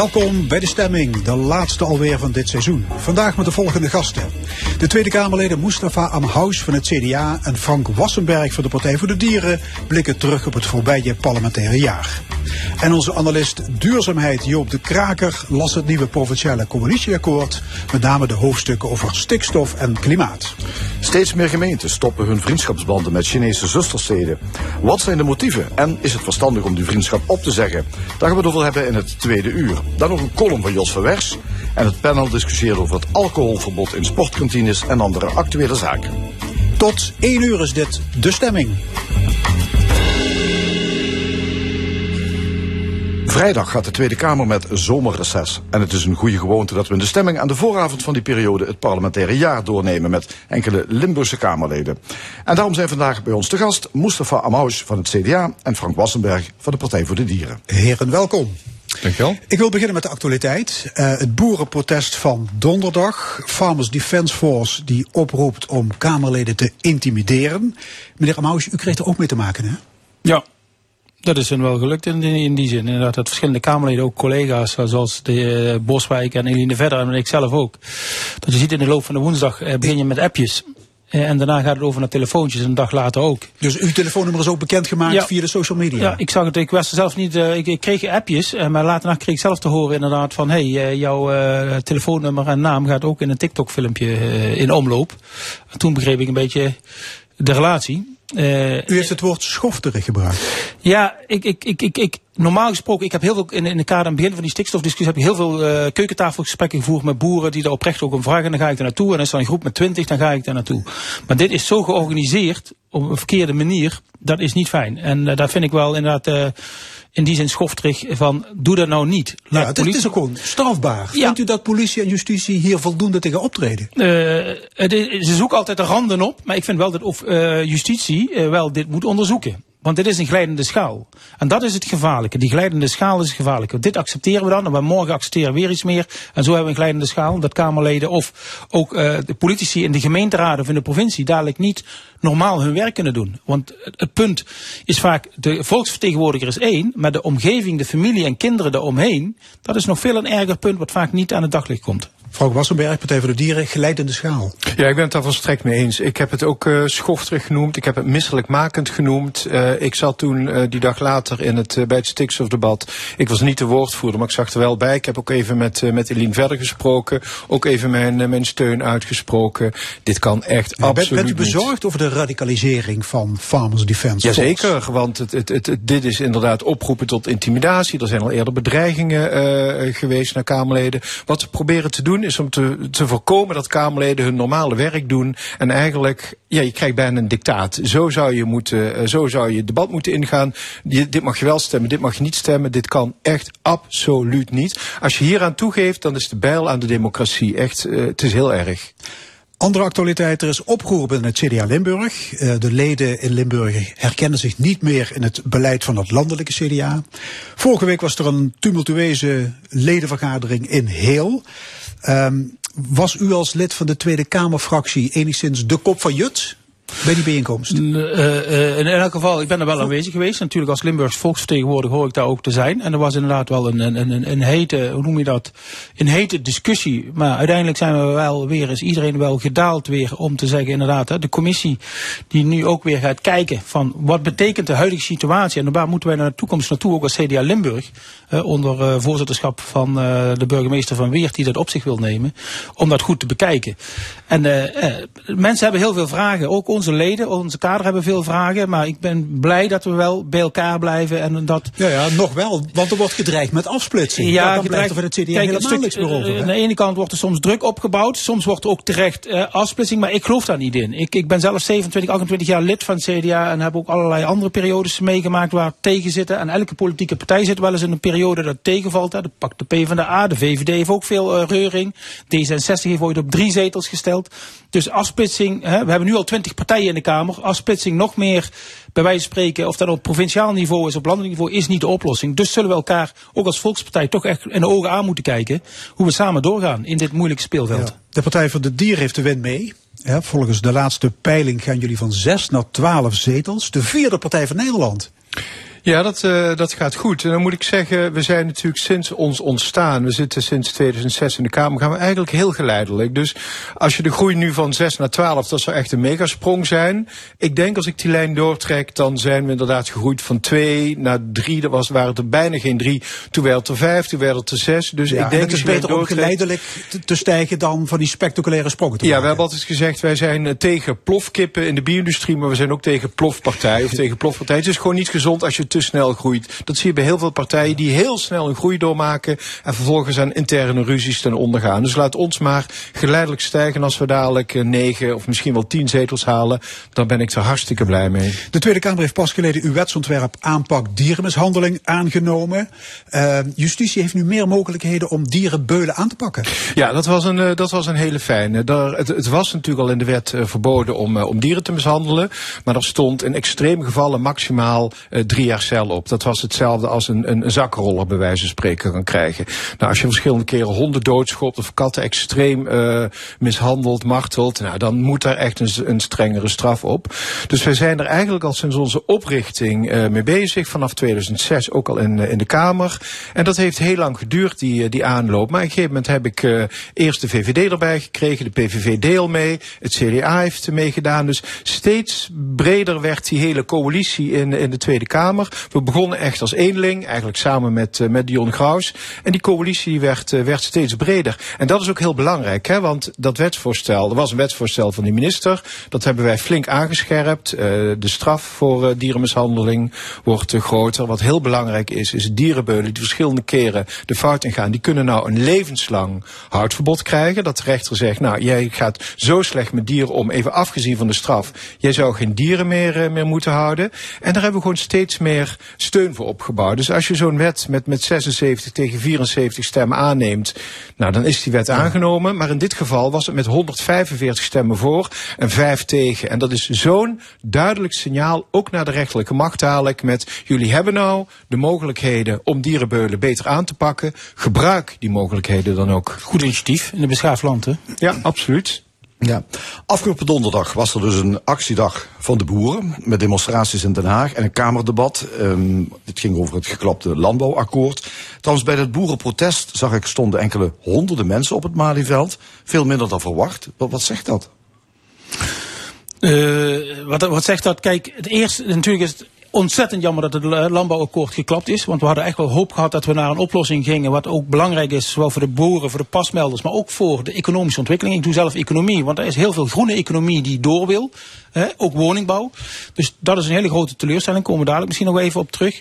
Welkom bij de stemming, de laatste alweer van dit seizoen. Vandaag met de volgende gasten. De Tweede Kamerleden Mustafa Amhaus van het CDA en Frank Wassenberg van de Partij voor de Dieren blikken terug op het voorbije parlementaire jaar. En onze analist duurzaamheid Joop de Kraker las het nieuwe provinciale coalitieakkoord, met name de hoofdstukken over stikstof en klimaat. Steeds meer gemeenten stoppen hun vriendschapsbanden met Chinese zustersteden. Wat zijn de motieven en is het verstandig om die vriendschap op te zeggen? Daar gaan we het over hebben in het tweede uur. Dan nog een column van Jos Verwers en het panel discussieert over het alcoholverbod in sportkantines en andere actuele zaken. Tot 1 uur is dit de stemming. Vrijdag gaat de Tweede Kamer met zomerreces. En het is een goede gewoonte dat we in de stemming aan de vooravond van die periode het parlementaire jaar doornemen met enkele Limburgse Kamerleden. En daarom zijn vandaag bij ons te gast Mustafa Amhaus van het CDA en Frank Wassenberg van de Partij voor de Dieren. Heren, welkom. Dankjewel. Ik wil beginnen met de actualiteit. Uh, het boerenprotest van donderdag. Farmers Defence Force die oproept om Kamerleden te intimideren. Meneer Amhaus, u kreeg er ook mee te maken, hè? Ja, dat is hen wel gelukt in, in die zin. Inderdaad, dat verschillende Kamerleden, ook collega's zoals de uh, Boswijk en Eline Verder en ik zelf ook. Dat je ziet in de loop van de woensdag uh, begin je met appjes. Uh, en daarna gaat het over naar telefoontjes en een dag later ook. Dus uw telefoonnummer is ook bekendgemaakt ja. via de social media? Ja, ik zag het. Ik was er zelf niet. Uh, ik, ik, kreeg appjes, uh, maar later kreeg ik zelf te horen inderdaad van hé, hey, jouw telefoonnummer en naam gaat ook in een TikTok-filmpje in omloop. En toen begreep ik een beetje de relatie. Uh, U heeft het woord schofterig gebruikt. Ja, ik, ik, ik, ik, ik, normaal gesproken, ik heb heel veel in, in de kader aan het begin van die stikstofdiscussie heb ik heel veel uh, keukentafelgesprekken gevoerd met boeren die daar oprecht ook om vragen. En dan ga ik er naartoe. En is dan een groep met twintig, dan ga ik daar naartoe. Maar dit is zo georganiseerd op een verkeerde manier. Dat is niet fijn. En uh, daar vind ik wel inderdaad in die zin schofterig van doe dat nou niet. Laat ja, het politie... is ook gewoon strafbaar. Ja. Vindt u dat politie en justitie hier voldoende tegen optreden? Uh, ze zoeken altijd de randen op, maar ik vind wel dat of uh, justitie uh, wel dit moet onderzoeken. Want dit is een glijdende schaal. En dat is het gevaarlijke. Die glijdende schaal is gevaarlijk. Want dit accepteren we dan. En we morgen accepteren we weer iets meer. En zo hebben we een glijdende schaal. Dat Kamerleden of ook uh, de politici in de gemeenteraden of in de provincie dadelijk niet normaal hun werk kunnen doen. Want het punt is vaak, de volksvertegenwoordiger is één, maar de omgeving, de familie en kinderen eromheen, dat is nog veel een erger punt wat vaak niet aan het daglicht komt. Frank Wassenberg, Partij voor de Dieren, geleidende schaal. Ja, ik ben het daar volstrekt mee eens. Ik heb het ook uh, schofterig genoemd. Ik heb het misselijkmakend genoemd. Uh, ik zat toen uh, die dag later in het, bij het stikstofdebat. Ik was niet de woordvoerder, maar ik zag er wel bij. Ik heb ook even met, met Eline verder gesproken. Ook even mijn, mijn steun uitgesproken. Dit kan echt ja, absoluut Bent u bezorgd niet. over de radicalisering van Farmers Defence Jazeker, want het, het, het, dit is inderdaad oproepen tot intimidatie. Er zijn al eerder bedreigingen geweest naar Kamerleden. Wat ze proberen te doen is om te, te voorkomen dat Kamerleden hun normale werk doen. En eigenlijk, ja, je krijgt bijna een dictaat. Zo zou je, moeten, zo zou je debat moeten ingaan. Je, dit mag je wel stemmen, dit mag je niet stemmen. Dit kan echt absoluut niet. Als je hier aan toegeeft, dan is de bijl aan de democratie echt, uh, het is heel erg. Andere actualiteit, er is oproer binnen het CDA Limburg. Uh, de leden in Limburg herkennen zich niet meer in het beleid van het landelijke CDA. Vorige week was er een tumultueuze ledenvergadering in Heel. Um, was u als lid van de Tweede Kamerfractie enigszins de kop van Jut? Bij die bijeenkomst? Uh, uh, in elk geval, ik ben er wel aanwezig geweest. Natuurlijk als Limburgs volksvertegenwoordiger hoor ik daar ook te zijn. En er was inderdaad wel een, een, een, een hete, hoe noem je dat, een hete discussie. Maar uiteindelijk zijn we wel weer, is iedereen wel gedaald weer om te zeggen inderdaad, de commissie die nu ook weer gaat kijken van wat betekent de huidige situatie en waar moeten wij naar de toekomst naartoe, ook als CDA Limburg, onder uh, voorzitterschap van de burgemeester van Weert die dat op zich wil nemen, om dat goed te bekijken. En mensen hebben heel veel vragen, ook onze leden, onze kader hebben veel vragen. Maar ik ben blij dat we wel bij elkaar blijven. En dat... Ja, ja, nog wel. Want er wordt gedreigd met afsplitsing. Ja, dan er van het CDA kijk, helemaal stuk, niks meer over. Aan de ene kant wordt er soms druk opgebouwd. Soms wordt er ook terecht uh, afsplitsing. Maar ik geloof daar niet in. Ik, ik ben zelf 27, 28 jaar lid van het CDA. En heb ook allerlei andere periodes meegemaakt waar tegen zitten. En elke politieke partij zit wel eens in een periode dat tegenvalt. Hè. Pak de PvdA, de VVD heeft ook veel uh, reuring. D66 heeft ooit op drie zetels gesteld. Dus afsplitsing, hè, we hebben nu al twintig partijen in de Kamer. Afsplitsing nog meer, bij wijze van spreken, of dat op provinciaal niveau is, op landelijk niveau, is niet de oplossing. Dus zullen we elkaar ook als volkspartij toch echt in de ogen aan moeten kijken hoe we samen doorgaan in dit moeilijke speelveld. De Partij voor de Dier heeft de win mee. volgens de laatste peiling gaan jullie van zes naar twaalf zetels. De vierde partij van Nederland. Ja, dat, uh, dat gaat goed. En dan moet ik zeggen, we zijn natuurlijk sinds ons ontstaan, we zitten sinds 2006 in de Kamer, gaan we eigenlijk heel geleidelijk. Dus als je de groei nu van 6 naar 12, dat zou echt een megasprong zijn. Ik denk als ik die lijn doortrek, dan zijn we inderdaad gegroeid van 2 naar 3. Er was, waren er bijna geen 3. Toen werd het er 5, toen werd het er 6. Dus ja, ik denk het is beter om geleidelijk te, stijgen dan van die spectaculaire sprongen te Ja, we hebben altijd gezegd, wij zijn eh, tegen plofkippen in de bio-industrie, maar we zijn ook tegen plofpartij of tegen plofpartij. Het is gewoon niet gezond als je te snel groeit. Dat zie je bij heel veel partijen die heel snel een groei doormaken en vervolgens aan interne ruzies ten onder gaan. Dus laat ons maar geleidelijk stijgen. Als we dadelijk eh, negen of misschien wel tien zetels halen, dan ben ik er hartstikke blij mee. De Tweede Kamer heeft pas geleden uw wetsontwerp aanpak dierenmishandeling aangenomen. Uh, justitie heeft nu meer mogelijkheden om dierenbeulen aan te pakken. Ja, dat was een, uh, dat was een hele fijne. Daar, het, het, was natuurlijk al in de wet uh, verboden om, om dieren te mishandelen. Maar er stond in extreme gevallen maximaal drie jaar op. Dat was hetzelfde als een, een, zakroller bij wijze van spreken kan krijgen. Nou, als je verschillende keren honden doodschopt of katten extreem uh, mishandelt, martelt, nou, dan moet daar echt een, een strengere straf op. Dus wij zijn er eigenlijk al sinds onze oprichting uh, mee bezig, vanaf 2006 ook al in, in de Kamer. En dat heeft heel lang geduurd, die, die aanloop. Maar op een gegeven moment heb ik uh, eerst de VVD erbij gekregen, de PVV deel mee, het CDA heeft meegedaan. Dus steeds breder werd die hele coalitie in, in de Tweede Kamer. We begonnen echt als eenling, eigenlijk samen met, uh, met Dion Graus. En die coalitie werd, uh, werd steeds breder. En dat is ook heel belangrijk, hè, want dat wetsvoorstel, er was een wetsvoorstel van die minister. Dat hebben wij flink aangescherpt. Uh, de straf voor dierenmishandeling wordt groter. Wat heel belangrijk is, is dierenbeulen die verschillende keren de fout ingaan. Die kunnen nou een levenslang houdverbod krijgen. Dat de rechter zegt, nou, jij gaat zo slecht met dieren om, even afgezien van de straf. Jij zou geen dieren meer, meer moeten houden. En daar hebben we gewoon steeds meer steun voor opgebouwd. Dus als je zo'n wet met, met 76 tegen 74 stemmen aanneemt, nou dan is die wet aangenomen. Maar in dit geval was het met 145 stemmen voor en 5 tegen. En dat is zo'n duidelijk signaal, ook naar de rechterlijke macht dadelijk, met jullie hebben nou de mogelijkheden om dierenbeulen beter aan te pakken. Gebruik die mogelijkheden dan ook. Goed initiatief in een beschaafd land, hè? Ja, absoluut. Ja, afgelopen donderdag was er dus een actiedag van de boeren met demonstraties in Den Haag en een kamerdebat. Um, het ging over het geklapte landbouwakkoord. Trouwens, bij het boerenprotest zag ik stonden enkele honderden mensen op het Malieveld. Veel minder dan verwacht. Wat, zegt dat? Uh, wat, wat zegt dat? Kijk, het eerste natuurlijk is het ontzettend jammer dat het landbouwakkoord geklapt is. Want we hadden echt wel hoop gehad dat we naar een oplossing gingen. Wat ook belangrijk is, zowel voor de boeren, voor de pasmelders, maar ook voor de economische ontwikkeling. Ik doe zelf economie, want er is heel veel groene economie die door wil. Hè, ook woningbouw. Dus dat is een hele grote teleurstelling. Komen we dadelijk misschien nog even op terug.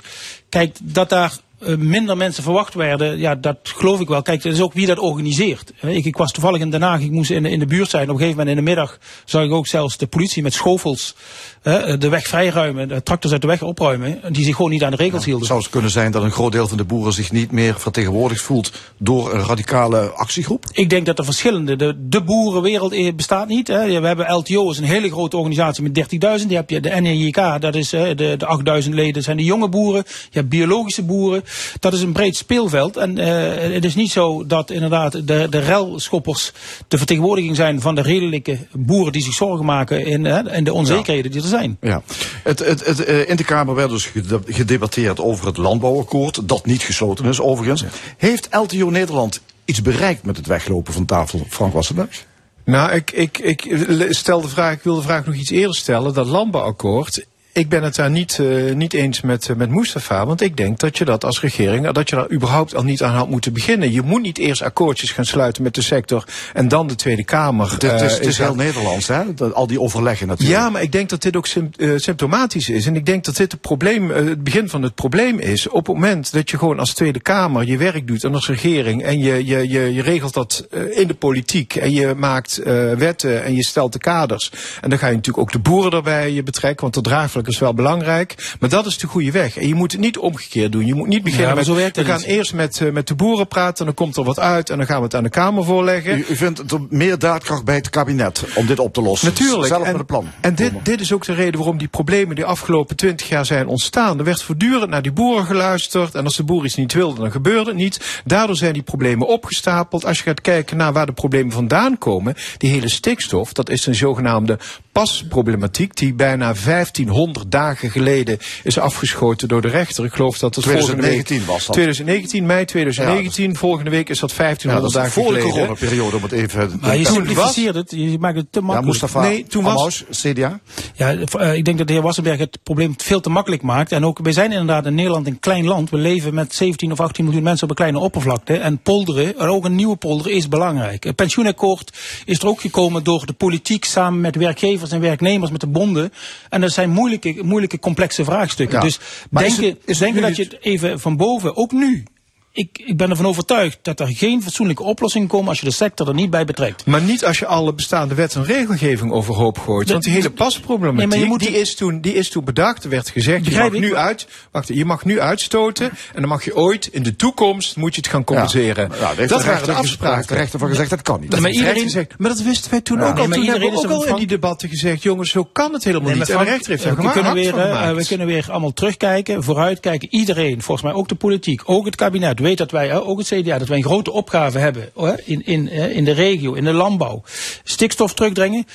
Kijk, dat daar uh, minder mensen verwacht werden, ja, dat geloof ik wel. Kijk, dat is ook wie dat organiseert. Ik, ik was toevallig in Den Haag, ik moest in, in de buurt zijn. Op een gegeven moment in de middag zag ik ook zelfs de politie met schofels de weg vrijruimen, de tractors uit de weg opruimen, die zich gewoon niet aan de regels hielden. Zou het kunnen zijn dat een groot deel van de boeren zich niet meer vertegenwoordigd voelt door een radicale actiegroep? Ik denk dat er verschillende, de, de boerenwereld bestaat niet. Hè. We hebben LTO, is een hele grote organisatie met 30.000. Die heb je de NEJK, dat is de, de 8.000 leden, zijn de jonge boeren. Je hebt biologische boeren dat is een breed speelveld. En uh, het is niet zo dat inderdaad de, de relschoppers de vertegenwoordiging zijn van de redelijke boeren die zich zorgen maken in, uh, in de onzekerheden er zijn. Ja. Het, het, het, uh, in de Kamer werd dus gedebatteerd over het landbouwakkoord, dat niet gesloten is overigens. Ja. Heeft LTO Nederland iets bereikt met het weglopen van tafel, Frank Wassenberg? Nou, ik, ik, ik stel de vraag, ik wil de vraag nog iets eerder stellen. Dat landbouwakkoord ik ben het daar niet, uh, niet eens met, met Mustafa. Want ik denk dat je dat als regering, dat je daar überhaupt al niet aan had moeten beginnen. Je moet niet eerst akkoordjes gaan sluiten met de sector en dan de Tweede Kamer. Het, het is, het is heel Nederlands, hè? Dat, al die overleggen natuurlijk. Ja, maar ik denk dat dit ook symptomatisch is. En ik denk dat dit het, probleem, het begin van het probleem is. Op het moment dat je gewoon als Tweede Kamer je werk doet en als regering en je, je, je, je regelt dat in de politiek en je maakt wetten en je stelt de kaders. En dan ga je natuurlijk ook de boeren je betrekken, want dat draagvlak is wel belangrijk. Maar dat is de goede weg. En je moet het niet omgekeerd doen. Je moet niet beginnen ja, met, we gaan eerst met, uh, met de boeren praten, dan komt er wat uit en dan gaan we het aan de Kamer voorleggen. U, u vindt er meer daadkracht bij het kabinet om dit op te lossen? Natuurlijk. Zelf en, met een plan. En dit, dit is ook de reden waarom die problemen die afgelopen twintig jaar zijn ontstaan. Er werd voortdurend naar die boeren geluisterd en als de boer iets niet wilde, dan gebeurde het niet. Daardoor zijn die problemen opgestapeld. Als je gaat kijken naar waar de problemen vandaan komen, die hele stikstof, dat is een zogenaamde pasproblematiek die bijna 1500 dagen geleden is afgeschoten door de rechter. Ik geloof dat het 2019 week, was dat. 2019, mei 2019. Ja, volgende week is dat 1500 ja, dat dagen geleden. Voor de coronaperiode, om het even... Maar je simplificeert het, je maakt het te makkelijk. Ja, Mustafa nee, toen was, CDA? Ja, uh, ik denk dat de heer Wassenberg het probleem veel te makkelijk maakt. En ook, wij zijn inderdaad in Nederland een klein land. We leven met 17 of 18 miljoen mensen op een kleine oppervlakte. En polderen, en ook een nieuwe polder, is belangrijk. Het pensioenakkoord is er ook gekomen door de politiek samen met werkgevers en werknemers, met de bonden. En dat zijn moeilijke, moeilijke complexe vraagstukken. Ja. Dus denken, is het, denken dat je het even van boven, ook nu, ik, ik ben ervan overtuigd dat er geen fatsoenlijke oplossingen komen als je de sector er niet bij betrekt. Maar niet als je alle bestaande wet en regelgeving overhoop gooit. De, want die hele pasproblematiek, nee, moet, die, is toen, die is toen bedacht. Er werd gezegd, je mag, nu uit, wacht, je mag nu uitstoten. En dan mag je ooit, in de toekomst, moet je het gaan compenseren. Ja, dat, dat waren de afspraken. De rechter van gezegd, dat kan niet. Dat maar, iedereen, gezegd, maar dat wisten wij toen ook al. Toen hebben we ook al in die debatten gezegd, jongens, zo kan het helemaal niet. En de rechter heeft we kunnen, weer, uh, we kunnen weer allemaal terugkijken, vooruitkijken. Iedereen, volgens mij ook de politiek, ook het kabinet, weet dat wij, ook het CDA, dat wij een grote opgave hebben in, in, in de regio, in de landbouw. Stikstof terugdringen.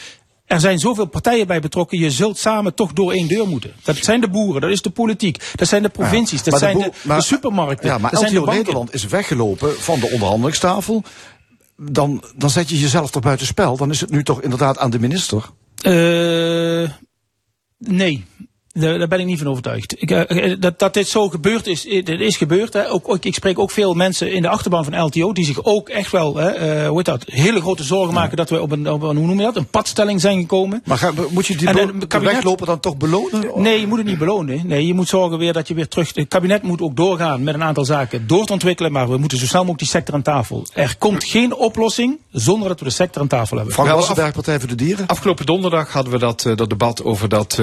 Er zijn zoveel partijen bij betrokken. Je zult samen toch door één deur moeten. Dat zijn de boeren, dat is de politiek, dat zijn de provincies, dat zijn de, de, supermarkten. Ja, maar dat zijn de Nederland is weggelopen van de onderhandelingstafel. Dan, dan zet je jezelf toch buiten spel. Dan is het nu toch inderdaad aan de minister? Uh, nee. Daar ben ik niet van overtuigd. Ik, uh, dat, dat dit zo gebeurd is, dit is gebeurd. Hè. Ook, ook, ik spreek ook veel mensen in de achterban van LTO die zich ook echt wel, hè, uh, hoe heet dat, hele grote zorgen maken dat we op een, op een, hoe noem je dat, een padstelling zijn gekomen. Maar ga, moet je die en, kabinet, weglopen dan toch belonen? Nee, je moet het niet belonen. Nee, je moet zorgen weer dat je weer terug, het kabinet moet ook doorgaan met een aantal zaken door te ontwikkelen, maar we moeten zo snel mogelijk die sector aan tafel. Er komt geen oplossing zonder dat we de sector aan tafel hebben. Frank Wassenberg, Partij voor de Dieren. Afgelopen donderdag hadden we dat, dat debat over dat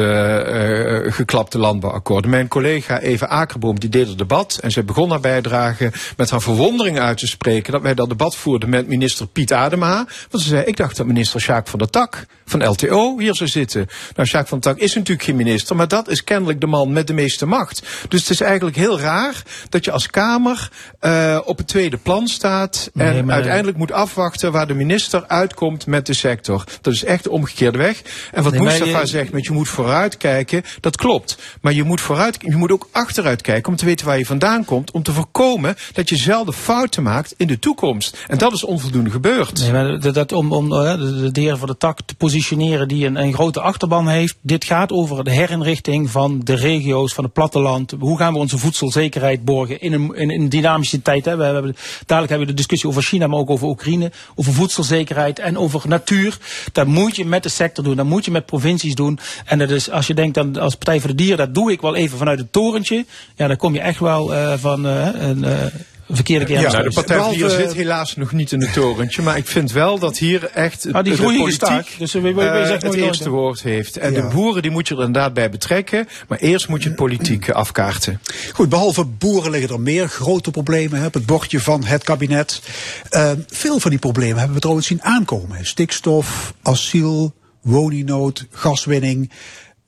geklapte landbouwakkoord. Mijn collega Eva Akerboom die deed het debat en ze begon haar bijdrage met haar verwondering uit te spreken dat wij dat debat voerden met minister Piet Adema. Want ze zei, ik dacht dat minister Sjaak van der Tak van LTO hier zou zitten. Nou, Sjaak van der Tak is natuurlijk geen minister, maar dat is kennelijk de man met de meeste macht. Dus het is eigenlijk heel raar dat je als Kamer uh, op het tweede plan staat en nee, uiteindelijk moet afwachten waar de minister uitkomt met de sector. Dat is echt de omgekeerde weg. En wat nee, Mustafa je... zegt met je moet vooruitkijken, dat klopt. Maar je moet vooruit, je moet ook achteruit kijken om te weten waar je vandaan komt. Om te voorkomen dat je zelden fouten maakt in de toekomst. En dat is onvoldoende gebeurd. Nee, maar dat, dat om, om de, de heer van de tak te positioneren die een, een grote achterban heeft. Dit gaat over de herinrichting van de regio's, van het platteland. Hoe gaan we onze voedselzekerheid borgen in een, in een dynamische tijd. Hè? We hebben, dadelijk hebben we de discussie over China, maar ook over Oekraïne. Over voedselzekerheid en over natuur. Dat moet je met de sector doen. Dat moet je met provincies doen. En dat is, als je denkt dan als Partij voor de dier, dat doe ik wel even vanuit het torentje. Ja, dan kom je echt wel uh, van uh, een uh, verkeerde keer. Ja, nou, de Partij voor Dieren zit helaas nog niet in het torentje. Maar ik vind wel dat hier echt maar die de politiek staak, dus we, we, we uh, het eerste woord heeft. En ja. de boeren die moet je er inderdaad bij betrekken. Maar eerst moet je het politiek afkaarten. Goed, behalve boeren liggen er meer grote problemen hè, op het bordje van het kabinet. Uh, veel van die problemen hebben we trouwens zien aankomen. Stikstof, asiel, woningnood, gaswinning.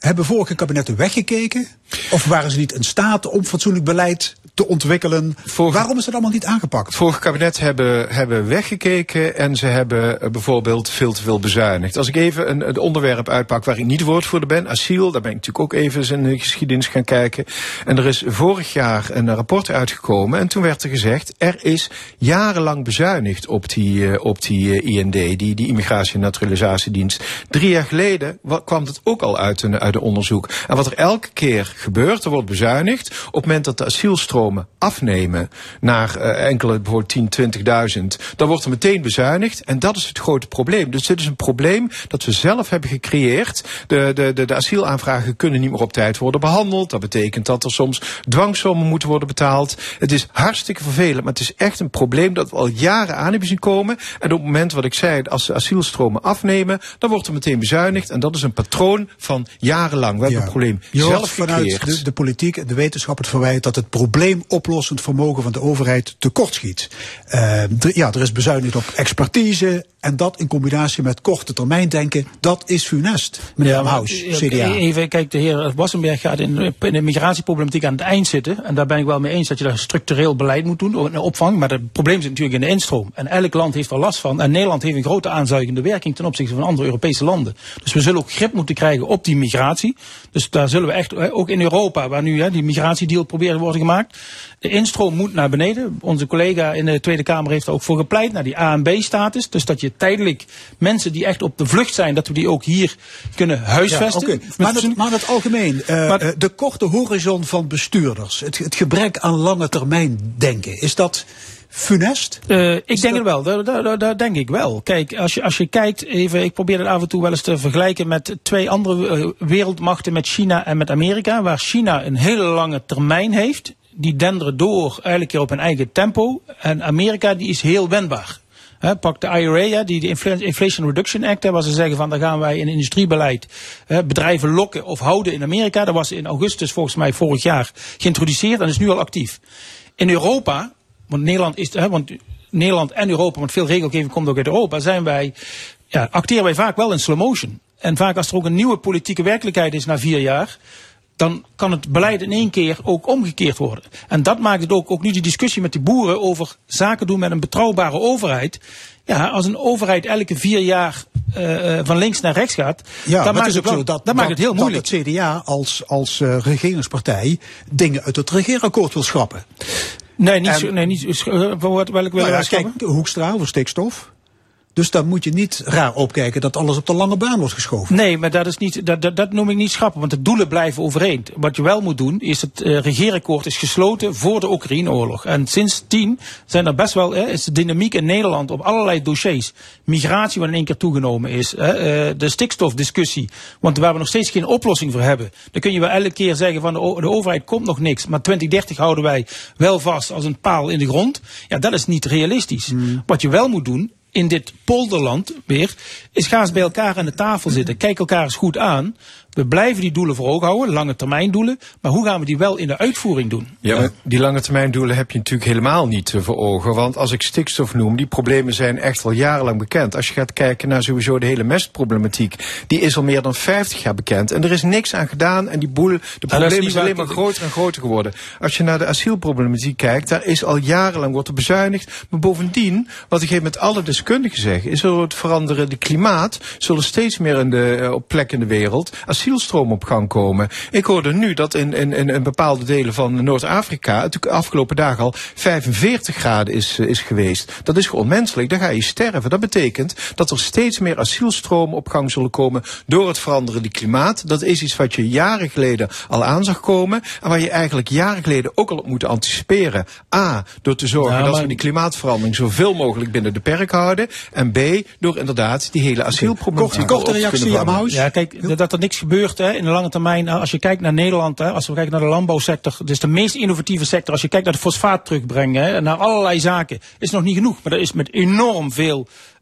Hebben vorige kabinetten weggekeken? Of waren ze niet in staat om fatsoenlijk beleid te ontwikkelen? Waarom is dat allemaal niet aangepakt? Het vorige kabinet hebben, hebben weggekeken en ze hebben eh, bijvoorbeeld veel te veel bezuinigd. Als ik even een, een onderwerp uitpak waar ik niet woordvoerder ben, asiel, daar ben ik natuurlijk ook even eens in de geschiedenis gaan kijken. En er is vorig jaar een rapport uitgekomen en toen werd er gezegd, er is jarenlang bezuinigd op die, eh, op die eh, IND, die, die Immigratie- en Naturalisatiedienst. Drie jaar geleden wa- kwam het ook al uit een, uit een onderzoek. En wat er elke keer gebeurt, er wordt bezuinigd. Op het moment dat de asielstromen afnemen naar eh, enkele, bijvoorbeeld 10, 20.000, dan wordt er meteen bezuinigd. En dat is het grote probleem. Dus dit is een probleem dat we zelf hebben gecreëerd. De, de, de, de asielaanvragen kunnen niet meer op tijd worden behandeld. Dat betekent dat er soms dwangsommen moeten worden betaald. Het is hartstikke vervelend, maar het is echt een probleem dat we al jaren aan hebben zien komen. En op het moment wat ik zei, als de asielstromen afnemen, dan wordt er meteen bezuinigd. En dat is een patroon van jarenlang. We hebben het probleem zelf vanuit gecreëerd. de, de politiek en de wetenschap het verwijt dat het probleemoplossend vermogen van de overheid tekortschiet. Eh, d- ja, er is bezuinigd op expertise en dat in combinatie met korte termijn denken, dat is funest. Meneer Amhaus, eh, CDA. Even, kijk, de heer Wassenberg gaat in, in de migratieproblematiek aan het eind zitten. En daar ben ik wel mee eens dat je daar structureel beleid moet doen, een opvang. Maar het probleem zit natuurlijk in de instroom. En elk land heeft er last van. En Nederland heeft een grote aanzuigende werking ten opzichte van andere Europese landen. Dus we zullen ook grip moeten krijgen op die migratie. Dus daar zullen we echt, eh, ook in Europa, waar nu hè, die migratiedeal probeert te worden gemaakt. De instroom moet naar beneden. Onze collega in de Tweede Kamer heeft er ook voor gepleit, naar die A en B-status. Dus dat je tijdelijk mensen die echt op de vlucht zijn, dat we die ook hier kunnen Ja, huisvesten. Met maar, het, maar algemeen, eh, Maar- eh, de korte horizon van bestuurders, het, het gebrek aan lange termijn denken, is dat funest? Eh, ik denk het wel, daar, daar, daar- daar denk ik wel. Kijk, als je, als je kijkt, even, ik probeer het af en toe wel eens te vergelijken met twee andere eh, wereldmachten, met China en met Amerika, waar China een hele lange termijn heeft. Die denderen door eigenlijk weer op hun eigen tempo. En Amerika die is heel wendbaar. Pak de IRA, die, de Infl- Inflation Reduction Act, waar ze zeggen van dan gaan wij in industriebeleid bedrijven lokken of houden in Amerika. Dat was in augustus volgens mij vorig jaar geïntroduceerd en is nu al actief. In Europa, want Nederland is, hè, want Nederland en Europa, want veel regelgeving komt ook uit Europa, zijn wij, ja, acteren wij vaak wel in slow motion. En vaak als er ook een nieuwe politieke werkelijkheid is na vier jaar, dan kan het beleid in één keer ook omgekeerd worden. En dat maakt het ook, ook nu die discussie met die boeren over zaken doen met een betrouwbare overheid. Ja, als een overheid elke vier jaar eh, eh, van links naar rechts gaat, Ja, dan maakt het het, ook wel, zo dat, dan maakt het heel dat moeilijk. het CDA als, als eh, regeringspartij dingen uit het regeerakkoord wil schrappen. Nee, niet En- zo, nee, niet eh, voor wat, welk willen Nou ja, kijk, Hoekstra over stikstof. Dus dan moet je niet raar opkijken dat alles op de lange baan wordt geschoven. Nee, maar dat, is niet, dat, dat, dat noem ik niet schrappen, want de doelen blijven overeen. Wat je wel moet doen, is het eh regeerakkoord is gesloten voor de Oekraïne-oorlog. En sindsdien zijn er best wel, eh, is de dynamiek in Nederland op allerlei dossiers. Migratie, wat in één keer toegenomen is. eh, eh, de stikstofdiscussie, want waar we nog steeds geen oplossing voor hebben. Dan kun je wel elke keer zeggen van de, de overheid komt nog niks. Maar 2030 houden wij wel vast als een paal in de grond. Ja, dat is niet realistisch. Wat je wel moet doen, in dit polderland weer, is ga eens bij elkaar aan de tafel zitten. Kijk elkaar eens goed aan. We blijven die doelen voor ogen houden, lange termijn doelen. Maar hoe gaan we die wel in de uitvoering doen? Ja, maar die lange termijn doelen heb je natuurlijk helemaal niet eh, voor ogen. Want als ik stikstof noem, die problemen zijn echt al jarenlang bekend. Als je gaat kijken naar sowieso de hele mestproblematiek, die is al meer dan 50 jaar bekend. En er is niks aan gedaan en die boel, de is problemen zijn alleen waar. maar groter en groter geworden. Als je naar de asielproblematiek kijkt, daar is al jarenlang wordt er bezuinigd. Maar bovendien, wat ik met alle deskundigen zeg, is er het veranderende klimaat, zullen steeds meer in de, eh, op plekken in de wereld asielstroom op gang komen. Ik hoorde nu dat in, in, in, bepaalde delen van Noord-Afrika het de afgelopen dagen al 45 graden is, eh, is geweest. Dat is gewoon onmenselijk. Dan ga je sterven. Dat betekent dat er steeds meer asielstromen op gang zullen komen door het veranderende klimaat. Dat is iets wat je jaren geleden al aan zag komen. En waar je eigenlijk jaren geleden ook al op moet anticiperen. A, door te zorgen dat maar- we die klimaatverandering zoveel mogelijk binnen de perk houden. En B, door inderdaad die hele asielproblematiek Korte, korte reactie. Amhaus. Ja, kijk, dat- dat er niks gebeurt hè, in de lange termijn. Als je kijkt naar Nederland, hè, als we kijken naar de landbouwsector, is de meest innovatieve sector. Als je kijkt naar de fosfaat terugbrengen, hè, naar allerlei zaken, is nog niet genoeg. Maar er is met enorm veel eh, eh,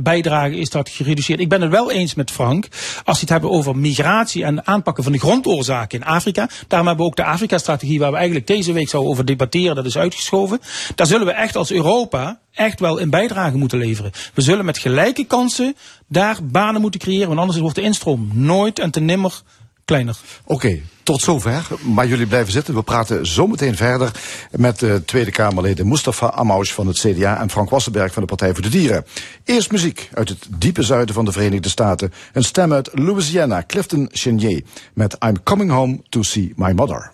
bijdrage is dat gereduceerd. Ik ben het wel eens met Frank, als we het hebben over migratie en aanpakken van de grondoorzaken in Afrika. Daarom hebben we ook de Afrika-strategie, waar we eigenlijk deze week zouden over debatteren, dat is uitgeschoven. Daar zullen we echt als Europa echt wel een bijdrage moeten leveren. We zullen met gelijke kansen daar banen moeten creëren, want anders wordt de instroom nooit en te nimmer kleiner. Oké, tot zover. Maar jullie blijven zitten. We praten zometeen verder met de Tweede Kamerleden Mustafa Amous van het CDA en Frank Wassenberg van de Partij voor de Dieren. Eerst muziek uit het diepe zuiden van de Verenigde Staten. Een stem uit Louisiana, Clifton Chenier, met I'm Coming Home to See My Mother.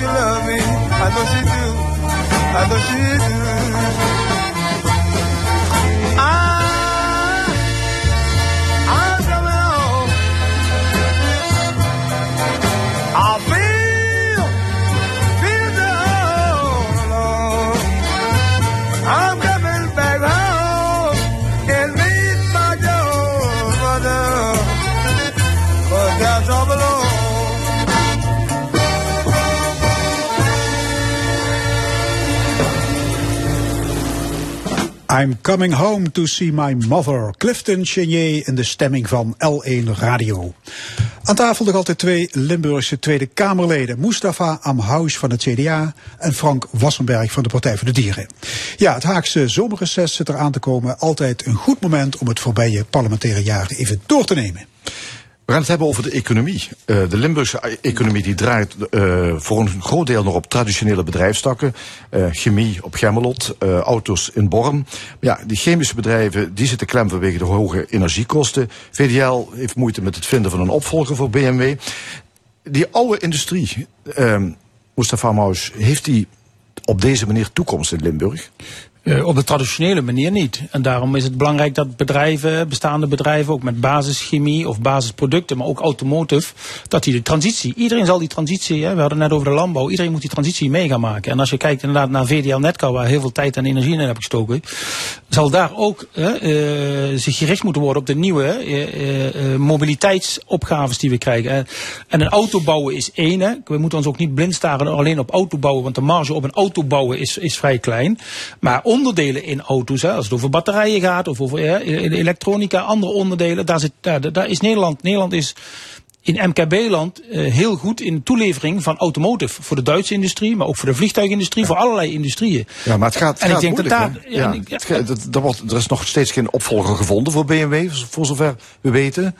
She love me. I know she do. I know she do. I'm coming home to see my mother. Clifton Chenier in de stemming van L1 Radio. Aan tafel nog altijd twee Limburgse Tweede Kamerleden. Mustafa Amhous van het CDA en Frank Wassenberg van de Partij voor de Dieren. Ja, het Haagse zomerreces zit eraan te komen. Altijd een goed moment om het voorbije parlementaire jaar even door te nemen. We gaan het hebben over de economie. Uh, de Limburgse economie die draait uh, voor een groot deel nog op traditionele bedrijfstakken. Uh, chemie op Gemmelot, auto's in Born. Ja, die chemische bedrijven die zitten klem vanwege de hoge energiekosten. VDL heeft moeite met het vinden van een opvolger voor BMW. Die oude industrie, Mustafa Maus, heeft die op deze manier toekomst in Limburg? Uh, op de traditionele manier niet. En daarom is het belangrijk dat bedrijven, bestaande bedrijven, ook met basischemie of basisproducten, maar ook automotive, dat die de transitie, iedereen zal die transitie, hè, we hadden het net over de landbouw, iedereen moet die transitie mee gaan maken. En als je kijkt inderdaad naar VDL Netcar, waar heel veel tijd en energie in heb gestoken, zal daar ook uh, uh, zich gericht moeten worden op de nieuwe mobiliteitsopgaves die we krijgen. en een auto bouwen is één. Hè. We moeten ons ook niet blind staren alleen op auto bouwen, want de marge op een auto bouwen is, is vrij klein. Maar onderdelen in auto's, hè, als het over batterijen gaat of over ja, elektronica, andere onderdelen, daar, zit, daar, daar is Nederland. Nederland is in MKB-land uh, heel goed in toelevering van automotive. Voor de Duitse industrie, maar ook voor de vliegtuigindustrie, voor allerlei industrieën. Ja, maar het gaat, het En ik denk dat daar- ja, ik- het dat wordt- er is nog steeds geen opvolger gevonden voor BMW, voor zover we weten.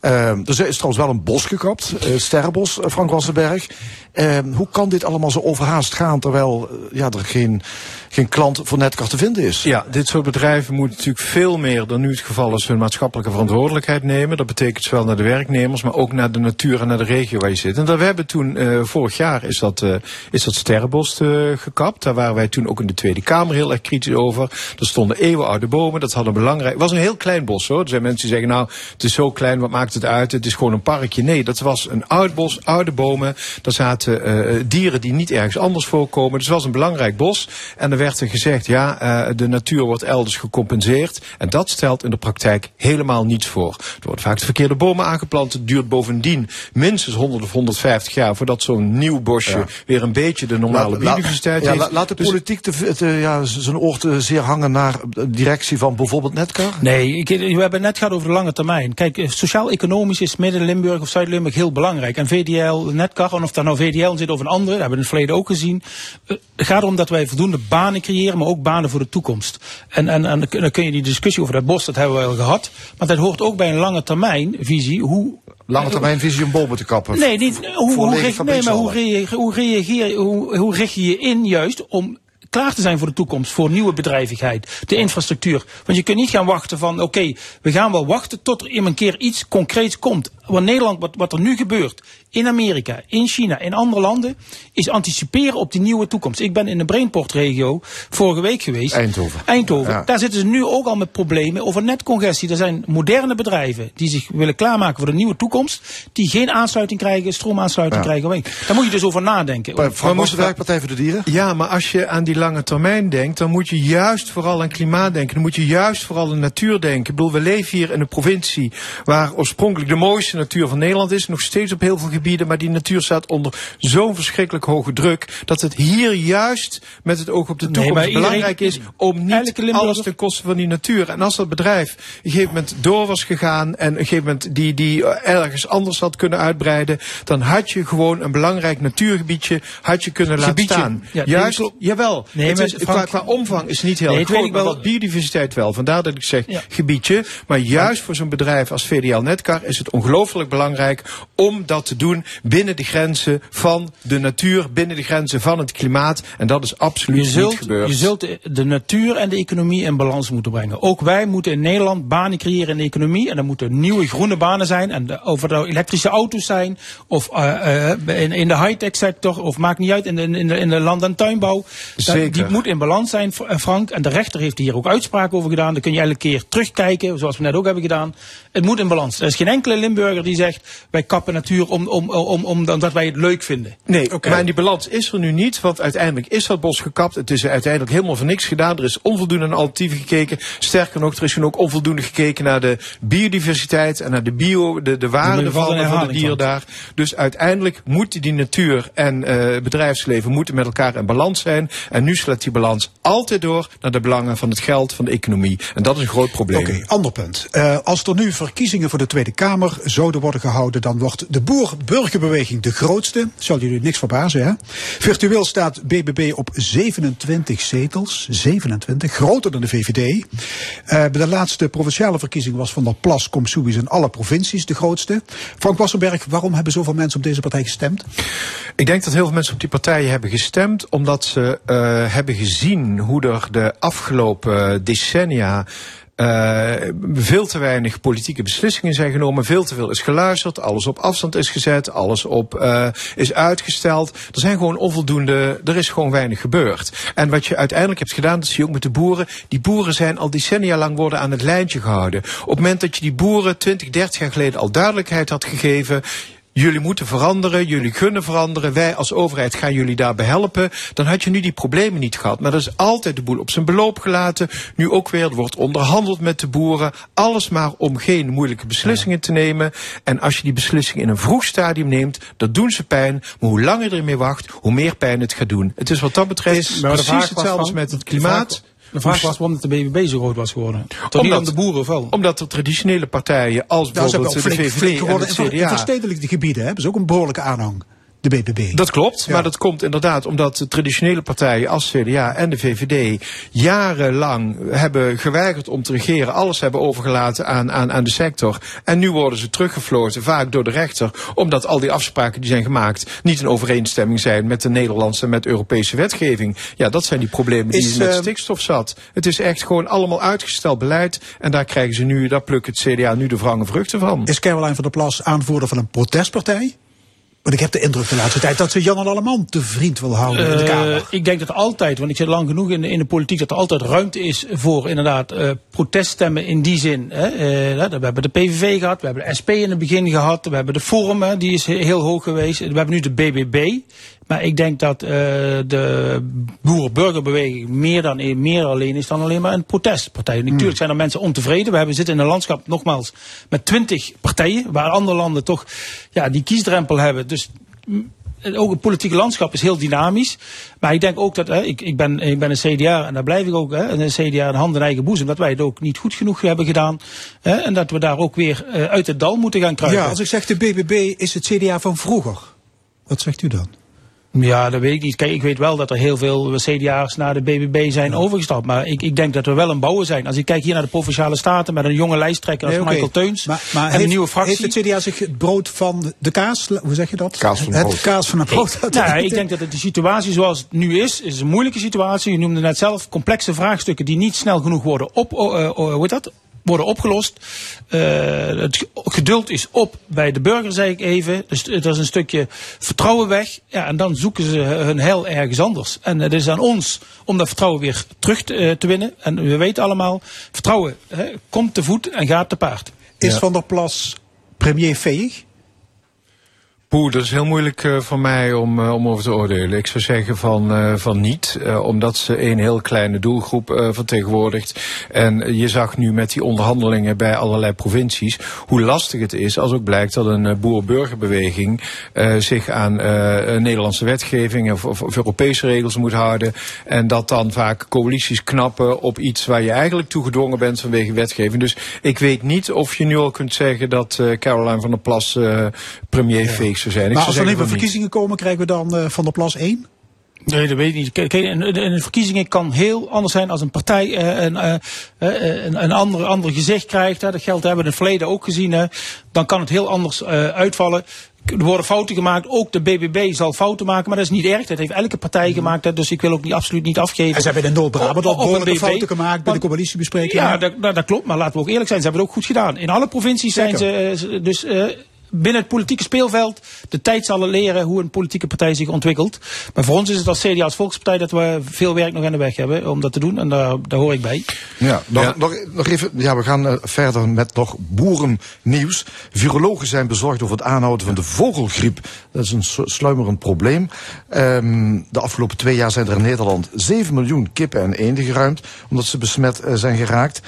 Ehm, er is trouwens wel een bos gekapt, eh Sterrenbos, eh, Frank Wassenberg. Ehm, hoe kan dit allemaal zo overhaast gaan, terwijl eh, ja, er geen, geen klant voor Netcar te vinden is? Ja, dit soort bedrijven moeten natuurlijk veel meer dan nu het geval is hun maatschappelijke verantwoordelijkheid nemen. Dat betekent zowel naar de werknemers, maar ook naar de natuur en naar de regio waar je zit. En dat we hebben toen, eh, vorig jaar is dat, eh, is dat sterrenbos gekapt. Daar waren wij toen ook in de Tweede Kamer heel erg kritisch over. Er stonden eeuwenoude bomen, dat had een belangrijk... Het was een heel klein bos hoor. Er zijn mensen die zeggen, nou, het is zo klein, wat maakt het uit? Het is gewoon een parkje. Nee, dat was een oud bos, oude bomen. Daar zaten eh, dieren die niet ergens anders voorkomen. Dus het was een belangrijk bos. En er werd er gezegd, ja, eh, de natuur wordt elders gecompenseerd. En dat stelt in de praktijk helemaal niets voor. Er worden vaak de verkeerde bomen aangeplant. Het duurt bovendien minstens 100 of 150 jaar voordat zo'n nieuw bosje Ja. weer een beetje de normale biodiversiteit ja, heeft. la- laat de Dus- politiek te, te- ja, zijn oor te zeer hangen naar de directie van bijvoorbeeld Netcar? Nee, ik, we hebben het net gehad over de lange termijn. Kijk, eh, sociaal-economisch is Midden-Limburg of Zuid-Limburg heel belangrijk. En VDL, Netcar, en of daar nou VDL in zit of een andere, dat hebben we in het verleden ook gezien. eh, Het gaat erom dat wij voldoende banen creëren, maar ook banen voor de toekomst. En, en, en dan kun je die discussie over dat bos, dat hebben we al gehad. Maar dat hoort ook bij een lange termijn visie. Hoe, Lange termijn visie om bomen te kappen. Nee, niet, hoe, hoe, nee, maar hoe, reageer, hoe, reageer, hoe, hoe richt je je in juist om klaar te zijn voor de toekomst, voor nieuwe bedrijvigheid, de infrastructuur. Want je kunt niet gaan wachten van, oké, we gaan wel wachten tot er een keer iets concreets komt. Want Nederland, wat, wat er nu gebeurt, in Amerika, in China, in andere landen, is anticiperen op die nieuwe toekomst. Ik ben in de Brainport-regio vorige week geweest. Eindhoven. Eindhoven. Ja. Daar zitten ze nu ook al met problemen over netcongestie. Er zijn moderne bedrijven die zich willen klaarmaken voor de nieuwe toekomst, die geen aansluiting krijgen, stroomaansluiting Ja. krijgen. Daar moet je dus over nadenken. Bij Frank Wassenberg, Partij voor de Dieren? Ja, maar als je aan die lange termijn denkt, dan moet je juist vooral aan klimaat denken. Dan moet je juist vooral aan natuur denken. Ik bedoel, we leven hier in een provincie waar oorspronkelijk de mooiste natuur van Nederland is. Nog steeds op heel veel gebieden, maar die natuur staat onder zo'n verschrikkelijk hoge druk. Dat het hier juist met het oog op de toekomst iedereen- belangrijk is om niet alles ten koste van die natuur. En als dat bedrijf op een gegeven moment door was gegaan en op een gegeven moment die, die eh, ergens anders had kunnen uitbreiden, dan had je gewoon een belangrijk natuurgebiedje had je kunnen laten staan. Ja, Juist, jawel. Nee, het is, Frank- qua, qua omvang is niet heel Nee, groot, ik maar wel. wat biodiversiteit wel. Vandaar dat ik zeg Ja. gebiedje. Maar juist voor zo'n bedrijf als VDL Netcar is het ongelooflijk belangrijk om dat te doen binnen de grenzen van de natuur, binnen de grenzen van het klimaat. En dat is absoluut niet gebeurd. je zult de- natuur en de economie in balans moeten brengen. Ook wij moeten in Nederland banen creëren in de economie. En er moeten nieuwe groene banen zijn. En de, of het nou elektrische auto's zijn. Of eh, eh, in, in de high-tech sector. Of maakt niet uit in de, in de, in de land- en tuinbouw. Dat- Zeker. die moet in balans zijn, eh, Frank. En de rechter heeft hier ook uitspraken over gedaan. Dan kun je elke keer terugkijken. Zoals we net ook hebben gedaan. Het moet in balans. Er is geen enkele Limburger die zegt. Wij kappen natuur om, om, om, om, omdat wij het leuk vinden. Nee, maar die balans is er nu niet, want uiteindelijk is dat bos gekapt. Het is uiteindelijk helemaal voor niks gedaan. Er is onvoldoende naar alternatieven gekeken. Sterker nog, er is ook onvoldoende gekeken naar de biodiversiteit en naar de bio, de, de waarde van, van de dieren daar. Dus uiteindelijk moet die natuur en eh, bedrijfsleven moeten met elkaar in balans zijn. En nu slaat die balans altijd door naar de belangen van het geld, van de economie. En dat is een groot probleem. Oké, ander punt. Eh, als er nu verkiezingen voor de Tweede Kamer zouden worden gehouden, dan wordt de boer-burgerbeweging de grootste. Zal jullie niks verbazen, hè? Virtueel staat BBB op 27 zetels. 27, groter dan de VVD. Eh, bij de laatste provinciale verkiezing was Van der Plas Komsoebies in alle provincies de grootste. Frank Wassenberg, waarom hebben zoveel mensen op deze partij gestemd? Ik denk dat heel veel mensen op die partijen hebben gestemd omdat ze eh, hebben gezien hoe er de afgelopen decennia eh, veel te weinig politieke beslissingen zijn genomen, veel te veel is geluisterd, alles op afstand is gezet, alles op eh, is uitgesteld. Er zijn gewoon onvoldoende, er is gewoon weinig gebeurd. En wat je uiteindelijk hebt gedaan, dat zie je ook met de boeren. Die boeren zijn al decennia lang worden aan het lijntje gehouden. Op het moment dat je die boeren 20, 30 jaar geleden al duidelijkheid had gegeven. Jullie moeten veranderen, jullie kunnen veranderen. Wij als overheid gaan jullie daarbij helpen. Dan had je nu die problemen niet gehad. Maar dat is altijd de boel op zijn beloop gelaten. Nu ook weer, er wordt onderhandeld met de boeren. Alles maar om geen moeilijke beslissingen te nemen. En als je die beslissingen in een vroeg stadium neemt, dat doen ze pijn. Maar hoe langer je ermee wacht, hoe meer pijn het gaat doen. Het is wat dat betreft precies hetzelfde als met het klimaat. De vraag was waarom de BBB zo groot was geworden. Toch niet om de boeren wel? Omdat de traditionele partijen als we bijvoorbeeld ook de VVD flink en geworden. het In, ver- in CDA. verstedelijkte gebieden hebben ze ook een behoorlijke aanhang. De BBB. Dat klopt, Ja. maar dat komt inderdaad omdat de traditionele partijen als CDA en de VVD jarenlang hebben geweigerd om te regeren, alles hebben overgelaten aan, aan, aan de sector. En nu worden ze teruggefloten, vaak door de rechter, omdat al die afspraken die zijn gemaakt niet in overeenstemming zijn met de Nederlandse en met Europese wetgeving. Ja, dat zijn die problemen die Is, met eh, stikstof zat. Het is echt gewoon allemaal uitgesteld beleid en daar krijgen ze nu, daar plukt het CDA nu de wrange vruchten van. Is Caroline van der Plas aanvoerder van een protestpartij? Want ik heb de indruk de laatste tijd dat ze Jan Alleman te vriend wil houden in de Eh, Kamer. ik denk dat altijd, want ik zit lang genoeg in de, in de politiek, dat er altijd ruimte is voor inderdaad eh, proteststemmen in die zin. Hè. Eh, we hebben de PVV gehad, we hebben de SP in het begin gehad, we hebben de Forum, hè, die is he- heel hoog geweest. We hebben nu de BBB. Maar ik denk dat eh, de boer-burgerbeweging meer, dan, meer alleen is dan alleen maar een protestpartij. Hmm. Natuurlijk zijn er mensen ontevreden. We hebben, zitten in een landschap nogmaals met twintig partijen, waar andere landen toch ja, die kiesdrempel hebben. Dus mm, ook het politieke landschap is heel dynamisch. Maar ik denk ook dat, hè, ik, ik, ben, ik ben een CDA en daar blijf ik ook, hè, een CDA een hand in eigen boezem, dat wij het ook niet goed genoeg hebben gedaan. Hè, en dat we daar ook weer eh, uit het dal moeten gaan kruipen. Ja, als ik zeg de BBB is het CDA van vroeger. Wat zegt u dan? Ja, dat weet ik niet. Kijk, ik weet wel dat er heel veel CDA's naar de BBB zijn overgestapt. Maar ik, ik denk dat we wel een bouwer zijn. Als ik kijk hier naar de Provinciale Staten met een jonge lijsttrekker als Nee. Michael Teuns. Maar, maar en heeft, een nieuwe fractie. heeft het CDA zich het brood van de kaas, hoe zeg je dat? Kaas van het het brood. kaas van het brood. uit Nou, ik denk dat het de situatie zoals het nu is, is een moeilijke situatie. U noemde net zelf complexe vraagstukken die niet snel genoeg worden, op, eh, eh, hoe heet dat? Worden opgelost. Eh, het geduld is op bij de burger, zei ik even. Dus er is een stukje vertrouwen weg. Ja, en dan zoeken ze hun heil ergens anders. En het is aan ons om dat vertrouwen weer terug te, eh, te winnen. En we weten allemaal, vertrouwen hè, komt te voet en gaat te paard. Is Ja. Van der Plas premier veeg? Poeh, dat is heel moeilijk eh, voor mij om, eh, om over te oordelen. Ik zou zeggen van, eh, van niet, omdat ze een heel kleine doelgroep vertegenwoordigt. En je zag nu met die onderhandelingen bij allerlei provincies hoe lastig het is als ook blijkt dat een boer-burgerbeweging zich aan Nederlandse wetgeving of, of, of Europese regels moet houden. En dat dan vaak coalities knappen op iets waar je eigenlijk toe gedwongen bent vanwege wetgeving. Dus ik weet niet of je nu al kunt zeggen dat Caroline van der Plas premier feest zou zijn. Ik Maar zou als er niet. verkiezingen komen, krijgen we dan eh, Van der Plas 1? Nee, dat weet ik niet. Kijk, in de verkiezingen kan heel anders zijn als een partij eh, een, eh, een, een ander, ander gezicht krijgt. Hè. Dat geldt hebben we in het verleden ook gezien. Hè. Dan kan het heel anders eh, uitvallen. Er worden fouten gemaakt. Ook de BBB zal fouten maken. Maar dat is niet erg. Dat heeft elke partij gemaakt. Hè. Dus ik wil ook niet, absoluut niet afgeven. En ze hebben in Noord-Brabant al een behoorlijke fouten gemaakt bij de coalitiebesprekingen. Ja, dat, dat, dat klopt. Maar laten we ook eerlijk zijn. Ze hebben het ook goed gedaan. In alle provincies zijn Zeker. eh, ze- dus... Binnen het politieke speelveld, de tijd zal leren hoe een politieke partij zich ontwikkelt. Maar voor ons is het als CDA als Volkspartij dat we veel werk nog aan de weg hebben om dat te doen. En daar, daar hoor ik bij. Ja, nog, Ja. Nog, nog even, ja, we gaan eh, verder met nog boerennieuws. Virologen zijn bezorgd over het aanhouden van de vogelgriep. Dat is een sluimerend probleem. Ehm, de afgelopen twee jaar zijn er in Nederland 7 miljoen kippen en eenden geruimd, omdat ze besmet eh, zijn geraakt.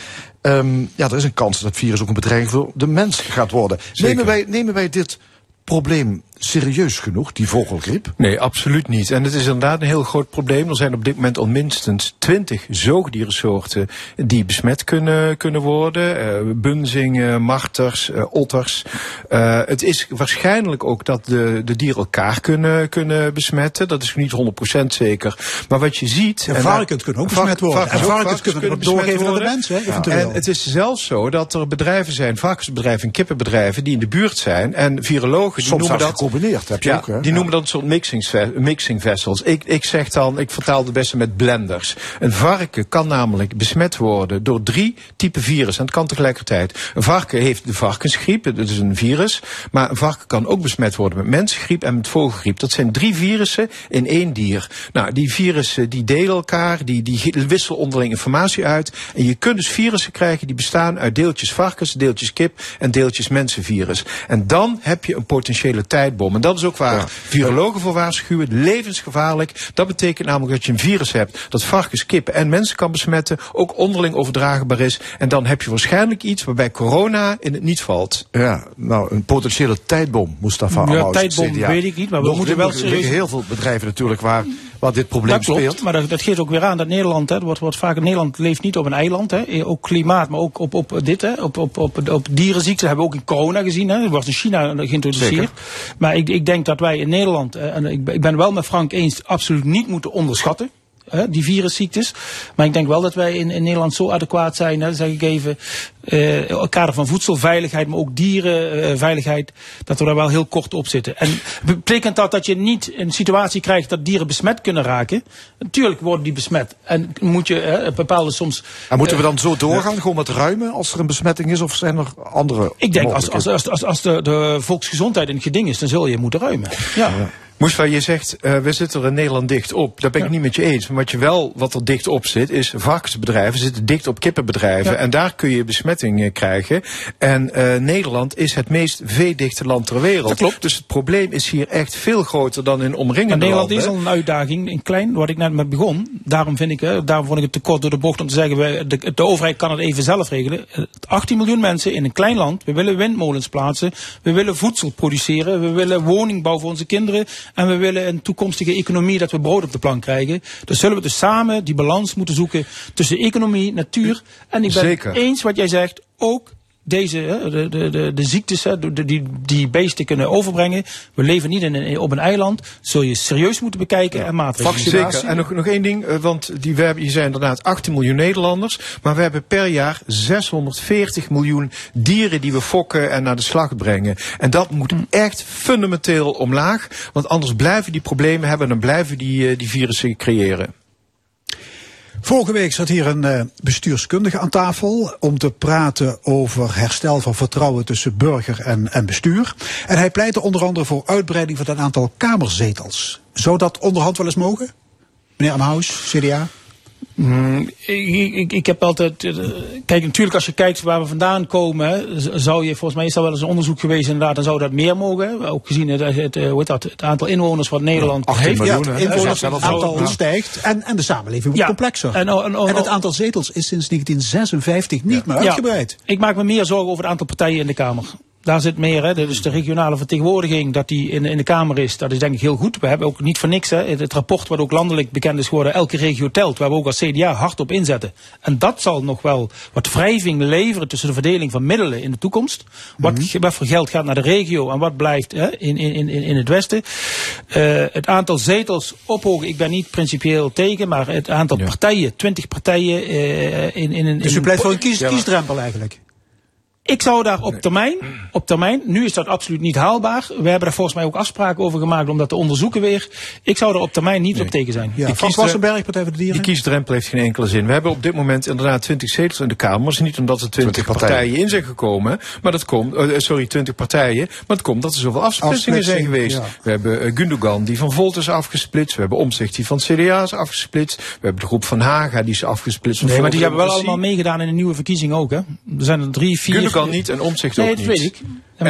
Ehm, ja, er is een kans dat het virus ook een bedreiging voor de mens gaat worden. Nemen wij, nemen wij dit probleem serieus genoeg, die vogelgriep? Nee, absoluut niet. En het is inderdaad een heel groot probleem. Er zijn op dit moment al minstens twintig zoogdierensoorten die besmet kunnen, kunnen worden. Eh, bunzingen, marters, eh, otters. Eh, het is waarschijnlijk ook dat de, de dieren elkaar kunnen, kunnen besmetten. Dat is niet 100% zeker. Maar wat je ziet... En en varkens kunnen ook besmet worden. En varkens kunnen doorgeven aan de worden. mensen. En het is zelfs zo dat er bedrijven zijn, varkensbedrijven en kippenbedrijven, die in de buurt zijn. En virologen die Soms noemen dat... gecombineerd, heb je ja, ook, hè? Die noemen dat een soort mixing, mixing vessels. Ik, ik zeg dan, ik vertaal het beste met blenders. Een varken kan namelijk besmet worden door drie typen virus. En het kan tegelijkertijd. Een varken heeft de varkensgriep, dat is een virus. Maar een varken kan ook besmet worden met mensengriep en met vogelgriep. Dat zijn drie virussen in één dier. Nou, die virussen die delen elkaar, die, die wisselen onderling informatie uit. En je kunt dus virussen krijgen die bestaan uit deeltjes varkens, deeltjes kip en deeltjes mensenvirus. En dan heb je een potentiële tijdbom. En dat is ook waar virologen voor waarschuwen. Levensgevaarlijk. Dat betekent namelijk dat je een virus hebt dat varkens, kippen en mensen kan besmetten. Ook onderling overdraagbaar is. En dan heb je waarschijnlijk iets waarbij corona in het niet valt. Ja, nou, een potentiële tijdbom, Mustafa Ja, tijdbom CDA. weet ik niet, maar we Nog moeten wel liggen serieus- heel veel bedrijven natuurlijk waar waar dit probleem Dat klopt, speelt. maar dat, dat geeft ook weer aan dat Nederland, hè, wordt, wordt vaak, Nederland leeft niet op een eiland, hè, eh, ook klimaat, maar ook op, op dit, hè, op, op, op, op dierenziekten hebben we ook in corona gezien, hè, dat wordt in China geïntroduceerd. Zeker. Maar ik, ik denk dat wij in Nederland, eh, en ik, ik ben wel met Frank eens, absoluut niet moeten onderschatten. Hè, die virusziektes. Maar ik denk wel dat wij in, in Nederland zo adequaat zijn, hè, zeg ik even, eh in het kader van voedselveiligheid, maar ook dierenveiligheid, dat we daar wel heel kort op zitten. En betekent dat dat je niet een situatie krijgt dat dieren besmet kunnen raken? Natuurlijk worden die besmet. En moet je hè, bepaalde soms. En moeten we dan zo doorgaan, gewoon met ruimen als er een besmetting is, of zijn er andere Ik denk als, als, als, als de, de volksgezondheid in het geding is, dan zul je moeten ruimen. Ja. Moesfa, je zegt, eh, we zitten er in Nederland dicht op. Daar ben ik niet met je eens. Maar wat je wel, wat er dicht op zit, is varkensbedrijven zitten dicht op kippenbedrijven. Ja. En daar kun je besmetting eh, krijgen. En eh, Nederland is het meest veedichte land ter wereld. Dat klopt. Dus het probleem is hier echt veel groter dan in omringende Maar Nederland landen. is al een uitdaging, in klein, waar ik net mee begon. Daarom vind ik, hè, daarom vond ik het te kort door de bocht om te zeggen, wij, de, de overheid kan het even zelf regelen. Eh, 18 miljoen mensen in een klein land, we willen windmolens plaatsen, we willen voedsel produceren, we willen woningbouw voor onze kinderen en we willen een toekomstige economie dat we brood op de plank krijgen. Dus zullen we dus samen die balans moeten zoeken tussen economie, natuur en ik ben Zeker. het eens wat jij zegt, ook deze, hè, de, de, de, de ziektes hè, die, die beesten kunnen overbrengen. We leven niet in een, op een eiland. Zul je serieus moeten bekijken en maatregelen. Zeker. En nog, nog één ding, eh, want die, we hebben, hier zijn inderdaad 18 miljoen Nederlanders. Maar we hebben per jaar 640 miljoen dieren die we fokken en naar de slag brengen. En dat moet echt fundamenteel omlaag. Want anders blijven die problemen hebben en dan blijven die, eh, die virussen creëren. Vorige week zat hier een eh, bestuurskundige aan tafel om te praten over herstel van vertrouwen tussen burger en, en bestuur. En hij pleitte onder andere voor uitbreiding van het aantal kamerzetels. Zou dat onderhand wel eens mogen? Meneer Amhaus, CDA? Mm, ik, ik, ik heb altijd. eh, Kijk, natuurlijk, als je kijkt waar we vandaan komen, zou je, volgens mij is dat wel eens een onderzoek geweest, inderdaad, dan zou dat meer mogen. Ook gezien het, het, eh, hoe heet dat, het aantal inwoners wat Nederland 18 heeft. miljoen, ja, hè? het inwoners, het aantal ja. stijgt en, en de samenleving wordt Ja. complexer. En, en, En het aantal zetels is sinds 1956 niet meer uitgebreid. Ja, ik maak me meer zorgen over het aantal partijen in de Kamer. Daar zit meer, hè. dus de regionale vertegenwoordiging, dat die in, in de Kamer is, dat is denk ik heel goed. We hebben ook niet voor niks, hè, het rapport wat ook landelijk bekend is geworden, elke regio telt, waar we ook als CDA hard op inzetten. En dat zal nog wel wat wrijving leveren tussen de verdeling van middelen in de toekomst. Wat, wat voor geld gaat naar de regio en wat blijft hè, in, in, in, in het Westen. Eh, het aantal zetels ophogen, ik ben niet principieel tegen, maar het aantal partijen, 20 partijen eh, in, in een. Dus in u pleit po- voor een kies, kiesdrempel eigenlijk. Ik zou daar op termijn, op termijn, nu is dat absoluut niet haalbaar. We hebben daar volgens mij ook afspraken over gemaakt om dat te onderzoeken weer. Ik zou er op termijn niet op tegen zijn. Ja, Frans Wassenberg, Partij voor de Die Dieren. kiesdrempel heeft geen enkele zin. We hebben op dit moment inderdaad 20 zetels in de Kamer. Dat is niet omdat er 20, 20 partijen. partijen in zijn gekomen. Maar dat komt, eh, sorry, 20 partijen. Maar het komt dat er zoveel afsplitsingen zijn geweest. ja. We hebben eh, Gundogan die van Volt is afgesplitst. We hebben Omzicht die van het CDA is afgesplitst. We hebben de groep van Haga die is afgesplitst. Nee, maar die hebben wel allemaal meegedaan in de nieuwe verkiezingen ook. Hè. Er zijn er drie, vier. Gundogan niet en Omzicht Nee, ook dat niet. weet ik. En,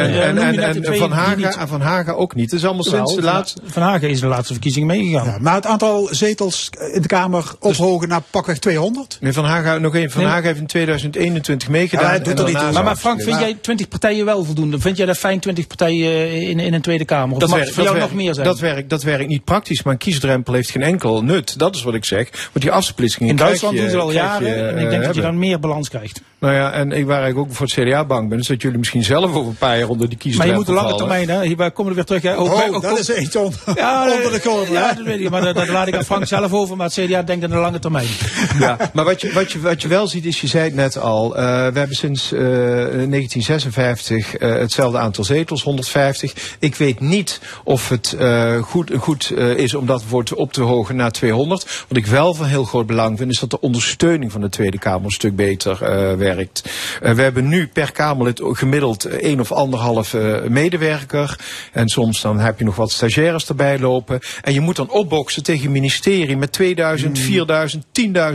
eh, twee van, die Haga, niet. en van Haga ook niet. Is allemaal Wel, sinds de Van- laatste... Van Hagen is de laatste verkiezingen meegegaan. Ja, maar het aantal zetels in de Kamer ophogen naar pakweg 200? Nee, van Haga, nog één. Van Nee. Haga heeft in 2021 meegedaan. Ja, hij doet en er niet. Maar, Frank, vind jij 20 partijen wel voldoende? Vind jij dat fijn 20 partijen in, in een Tweede Kamer? Of Dat mag werkt, het voor dat, jou werkt, nog meer zijn? dat, werkt, dat werkt niet praktisch, maar een kiesdrempel heeft geen enkel nut. Dat is wat ik zeg. Want die afsplitsingen in Duitsland je- doen ze al jaren. je, en ik eh, denk dat je dan meer balans krijgt. Nou ja, en ik waar ik ook voor het CDA bang ben, is dat jullie misschien zelf over een paar onder die Maar je moet de lange termijn, hè? Hier, wij komen er weer terug. Hè? Ook, Oh, ook- dat is echt on Ja, onder de. Ja, hè? dat weet ik. Maar dat, dat laat ik aan Frank zelf over. Maar het CDA denkt aan de lange termijn. Ja, maar wat je, wat, je, wat je wel ziet is, je zei het net al, eh, we hebben sinds eh, 1956 eh, hetzelfde aantal zetels, 150. Ik weet niet of het eh, goed, goed eh, is om dat voor te, op te hogen naar 200. Wat ik wel van heel groot belang vind, is dat de ondersteuning van de Tweede Kamer een stuk beter eh, werkt. Eh, we hebben nu per Kamerlid gemiddeld één of anderhalf eh, medewerker. En soms dan heb je nog wat stagiaires erbij lopen. En je moet dan opboksen tegen ministerie met 2000, 4000,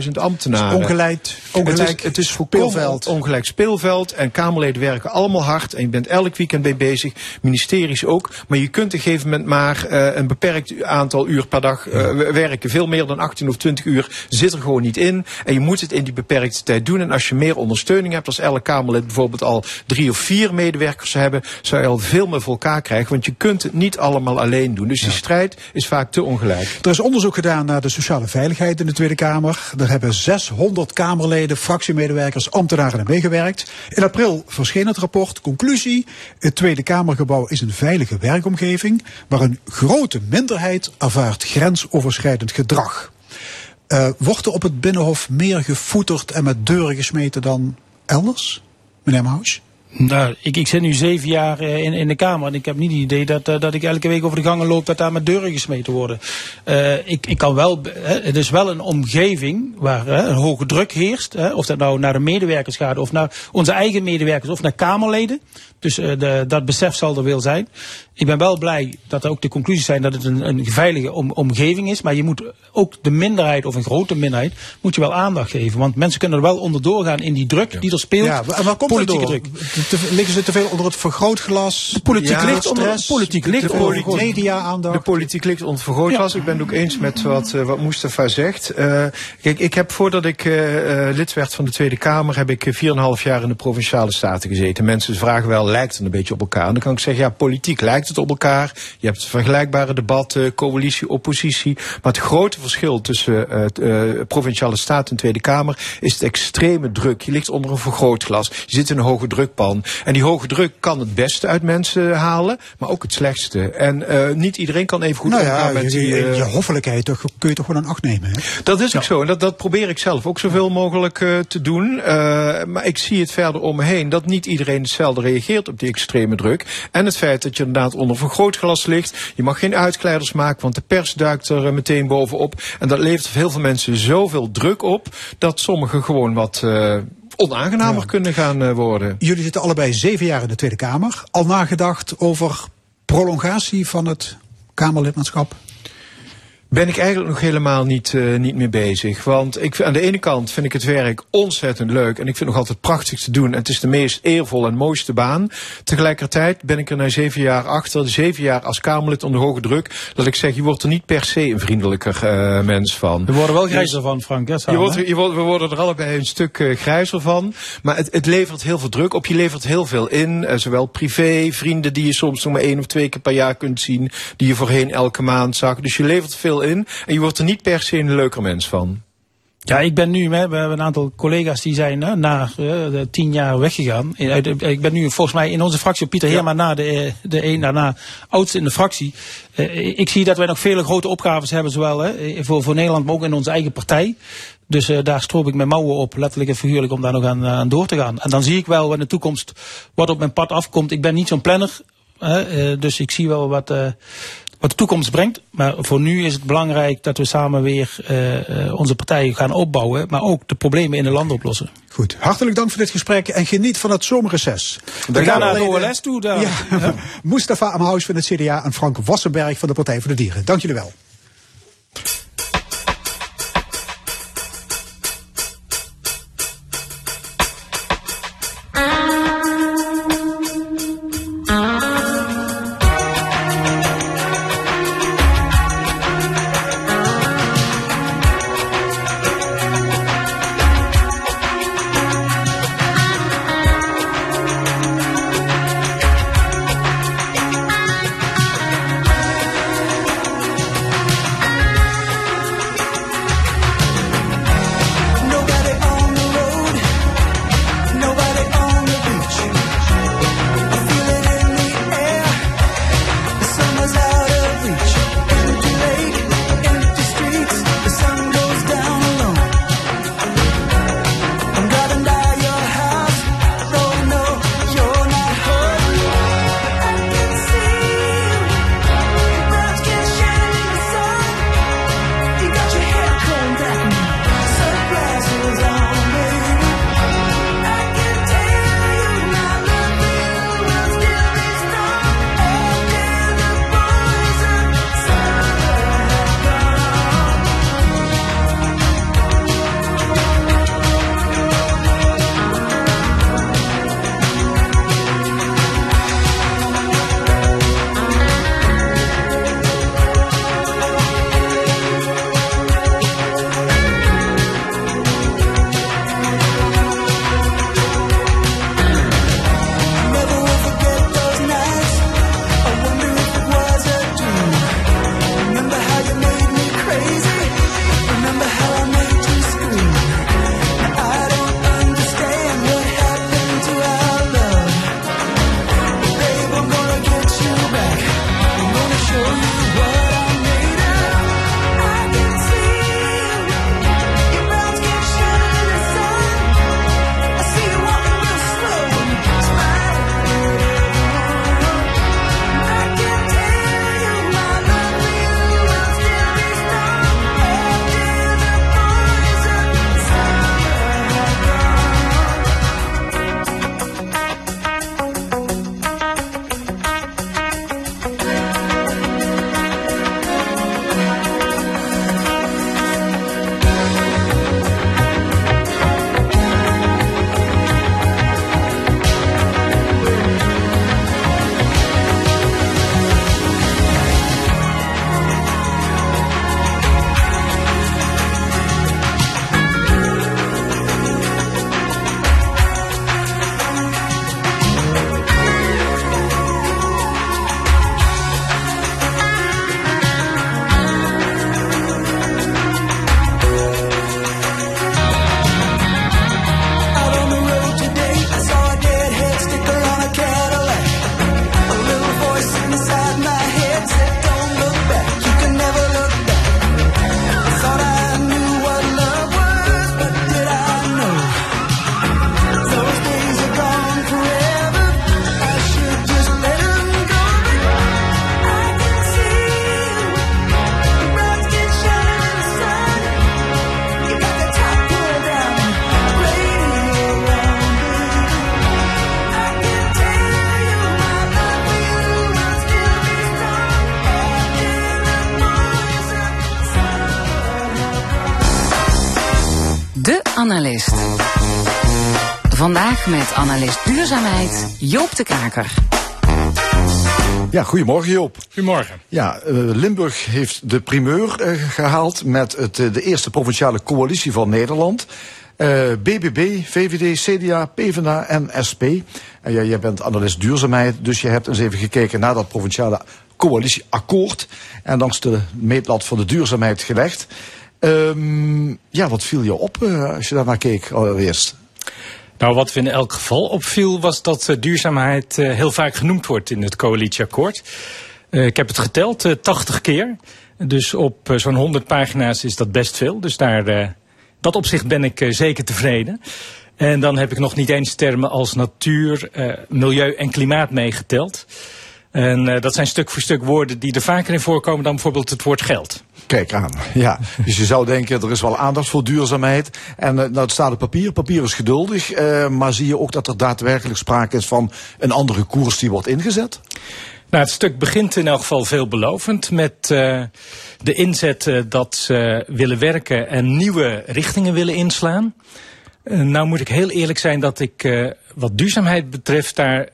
10.000 ambtenaren. Ongeleid, ongelijk het is, het is speelveld. ongelijk speelveld. En Kamerleden werken allemaal hard. En je bent elk weekend mee bezig. Ministeries ook. Maar je kunt op een gegeven moment maar eh, een beperkt aantal uur per dag eh, werken. Veel meer dan 18 of 20 uur zit er gewoon niet in. En je moet het in die beperkte tijd doen. En als je meer ondersteuning hebt, als elk Kamerlid bijvoorbeeld al drie of vier medewerkers hebben, zou je al veel meer voor elkaar krijgen. Want je kunt het niet allemaal alleen doen. Dus die strijd is vaak te ongelijk. Er is onderzoek gedaan naar de sociale veiligheid in de Tweede Kamer. Er hebben 600 Kamerleden, fractiemedewerkers, ambtenaren aan meegewerkt. In april verscheen het rapport. Conclusie: het Tweede Kamergebouw is een veilige werkomgeving, maar een grote minderheid ervaart grensoverschrijdend gedrag. Uh, wordt er op het Binnenhof meer gevoeterd en met deuren gesmeten dan elders, meneer Maus? Nou, ik, ik zit nu zeven jaar uh, in, in de Kamer en ik heb niet het idee dat, uh, dat ik elke week over de gangen loop dat daar met deuren gesmeten worden. Uh, ik, ik kan wel, het is wel een omgeving waar een hoge druk heerst. of dat nou naar de medewerkers gaat of naar onze eigen medewerkers of naar Kamerleden. Dus de, dat besef zal er wel zijn. Ik ben wel blij dat er ook de conclusies zijn dat het een, een veilige om, omgeving is. Maar je moet ook de minderheid of een grote minderheid moet je wel aandacht geven. Want mensen kunnen er wel onder doorgaan in die druk die er speelt. Ja, en waar komt Politieke druk. Te, liggen ze te veel onder het vergrootglas? De politiek ja, ligt onder het politiek ligt de, de, de media aandacht. De politiek ligt onder het vergrootglas. Ja. Ik ben het ook eens met wat, uh, wat Mustafa zegt. Uh, kijk, ik heb voordat ik uh, lid werd van de Tweede Kamer, heb ik 4,5 jaar in de Provinciale Staten gezeten. Mensen vragen wel, lijkt het een beetje op elkaar? En dan kan ik zeggen, ja, politiek lijkt het op elkaar. Je hebt vergelijkbare debatten, coalitie, oppositie. Maar het grote verschil tussen uh, provinciale staat en Tweede Kamer is het extreme druk. Je ligt onder een vergrootglas. Je zit in een hoge drukpan. En die hoge druk kan het beste uit mensen halen, maar ook het slechtste. En uh, niet iedereen kan even goed nou ja, met je, die... Je hoffelijkheid toch, kun je toch gewoon een acht nemen. Hè? Dat is ook zo. En dat, dat probeer ik zelf ook zoveel mogelijk te doen. maar ik zie het verder om me heen dat niet iedereen hetzelfde reageert op die extreme druk. En het feit dat je inderdaad onder vergrootglas ligt. Je mag geen uitkleiders maken, want de pers duikt er meteen bovenop. En dat levert heel veel mensen zoveel druk op dat sommigen gewoon wat uh, onaangenamer ja. kunnen gaan uh, worden. Jullie zitten allebei zeven jaar in de Tweede Kamer. Al nagedacht over prolongatie van het Kamerlidmaatschap? Ben ik eigenlijk nog helemaal niet, uh, niet meer bezig. Want ik, aan de ene kant vind ik het werk ontzettend leuk. En ik vind het nog altijd prachtig te doen. En het is de meest eervolle en mooiste baan. Tegelijkertijd ben ik er na zeven jaar achter. Zeven jaar als Kamerlid onder hoge druk. Dat ik zeg, je wordt er niet per se een vriendelijker uh, mens van. We worden wel grijzer dus, van, Frank. Hè, je wordt, je wordt, we worden er allebei een stuk uh, grijzer van. Maar het, het levert heel veel druk op. Je levert heel veel in. zowel privé, vrienden die je soms nog maar één of twee keer per jaar kunt zien. Die je voorheen elke maand zag. Dus je levert veel in. En je wordt er niet per se een leuker mens van. Ja, ik ben nu, we hebben een aantal collega's die zijn hè, na uh, tien jaar weggegaan. Ik ben nu volgens mij in onze fractie, Pieter Heerma, ja. na de, de een daarna oudste in de fractie. Uh, ik zie dat wij nog vele grote opgaves hebben, zowel hè, voor, voor Nederland, maar ook in onze eigen partij. Dus uh, daar stroop ik mijn mouwen op, letterlijk en figuurlijk, om daar nog aan, aan door te gaan. En dan zie ik wel in de toekomst wat op mijn pad afkomt. Ik ben niet zo'n planner, dus ik zie wel wat wat de toekomst brengt. Maar voor nu is het belangrijk dat we samen weer uh, uh, onze partijen gaan opbouwen. Maar ook de problemen in de land oplossen. Goed, hartelijk dank voor dit gesprek en geniet van het zomerreces. We, we gaan naar de OLS toe. Daar. Ja, ja. Mustafa Amhaus van het CDA en Frank Wassenberg van de Partij voor de Dieren. Dank jullie wel. Met analist duurzaamheid Joop de Kaker. Ja, goedemorgen Joop. Goedemorgen. Ja, eh, Limburg heeft de primeur eh, gehaald met het, eh, de eerste provinciale coalitie van Nederland. BBB, VVD, CDA, PvdA en SP. En ja, jij bent analist duurzaamheid, dus je hebt eens even gekeken naar dat provinciale coalitieakkoord. En langs de meetlat van de duurzaamheid gelegd. Ehm, ja, wat viel je op als je daar naar keek allereerst? Nou, wat we in elk geval opviel was dat uh, duurzaamheid uh, heel vaak genoemd wordt in het coalitieakkoord. Uh, ik heb het geteld, 80 keer. Dus op zo'n 100 pagina's is dat best veel. Dus daar, dat opzicht ben ik zeker tevreden. En dan heb ik nog niet eens termen als natuur, milieu en klimaat meegeteld. En uh, dat zijn stuk voor stuk woorden die er vaker in voorkomen dan bijvoorbeeld het woord geld. Kijk aan, ja. dus je zou denken, er is wel aandacht voor duurzaamheid. En uh, nou, het staat op papier, papier is geduldig. Uh, maar zie je ook dat er daadwerkelijk sprake is van een andere koers die wordt ingezet? Nou, het stuk begint in elk geval veelbelovend met de inzet dat ze willen werken en nieuwe richtingen willen inslaan. nou moet ik heel eerlijk zijn dat ik wat duurzaamheid betreft daar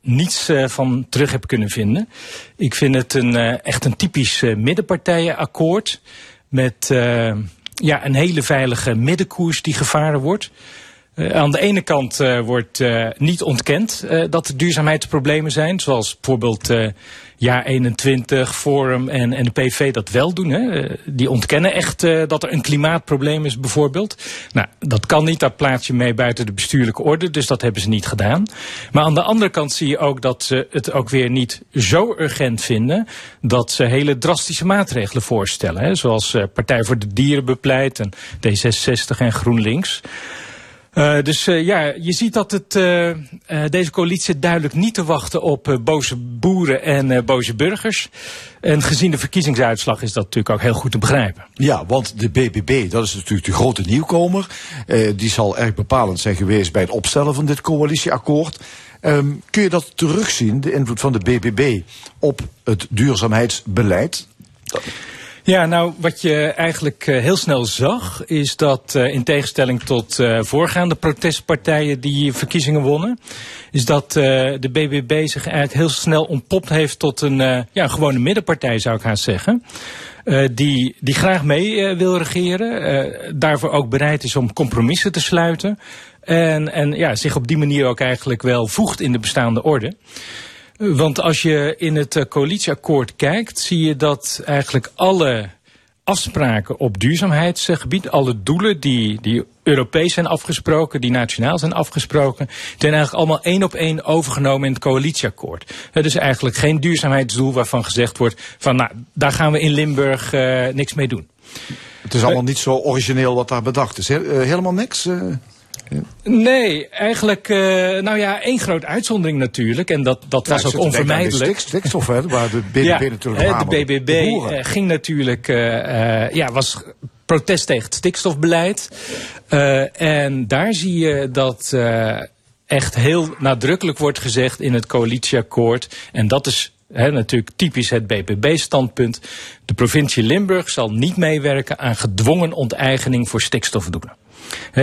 niets uh, van terug heb kunnen vinden. Ik vind het een, uh, echt een typisch uh, middenpartijenakkoord. Met ja, een hele veilige middenkoers die gevaren wordt. Aan de ene kant wordt niet ontkend dat er duurzaamheidsproblemen zijn. Zoals bijvoorbeeld ja 21, Forum en, en de PV dat wel doen. Hè. Eh, die ontkennen echt dat er een klimaatprobleem is bijvoorbeeld. Nou, dat kan niet, daar plaats je mee buiten de bestuurlijke orde. Dus dat hebben ze niet gedaan. Maar aan de andere kant zie je ook dat ze het ook weer niet zo urgent vinden... dat ze hele drastische maatregelen voorstellen. Hè, zoals Partij voor de Dieren bepleit en D66 en GroenLinks... Uh, dus uh, ja, je ziet dat het, uh, deze coalitie duidelijk niet te wachten op boze boeren en boze burgers. En gezien de verkiezingsuitslag is dat natuurlijk ook heel goed te begrijpen. Ja, want de BBB, dat is natuurlijk de grote nieuwkomer. die zal erg bepalend zijn geweest bij het opstellen van dit coalitieakkoord. Um, kun je dat terugzien, de invloed van de BBB op het duurzaamheidsbeleid? Ja, nou, wat je eigenlijk uh, heel snel zag, is dat uh, in tegenstelling tot uh, voorgaande protestpartijen die verkiezingen wonnen, is dat de BBB zich eigenlijk heel snel ontpopt heeft tot een ja, gewone middenpartij, zou ik haast zeggen. die, die graag mee wil regeren, daarvoor ook bereid is om compromissen te sluiten. En, en ja, zich op die manier ook eigenlijk wel voegt in de bestaande orde. Want als je in het eh, coalitieakkoord kijkt, zie je dat eigenlijk alle afspraken op duurzaamheidsgebied, alle doelen die, die Europees zijn afgesproken, die nationaal zijn afgesproken, zijn eigenlijk allemaal één op één overgenomen in het coalitieakkoord. Het is eigenlijk geen duurzaamheidsdoel waarvan gezegd wordt van nou, daar gaan we in Limburg uh, niks mee doen. Het is allemaal niet zo origineel wat daar bedacht is. He helemaal niks? Uh... Nee, eigenlijk, uh, nou ja, één groot uitzondering natuurlijk. En dat, dat was ook onvermijdelijk. De stikstof, hè, waar de BBB ja, natuurlijk hè, De BBB de uh, ging natuurlijk, uh, ja, was protest tegen het stikstofbeleid. en daar zie je dat echt heel nadrukkelijk wordt gezegd in het coalitieakkoord. En dat is He, natuurlijk typisch het BBB-standpunt. De provincie Limburg zal niet meewerken aan gedwongen onteigening voor stikstofdoelen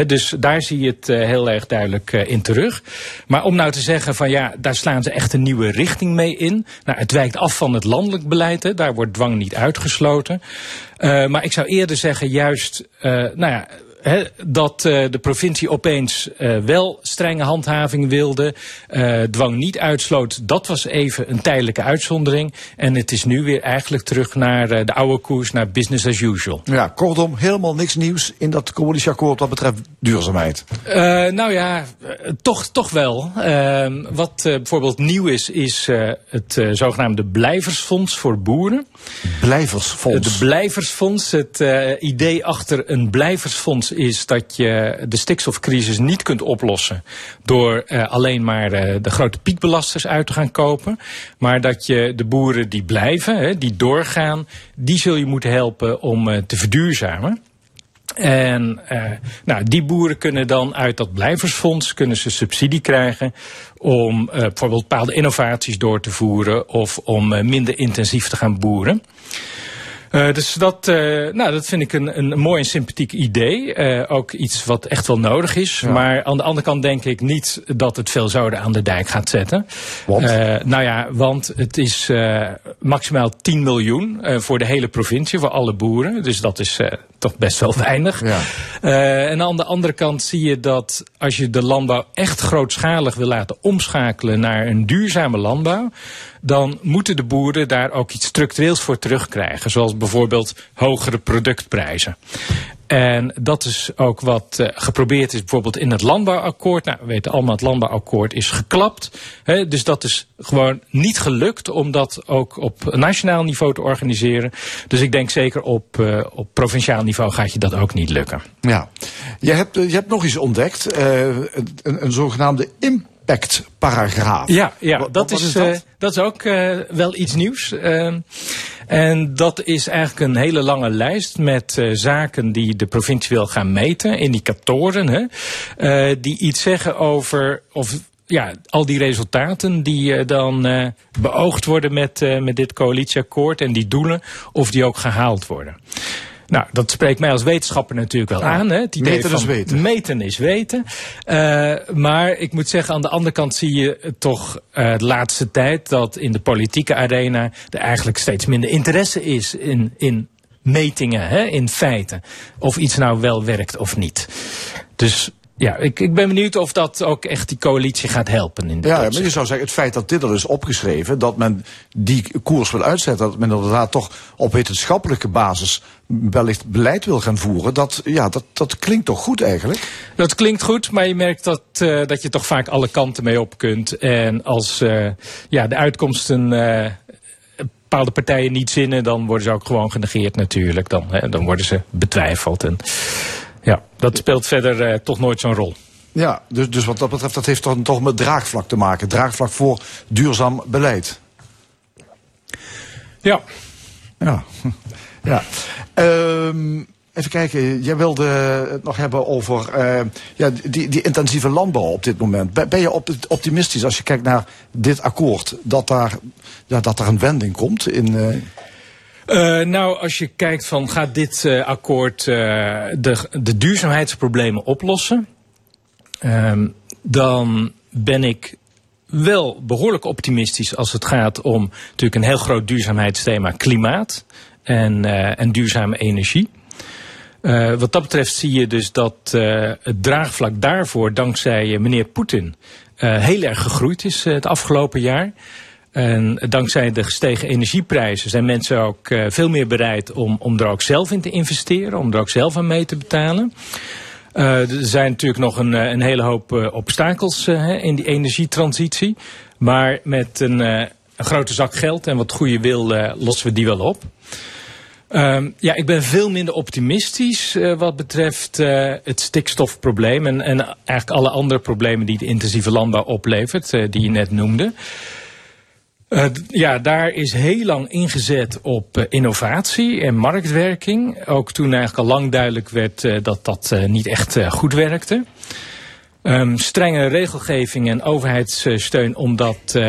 dus daar zie je het uh, heel erg duidelijk uh, in terug. Maar om nou te zeggen van ja, daar slaan ze echt een nieuwe richting mee in. Nou, het wijkt af van het landelijk beleid. Hè, daar wordt dwang niet uitgesloten. Uh, maar ik zou eerder zeggen juist, nou ja, He, dat uh, de provincie opeens uh, wel strenge handhaving wilde, uh, dwang niet uitsloot, dat was even een tijdelijke uitzondering. En het is nu weer eigenlijk terug naar de oude koers, naar business as usual. Ja, kortom, helemaal niks nieuws in dat coalitieakkoord wat betreft duurzaamheid. nou ja, toch, toch wel. Ehm, wat bijvoorbeeld nieuw is, is het zogenaamde blijversfonds voor boeren. Blijversfonds? de blijversfonds, het idee achter een blijversfonds is dat je de stikstofcrisis niet kunt oplossen door uh, alleen maar uh, de grote piekbelasters uit te gaan kopen. Maar dat je de boeren die blijven, hè, die doorgaan, die zul je moeten helpen om uh, te verduurzamen. En nou, die boeren kunnen dan uit dat blijversfonds kunnen ze subsidie krijgen om bijvoorbeeld bepaalde innovaties door te voeren of om minder intensief te gaan boeren. Uh, dus dat, uh, nou, dat vind ik een, een mooi en sympathiek idee. Uh, ook iets wat echt wel nodig is. Ja. Maar aan de andere kant denk ik niet dat het veel zoden aan de dijk gaat zetten. Want? nou ja, want het is maximaal 10 miljoen voor de hele provincie, voor alle boeren. Dus dat is toch best wel weinig. Ja. en aan de andere kant zie je dat als je de landbouw echt grootschalig wil laten omschakelen naar een duurzame landbouw dan moeten de boeren daar ook iets structureels voor terugkrijgen. Zoals bijvoorbeeld hogere productprijzen. En dat is ook wat uh, geprobeerd is bijvoorbeeld in het landbouwakkoord. Nou, we weten allemaal, het landbouwakkoord is geklapt. Hè, dus dat is gewoon niet gelukt om dat ook op nationaal niveau te organiseren. Dus ik denk zeker op, uh, op provinciaal niveau gaat je dat ook niet lukken. Ja, je hebt, je hebt nog iets ontdekt. Een, een zogenaamde impact paragraaf. Ja, ja Wat- dat, wat is, is dat? eh, dat is ook eh, wel iets nieuws. Ehm, en dat is eigenlijk een hele lange lijst met eh, zaken die de provincie wil gaan meten, indicatoren, hè, eh, die iets zeggen over of ja, al die resultaten die eh, dan eh, beoogd worden met, eh, met dit coalitieakkoord en die doelen, of die ook gehaald worden. Nou, dat spreekt mij als wetenschapper natuurlijk wel Ja, aan. Hè? Het idee meten is weten. Meten is weten. Eh, maar ik moet zeggen, aan de andere kant zie je toch eh, de laatste tijd dat in de politieke arena er eigenlijk steeds minder interesse is in, in metingen, hè, in feiten. Of iets nou wel werkt of niet. Dus ja, ik, ik ben benieuwd of dat ook echt die coalitie gaat helpen. In dit Ja, maar je zou zeggen, het feit dat dit er is opgeschreven, dat men die koers wil uitzetten, dat men inderdaad toch op wetenschappelijke basis wellicht beleid wil gaan voeren, dat, ja, dat, dat klinkt toch goed eigenlijk? Dat klinkt goed, maar je merkt dat, eh, dat je toch vaak alle kanten mee op kunt. En als eh, ja, de uitkomsten eh, bepaalde partijen niet zinnen, dan worden ze ook gewoon genegeerd natuurlijk. Dan, hè, dan worden ze betwijfeld. En ja, dat speelt verder eh, toch nooit zo'n rol. Ja, dus, dus wat dat betreft, dat heeft dan toch met draagvlak te maken. Draagvlak voor duurzaam beleid. Ja. Ja. ja. Ehm, even kijken, jij wilde het nog hebben over eh, ja, die, die intensieve landbouw op dit moment. Ben, je op- optimistisch als je kijkt naar dit akkoord, dat daar, ja, dat er een wending komt in... eh, Eh, nou, als je kijkt van gaat dit eh, akkoord eh, de, de duurzaamheidsproblemen oplossen, Ehm, dan ben ik wel behoorlijk optimistisch als het gaat om natuurlijk een heel groot duurzaamheidsthema klimaat en, en duurzame energie. Wat dat betreft zie je dus dat het draagvlak daarvoor dankzij meneer Poetin heel erg gegroeid is het afgelopen jaar. En dankzij de gestegen energieprijzen zijn mensen ook eh, veel meer bereid om, om er ook zelf in te investeren, om er ook zelf aan mee te betalen. Eh, er zijn natuurlijk nog een, eh, een hele hoop obstakels in die energietransitie. Maar met een, een grote zak geld en wat goede wil lossen we die wel op. Ehm, ja, ik ben veel minder optimistisch wat betreft het stikstofprobleem en, en eigenlijk alle andere problemen die de intensieve landbouw oplevert, die je net noemde. Eh, ja, daar is heel lang ingezet op eh, innovatie en marktwerking. Ook toen eigenlijk al lang duidelijk werd eh, dat dat niet echt goed werkte. Ehm, strenge regelgeving en overheidssteun om dat,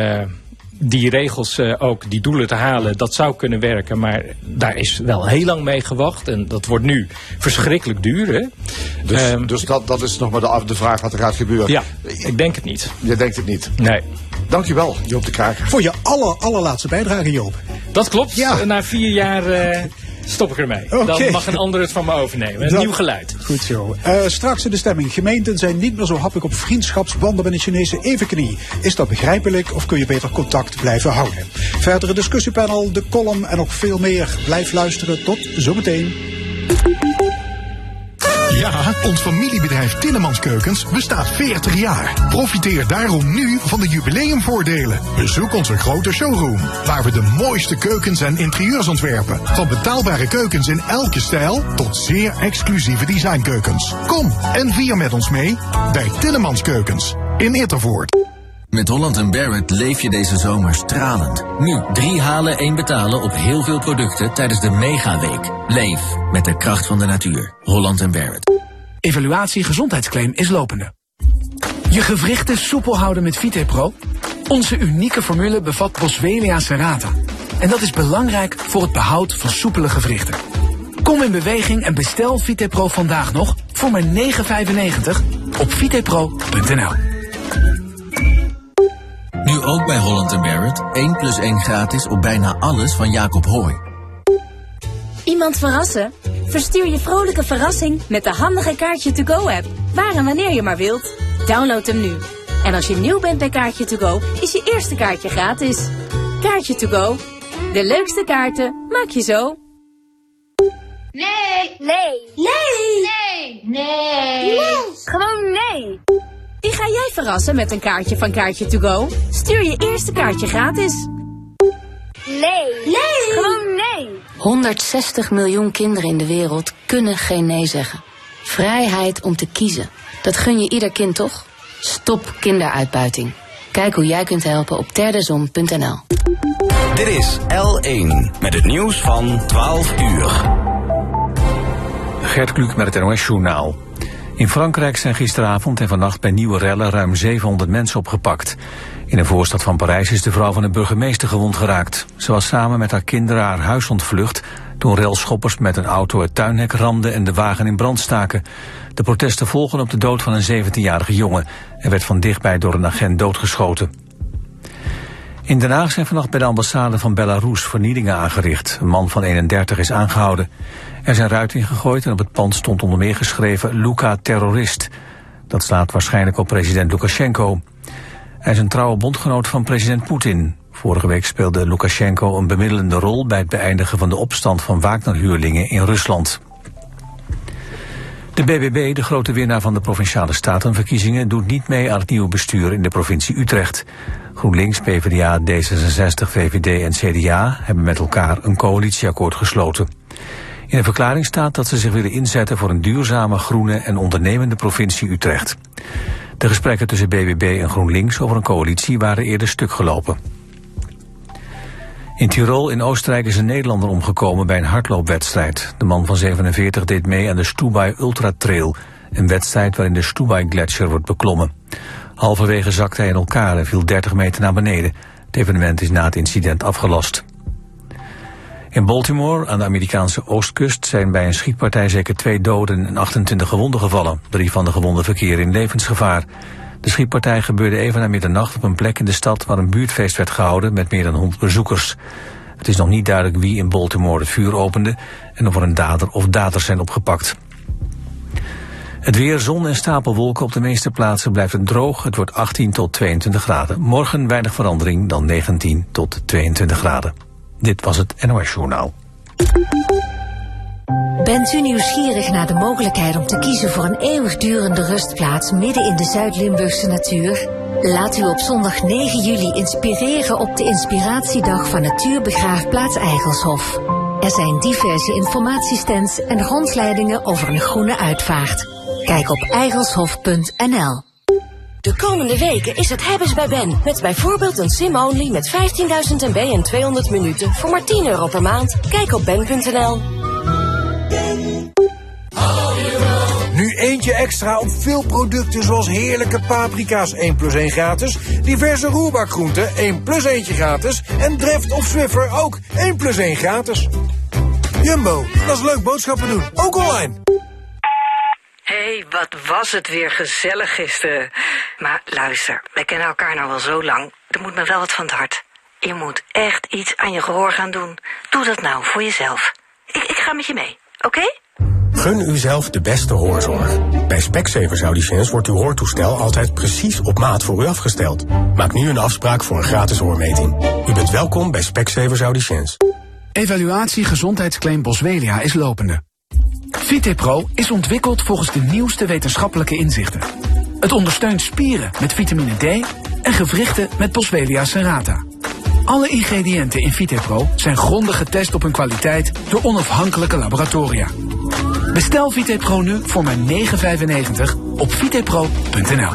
die regels ook, die doelen te halen, dat zou kunnen werken. Maar daar is wel heel lang mee gewacht. En dat wordt nu verschrikkelijk duur. Hè? dus Ehm, dus dat, dat is nog maar de, de vraag wat er gaat gebeuren. ja, ik denk het niet. Je denkt het niet. Nee. Dankjewel, Joop de Kraker. Voor je aller, allerlaatste bijdrage, Joop. Dat klopt. Ja. Na vier jaar eh, stop ik ermee. Dan mag een ander het van me overnemen. Een Dat- nieuw geluid. Goed zo. Eh, straks in de stemming. Gemeenten zijn niet meer zo happig op vriendschapsbanden met een Chinese evenknie. Is dat begrijpelijk of kun je beter contact blijven houden? Verdere discussiepanel, de column en nog veel meer. Blijf luisteren. Tot zometeen. Ja, ons familiebedrijf Tinnemans Keukens bestaat 40 jaar. Profiteer daarom nu van de jubileumvoordelen. Bezoek onze grote showroom, waar we de mooiste keukens en interieurs ontwerpen. Van betaalbare keukens in elke stijl tot zeer exclusieve designkeukens. Kom en vier met ons mee bij Tinnemans Keukens in Ittervoort. Met Holland Barrett leef je deze zomer stralend. Nu drie halen, één betalen op heel veel producten tijdens de Megaweek. Leef met de kracht van de natuur. Holland Barrett. Evaluatie gezondheidsclaim is lopende. Je gewrichten soepel houden met VitePro? Onze unieke formule bevat Boswellia serrata. En dat is belangrijk voor het behoud van soepele gewrichten. Kom in beweging en bestel Vitepro vandaag nog voor maar 9,95 op vitepro.nl. Nu ook bij Holland Barrett 1 plus 1 gratis op bijna alles van Jacob Hooy. Iemand verrassen? Verstuur je vrolijke verrassing met de handige Kaartje To Go app. Waar en wanneer je maar wilt. Download hem nu. En als je nieuw bent bij Kaartje To Go, is je eerste kaartje gratis. Kaartje To Go. De leukste kaarten maak je zo. Nee. Nee. Nee. Nee. Nee. Gewoon nee. Wie ga jij verrassen met een kaartje van Kaartje To Go? Stuur je eerste kaartje gratis. Nee. Nee. Gewoon nee. 160 miljoen kinderen in de wereld kunnen geen nee zeggen. Vrijheid om te kiezen. Dat gun je ieder kind toch? Stop kinderuitbuiting. Kijk hoe jij kunt helpen op terdezon.nl. Dit is L1 met het nieuws van 12 uur. Gert Kluk met het NOS Journaal. In Frankrijk zijn gisteravond en vannacht bij nieuwe rellen ruim 700 mensen opgepakt. In een voorstad van Parijs is de vrouw van de burgemeester gewond geraakt. Ze was samen met haar kinderen haar huis ontvlucht... toen railschoppers met een auto het tuinhek ramden en de wagen in brand staken. De protesten volgen op de dood van een 17-jarige jongen. Er werd van dichtbij door een agent doodgeschoten. In Den Haag zijn vannacht bij de ambassade van Belarus vernielingen aangericht. Een man van 31 is aangehouden. Er zijn ruiten ingegooid en op het pand stond onder meer geschreven Luka terrorist. Dat slaat waarschijnlijk op president Lukashenko. Hij is een trouwe bondgenoot van president Poetin. Vorige week speelde Lukashenko een bemiddelende rol bij het beëindigen van de opstand van Wagner-huurlingen in Rusland. De BBB, de grote winnaar van de Provinciale Statenverkiezingen, doet niet mee aan het nieuwe bestuur in de provincie Utrecht. GroenLinks, PvdA, D66, VVD en CDA hebben met elkaar een coalitieakkoord gesloten. In een verklaring staat dat ze zich willen inzetten voor een duurzame, groene en ondernemende provincie Utrecht. De gesprekken tussen BBB en GroenLinks over een coalitie waren eerder stuk gelopen. In Tirol in Oostenrijk is een Nederlander omgekomen bij een hardloopwedstrijd. De man van 47 deed mee aan de Stubai Ultra Trail, een wedstrijd waarin de Stubai Gletscher wordt beklommen. Halverwege zakte hij in elkaar en viel 30 meter naar beneden. Het evenement is na het incident afgelast. In Baltimore, aan de Amerikaanse oostkust, zijn bij een schietpartij zeker twee doden en 28 gewonden gevallen. Drie van de gewonden verkeren in levensgevaar. De schietpartij gebeurde even na middernacht op een plek in de stad waar een buurtfeest werd gehouden met meer dan 100 bezoekers. Het is nog niet duidelijk wie in Baltimore het vuur opende en of er een dader of daders zijn opgepakt. Het weer, zon en stapelwolken op de meeste plaatsen blijft het droog. Het wordt 18 tot 22 graden. Morgen weinig verandering, dan 19 tot 22 graden. Dit was het NOS Journaal. Bent u nieuwsgierig naar de mogelijkheid om te kiezen voor een eeuwigdurende rustplaats midden in de Zuid-Limburgse natuur? Laat u op zondag 9 juli inspireren op de inspiratiedag van Natuurbegraafplaats Eigelshof. Er zijn diverse informatiestands en rondleidingen over een groene uitvaart. Kijk op eigelshof.nl. De komende weken is het hebben's bij Ben. Met bijvoorbeeld een sim-only met 15.000 MB en 200 minuten voor maar 10 euro per maand. Kijk op ben.nl. Nu eentje extra op veel producten zoals heerlijke paprika's 1 plus 1 gratis. Diverse roerbakgroenten 1 plus 1 gratis. En Dreft of Swiffer ook 1 plus 1 gratis. Jumbo, dat is leuk boodschappen doen. Ook online. Hey, wat was het weer gezellig gisteren. Maar luister, wij kennen elkaar nou wel zo lang. Er moet me wel wat van het hart. Je moet echt iets aan je gehoor gaan doen. Doe dat nou voor jezelf. Ik, ik ga met je mee, oké? Gun uzelf de beste hoorzorg. Bij Specsavers Audiciëns wordt uw hoortoestel altijd precies op maat voor u afgesteld. Maak nu een afspraak voor een gratis hoormeting. U bent welkom bij Specsavers Audiciëns. Evaluatie gezondheidsclaim Boswellia is lopende. VitePro is ontwikkeld volgens de nieuwste wetenschappelijke inzichten. Het ondersteunt spieren met vitamine D en gewrichten met Boswellia serrata. Alle ingrediënten in VitePro zijn grondig getest op hun kwaliteit door onafhankelijke laboratoria. Bestel VitePro nu voor maar 9,95 op vitepro.nl.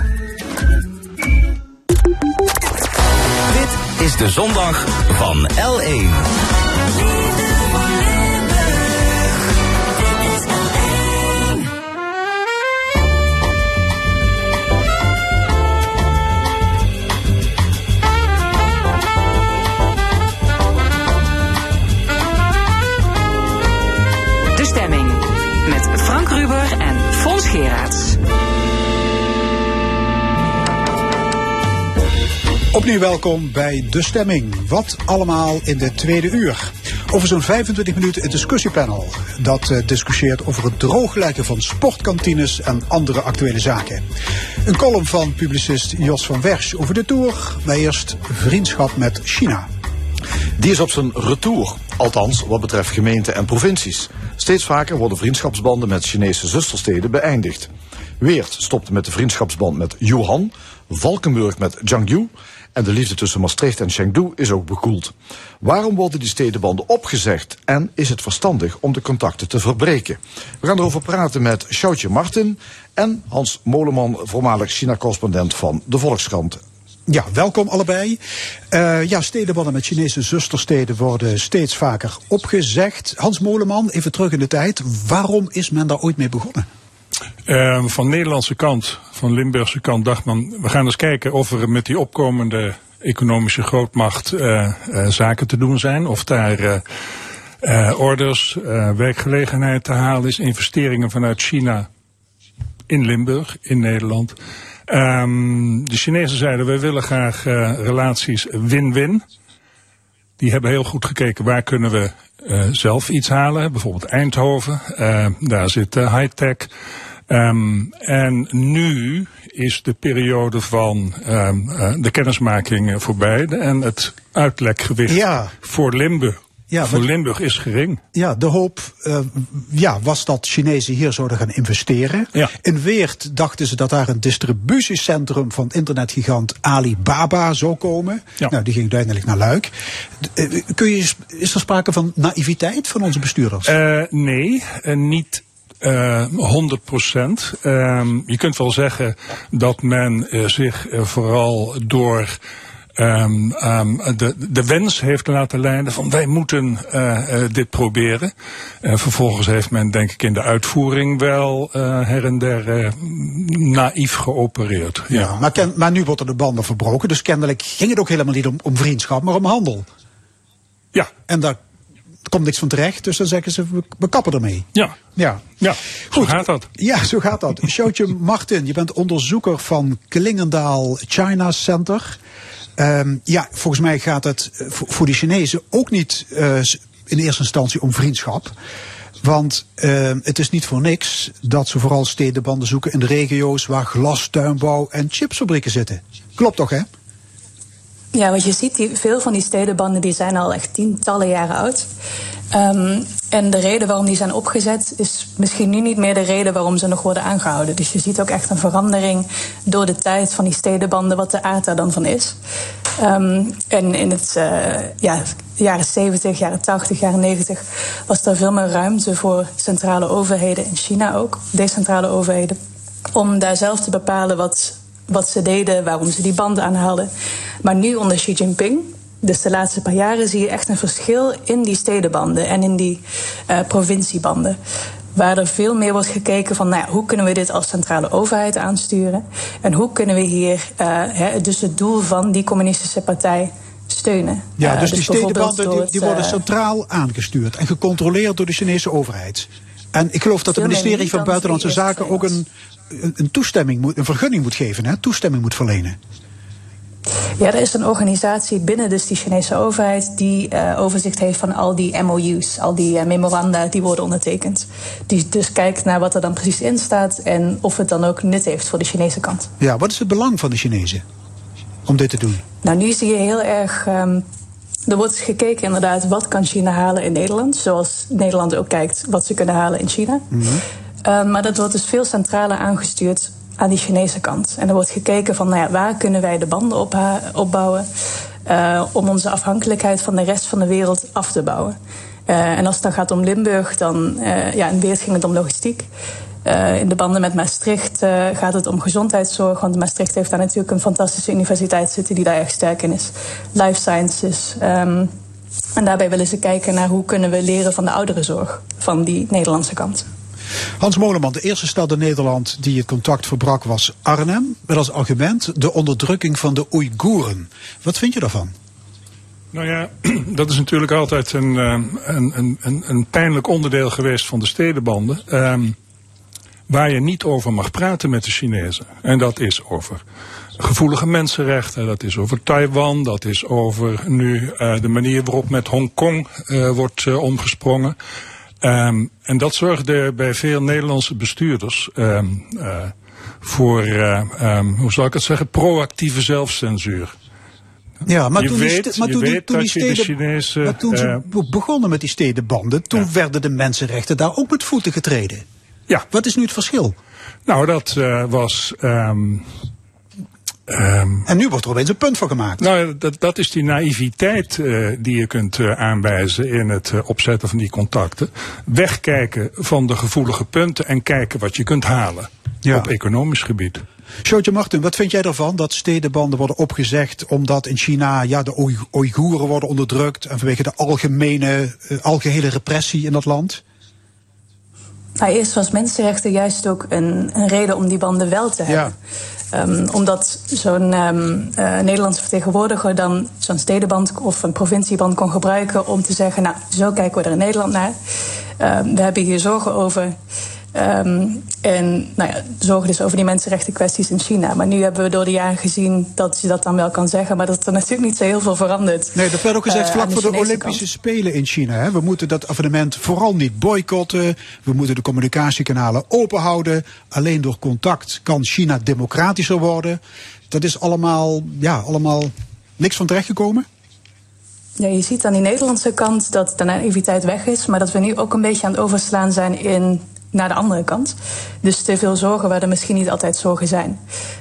Dit is de zondag van L1. Geraerts. Opnieuw welkom bij De Stemming. Wat allemaal in de tweede uur. Over zo'n 25 minuten een discussiepanel. Dat uh, discussieert over het drooglekken van sportkantines en andere actuele zaken. Een column van publicist Jos van Wersch over de Tour. Maar eerst vriendschap met China. Die is op zijn retour. Althans, wat betreft gemeenten en provincies. Steeds vaker worden vriendschapsbanden met Chinese zustersteden beëindigd. Weert stopte met de vriendschapsband met Wuhan, Valkenburg met Jiangsu en de liefde tussen Maastricht en Chengdu is ook bekoeld. Waarom worden die stedenbanden opgezegd en is het verstandig om de contacten te verbreken? We gaan erover praten met Sjoutje Martin en Hans Moleman, voormalig China-correspondent van de Volkskrant. Ja, welkom allebei. Uh, ja, stedenbanden met Chinese zustersteden worden steeds vaker opgezegd. Hans Moleman, even terug in de tijd. Waarom is men daar ooit mee begonnen? Uh, van Nederlandse kant, van Limburgse kant, dacht men, we gaan eens kijken of er met die opkomende economische grootmacht uh, uh, zaken te doen zijn. Of daar orders, werkgelegenheid te halen is, investeringen vanuit China in Limburg, in Nederland. Um, de Chinezen zeiden, wij willen graag relaties win-win. Die hebben heel goed gekeken waar kunnen we uh, zelf iets halen. Bijvoorbeeld Eindhoven, uh, daar zit high-tech. Um, en nu is de periode van um, de kennismaking voorbij en het uitlekgewicht ja. voor Limburg ja, voor Limburg is gering. Ja, de hoop uh, ja, was dat Chinezen hier zouden gaan investeren. Ja. In Weert dachten ze dat daar een distributiecentrum van internetgigant Alibaba zou komen. Ja. Nou, die ging uiteindelijk naar Luik. Uh, kun je, is er sprake van naïviteit van onze bestuurders? Uh, nee, niet uh, 100 procent. Um, je kunt wel zeggen dat men uh, zich vooral door um, um, de, de wens heeft laten leiden van wij moeten uh, dit proberen. Vervolgens heeft men denk ik in de uitvoering wel uh, her en der naïef geopereerd. Ja, ja. Maar, ken, maar nu worden de banden verbroken, dus kennelijk ging het ook helemaal niet om, om vriendschap, maar om handel. Ja. En daar komt niks van terecht, dus dan zeggen ze we, we kappen ermee. Ja. Ja. Ja, Goed. zo gaat dat. Ja, zo gaat dat. Sjoutje Martin, je bent onderzoeker van Klingendaal China Center. Um, ja, volgens mij gaat het voor de Chinezen ook niet uh, in eerste instantie om vriendschap. Want uh, het is niet voor niks dat ze vooral stedenbanden zoeken in de regio's waar glastuinbouw en chipsfabrieken zitten. Klopt toch, hè? Ja, wat je ziet, die, veel van die stedenbanden die zijn al echt tientallen jaren oud. Um, en de reden waarom die zijn opgezet is misschien nu niet meer de reden waarom ze nog worden aangehouden. Dus je ziet ook echt een verandering door de tijd van die stedenbanden, wat de aard daar dan van is. Um, en in het uh, ja, jaren 70, jaren 80, jaren 90 was er veel meer ruimte voor centrale overheden in China ook, decentrale overheden, om daar zelf te bepalen wat, wat ze deden, waarom ze die banden aanhaalden. Maar nu onder Xi Jinping dus de laatste paar jaren zie je echt een verschil in die stedenbanden en in die uh, provinciebanden. Waar er veel meer wordt gekeken van nou ja, hoe kunnen we dit als centrale overheid aansturen. En hoe kunnen we hier uh, he, dus het doel van die communistische partij steunen. Ja, dus, uh, dus die stedenbanden die, die worden centraal aangestuurd en gecontroleerd door de Chinese overheid. En ik geloof dat het ministerie van Buitenlandse Zaken ook een, een toestemming moet, een vergunning moet geven, hè, toestemming moet verlenen. Ja, er is een organisatie binnen dus die Chinese overheid die uh, overzicht heeft van al die MOU's, al die uh, memoranda die worden ondertekend. Die dus kijkt naar wat er dan precies in staat en of het dan ook nut heeft voor de Chinese kant. Ja, wat is het belang van de Chinezen om dit te doen? Nou, nu zie je heel erg. Um, er wordt gekeken inderdaad wat kan China halen in Nederland. Zoals Nederland ook kijkt wat ze kunnen halen in China. Mhm. Mm -hmm. Uh, maar dat wordt dus veel centraler aangestuurd aan die Chinese kant. En er wordt gekeken van nou ja, waar kunnen wij de banden op, opbouwen uh, om onze afhankelijkheid van de rest van de wereld af te bouwen. Uh, en als het dan gaat om Limburg, dan uh, ja, in Weert ging het om logistiek. in de banden met Maastricht gaat het om gezondheidszorg. Want Maastricht heeft daar natuurlijk een fantastische universiteit zitten die daar erg sterk in is. Life sciences. Um, en daarbij willen ze kijken naar hoe kunnen we leren van de ouderenzorg van die Nederlandse kant. Hans Moleman, de eerste stad in Nederland die het contact verbrak was Arnhem. Met als argument de onderdrukking van de Oeigoeren. Wat vind je daarvan? Nou ja, dat is natuurlijk altijd een, een, een, een, een pijnlijk onderdeel geweest van de stedenbanden. Um, waar je niet over mag praten met de Chinezen. En dat is over gevoelige mensenrechten, dat is over Taiwan, dat is over nu uh, de manier waarop met Hongkong uh, wordt omgesprongen. Um, en dat zorgde bij veel Nederlandse bestuurders um, voor, um, hoe zal ik het zeggen, proactieve zelfcensuur. Ja, maar je toen, weet, die, maar je toen, die, toen die steden, Chinese, maar toen ze eh, be- begonnen met die stedenbanden, toen werden de mensenrechten daar ook met voeten getreden. Ja. Wat is nu het verschil? Nou, dat was. Um, um, en nu wordt er opeens een punt van gemaakt. Nou, dat, dat is die naïviteit uh, die je kunt uh, aanwijzen in het uh, opzetten van die contacten. Wegkijken van de gevoelige punten en kijken wat je kunt halen Ja. op economisch gebied. Sjootje Martin, wat vind jij ervan dat stedenbanden worden opgezegd omdat in China ja, de Oei- Oeigoeren worden onderdrukt en vanwege de algemene, eh, algehele repressie in dat land? Nou, eerst was mensenrechten juist ook een, een reden om die banden wel te hebben. Ehm, omdat zo'n eh, Nederlandse vertegenwoordiger dan zo'n stedenband of een provincieband kon gebruiken om te zeggen, nou, zo kijken we er in Nederland naar. Ehm, we hebben hier zorgen over. Ehm, en nou ja, zorgen dus over die mensenrechten kwesties in China. Maar nu hebben we door de jaren gezien dat je dat dan wel kan zeggen, maar dat er natuurlijk niet zo heel veel verandert. Nee, dat werd ook gezegd eh, vlak voor de Olympische kant. Spelen in China. Hè. We moeten dat evenement vooral niet boycotten. We moeten de communicatiekanalen open houden. Alleen door contact kan China democratischer worden. Dat is allemaal, ja, allemaal niks van terechtgekomen. Ja, je ziet aan die Nederlandse kant dat de naïviteit weg is, maar dat we nu ook een beetje aan het overslaan zijn in naar de andere kant. Dus te veel zorgen waar er misschien niet altijd zorgen zijn.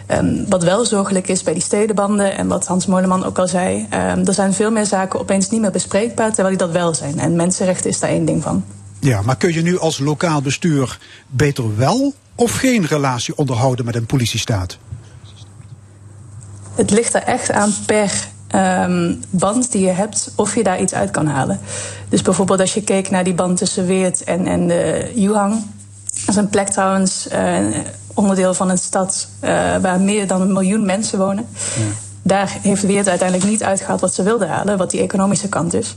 Um, wat wel zorgelijk is bij die stedenbanden en wat Hans Moleman ook al zei, um, er zijn veel meer zaken opeens niet meer bespreekbaar, terwijl die dat wel zijn. En mensenrechten is daar één ding van. Ja, maar kun je nu als lokaal bestuur beter wel of geen relatie onderhouden met een politiestaat? Het ligt er echt aan per um, band die je hebt, of je daar iets uit kan halen. Dus bijvoorbeeld als je keek naar die band tussen Weert en, en de Yuhang. Dat is een plek trouwens, uh, onderdeel van een stad uh, waar meer dan een miljoen mensen wonen. Ja. Daar heeft Weert uiteindelijk niet uitgehaald wat ze wilden halen, wat die economische kant is.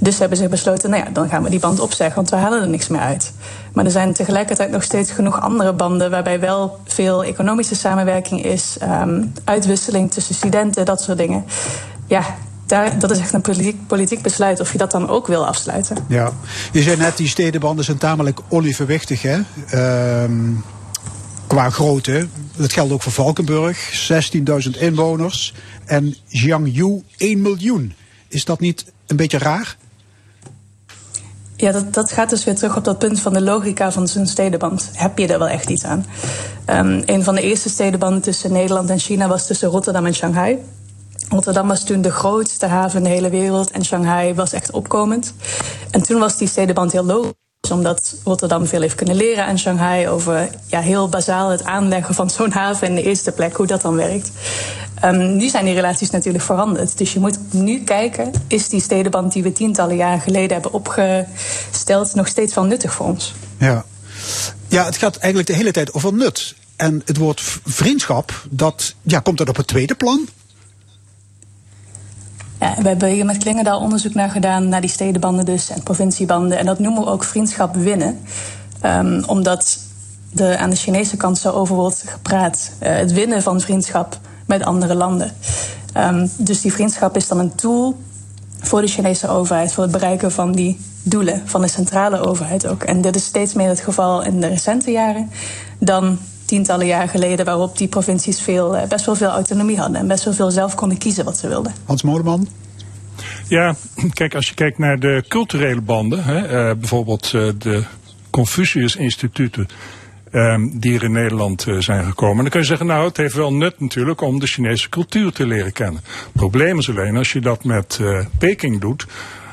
Dus hebben ze besloten, nou ja, dan gaan we die band opzeggen, want we halen er niks meer uit. Maar er zijn tegelijkertijd nog steeds genoeg andere banden waarbij wel veel economische samenwerking is, um, uitwisseling tussen studenten, dat soort dingen. Ja, daar, dat is echt een politiek, politiek besluit of je dat dan ook wil afsluiten. Ja, je zei net, die stedenbanden zijn tamelijk olieverwichtig, hè? Um, qua grootte. Dat geldt ook voor Valkenburg, 16.000 inwoners. En Jiangyu 1 miljoen. Is dat niet een beetje raar? Ja, dat, dat gaat dus weer terug op dat punt van de logica van zo'n stedenband. Heb je er wel echt iets aan? Um, een van de eerste stedenbanden tussen Nederland en China was tussen Rotterdam en Shanghai. Rotterdam was toen de grootste haven in de hele wereld en Shanghai was echt opkomend. En toen was die stedenband heel logisch omdat Rotterdam veel heeft kunnen leren aan Shanghai over ja, heel bazaal het aanleggen van zo'n haven in de eerste plek, hoe dat dan werkt. Um, nu zijn die relaties natuurlijk veranderd. Dus je moet nu kijken, is die stedenband die we tientallen jaren geleden hebben opgesteld nog steeds wel nuttig voor ons? Ja. ja, het gaat eigenlijk de hele tijd over nut. En het woord vriendschap, dat, ja, komt dat op het tweede plan? Ja, we hebben hier met Klingendaal onderzoek naar gedaan, naar die stedenbanden dus en provinciebanden. En dat noemen we ook vriendschap winnen. Um, omdat er aan de Chinese kant zo over wordt gepraat. Uh, het winnen van vriendschap met andere landen. Um, dus die vriendschap is dan een tool voor de Chinese overheid, voor het bereiken van die doelen van de centrale overheid ook. En dit is steeds meer het geval in de recente jaren dan tientallen jaren geleden, waarop die provincies veel, best wel veel autonomie hadden en best wel veel zelf konden kiezen wat ze wilden. Hans Moleman? Ja, kijk, als je kijkt naar de culturele banden, hè, uh, bijvoorbeeld uh, de Confucius-instituten. Um, die er in Nederland uh, zijn gekomen. Dan kun je zeggen, nou, het heeft wel nut natuurlijk om de Chinese cultuur te leren kennen. Het probleem is alleen, als je dat met Peking doet,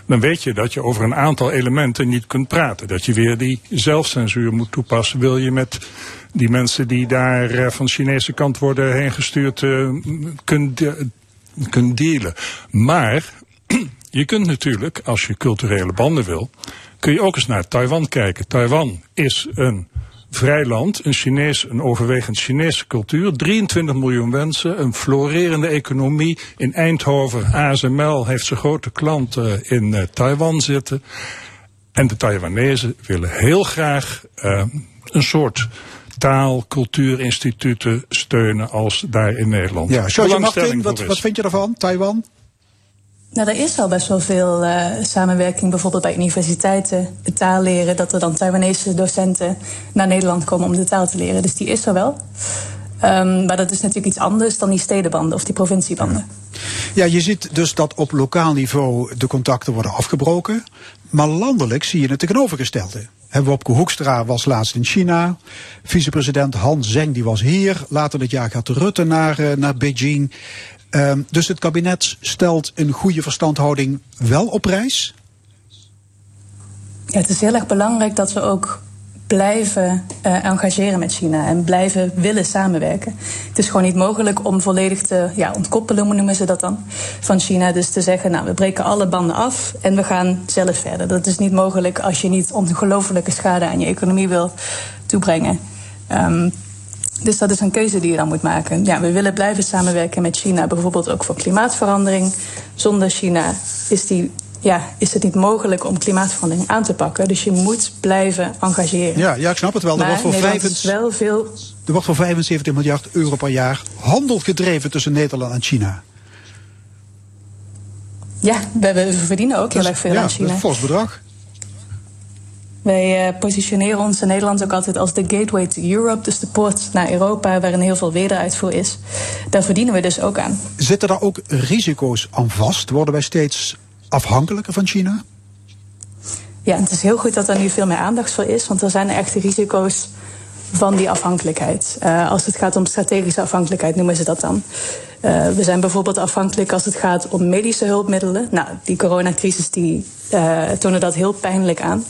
dan weet je dat je over een aantal elementen niet kunt praten. Dat je weer die zelfcensuur moet toepassen. Wil je met die mensen die daar uh, van Chinese kant worden heen gestuurd uh, kunt, de, kunt dealen. Maar je kunt natuurlijk, als je culturele banden wil, kun je ook eens naar Taiwan kijken. Taiwan is een vrij land, een, Chinees, een overwegend Chinese cultuur, 23 miljoen mensen, een florerende economie. In Eindhoven, ASML heeft zijn grote klanten in uh, Taiwan zitten. En de Taiwanese willen heel graag een soort taal, cultuurinstituten steunen als daar in Nederland. Ja, George Martin, wat, wat vind je daarvan? Taiwan? Nou, er is al best wel veel eh, samenwerking, bijvoorbeeld bij universiteiten, de taal leren, dat er dan Taiwanese docenten naar Nederland komen om de taal te leren. Dus die is er wel. Ehm, maar dat is natuurlijk iets anders dan die stedenbanden of die provinciebanden. Ja, je ziet dus dat op lokaal niveau de contacten worden afgebroken. Maar landelijk zie je het tegenovergestelde. Hè, Wopke Hoekstra was laatst in China. Vicepresident Han Zeng die was hier. Later dit jaar gaat Rutte naar, eh, naar Beijing. Ehm, dus het kabinet stelt een goede verstandhouding wel op prijs. Ja, het is heel erg belangrijk dat we ook blijven eh, engageren met China en blijven willen samenwerken. Het is gewoon niet mogelijk om volledig te ja, ontkoppelen, noemen ze dat dan, van China. Dus te zeggen, nou, we breken alle banden af en we gaan zelf verder. Dat is niet mogelijk als je niet ongelofelijke schade aan je economie wil toebrengen. Ehm, dus dat is een keuze die je dan moet maken. Ja, we willen blijven samenwerken met China, bijvoorbeeld ook voor klimaatverandering. Zonder China is, die, ja, is het niet mogelijk om klimaatverandering aan te pakken. Dus je moet blijven engageren. Ja, ja ik snap het wel. Er wordt, voor Nederland vijf- is wel veel. er wordt voor 75 miljard euro per jaar handel gedreven tussen Nederland en China. Ja, we, verdienen ook heel erg veel ja, aan China. een fors bedrag. Wij eh, positioneren ons in Nederland ook altijd als de gateway to Europe, dus de poort naar Europa, waarin heel veel wederuitvoer is. Daar verdienen we dus ook aan. Zitten daar ook risico's aan vast? Worden wij steeds afhankelijker van China? Ja, het is heel goed dat er nu veel meer aandacht voor is, want er zijn echte risico's van die afhankelijkheid. Eh, als het gaat om strategische afhankelijkheid, noemen ze dat dan. Eh, we zijn bijvoorbeeld afhankelijk als het gaat om medische hulpmiddelen. Nou, die coronacrisis die, eh toonde dat heel pijnlijk aan.